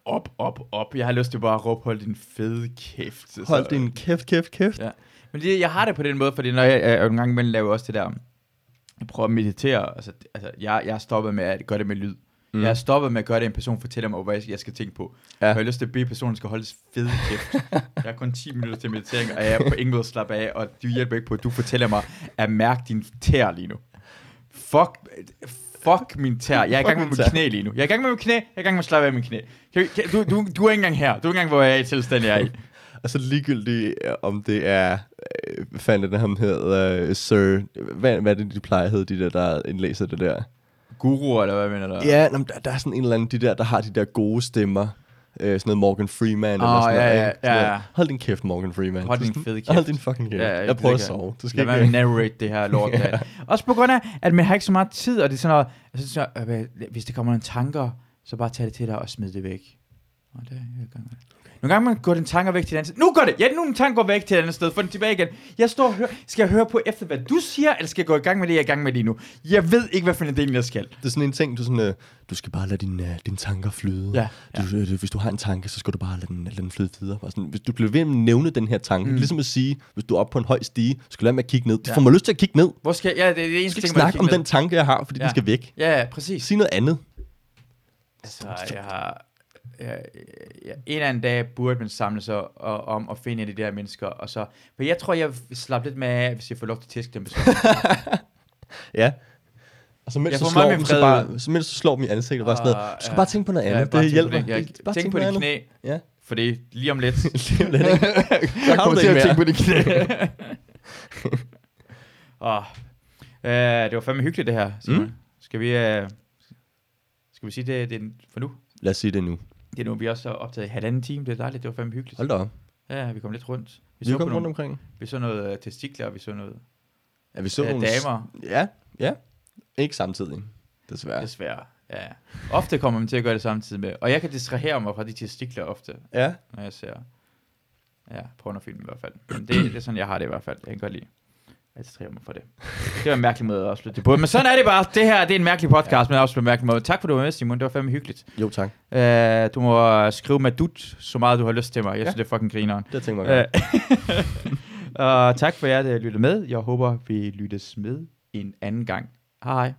Op, op, op. Jeg har lyst til bare at råbe, hold din fede kæft. Hold din kæft, kæft, kæft. Ja. Men det, jeg har det på den måde, fordi når jeg, jeg, jeg en gang imellem laver også det der, jeg prøver at meditere, altså, altså jeg, jeg har stoppet med at gøre det med lyd. Mm. Jeg har stoppet med at gøre det, en person fortæller mig, hvad jeg- skal tænke på. Ja. Jeg har lyst til at bede personen skal holde fede kæft. jeg har kun 10 minutter til meditering, og jeg er på ingen måde slappe af, og du hjælper ikke på, at du fortæller mig at mærke din tær lige nu. Fuck, fuck min tær. Jeg er i gang med min mit knæ lige nu. Jeg er i gang med mit knæ, jeg er i gang med at slappe af mit knæ. Kan, kan, du, du, du er ikke engang her. Du er ikke engang, hvor jeg er i tilstand, jeg er i. Og så ligegyldigt, øh, om det er, øh, hvad fanden er det, ham hedder, øh, Sir, hvad, hvad er det, de plejer at hedde, de der, der indlæser det der? Guru, eller hvad mener du? Ja, nå, men der, der er sådan en eller anden, de der, der har de der gode stemmer. Øh, sådan noget Morgan Freeman eller Åh, sådan ja, noget. ja, ja, ja. noget, Hold din kæft, Morgan Freeman. Hold Det din fede kæft. Hold din fucking kæft. Ja, jeg jeg prøver at sove. Du skal med ikke... at narrate det her lort. ja. Også på grund af, at man har ikke så meget tid, og det er sådan noget, altså, så, øh, hvis der kommer nogle tanker, så bare tag det til dig og smid det væk. Og det jeg gang med. Nogle gange man går den tanker væk til et andet sted. Nu går det! Ja, nu den tanke går væk til et andet sted. Få den tilbage igen. Jeg står og hører. Skal jeg høre på efter, hvad du siger, eller skal jeg gå i gang med det, jeg er i gang med lige nu? Jeg ved ikke, hvad for en del jeg skal. Det er sådan en ting, du sådan, øh, du skal bare lade dine, øh, dine tanker flyde. Ja, Du, øh, hvis du har en tanke, så skal du bare lade den, lade den flyde videre. Bare sådan, hvis du bliver ved med at nævne den her tanke, mm. ligesom at sige, hvis du er oppe på en høj stige, så skal du lade med at kigge ned. Det Ja. får mig lyst til at kigge ned. Hvor skal jeg? Ja, det er det eneste ting, snakke om kigge den tanke, jeg har, fordi Ja. den skal væk. ned. Ja, ja, præcis. Sig noget andet. Altså, jeg har... En eller anden dag burde man samle sig og, om at finde de der mennesker, og så... For jeg tror, jeg vil slappe lidt med af, hvis jeg får lov til at tæske dem. Ja. Og så mens får slår dem, så, bare, så mens du slår dem i ansigtet, bare sådan noget, du skal ja. bare tænke på noget andet. bare det tænk på hjælper. det. Jeg, Bare tænk på dit andet. knæ, Ja. fordi lige om lidt, Lige om lidt, ikke? jeg kommer til at tænke på dit knæ. Åh, øh, det var fandme hyggeligt det her, Simon. Mm. Skal vi... Øh, skal vi sige det, det er for nu? Lad os sige det nu. Det er nu, vi også har optaget i halvanden time. Det er dejligt, det var fandme hyggeligt. Hold da op. Ja, vi kom lidt rundt. Vi, Vi så, kommer rundt nogle, omkring. vi så noget øh, testikler, og vi så noget Ja, vi så øh, nogle... damer. Ja, ja. Ikke samtidig, desværre. Desværre. Ja. Ofte kommer man til at gøre det samtidig med. Og jeg kan distrahere mig fra de testikler ofte, Ja, når jeg ser ja, pornofilm i hvert fald. Men det, det er sådan, jeg har det i hvert fald. Jeg kan godt lide. Jeg stræber mig for det. Det var en mærkelig måde at slutte det på. Men sådan er det bare. Det her det er en mærkelig podcast, men også på en mærkelig måde. Tak for, at du var med, Simon. Det var fandme hyggeligt. Jo, tak. Uh, du må skrive Madut så meget, du har lyst til mig. Jeg synes, det er fucking grineren. Det tænker jeg Uh, og tak for jer, der lyttede med. Jeg håber, vi lyttes med en anden gang. Hej.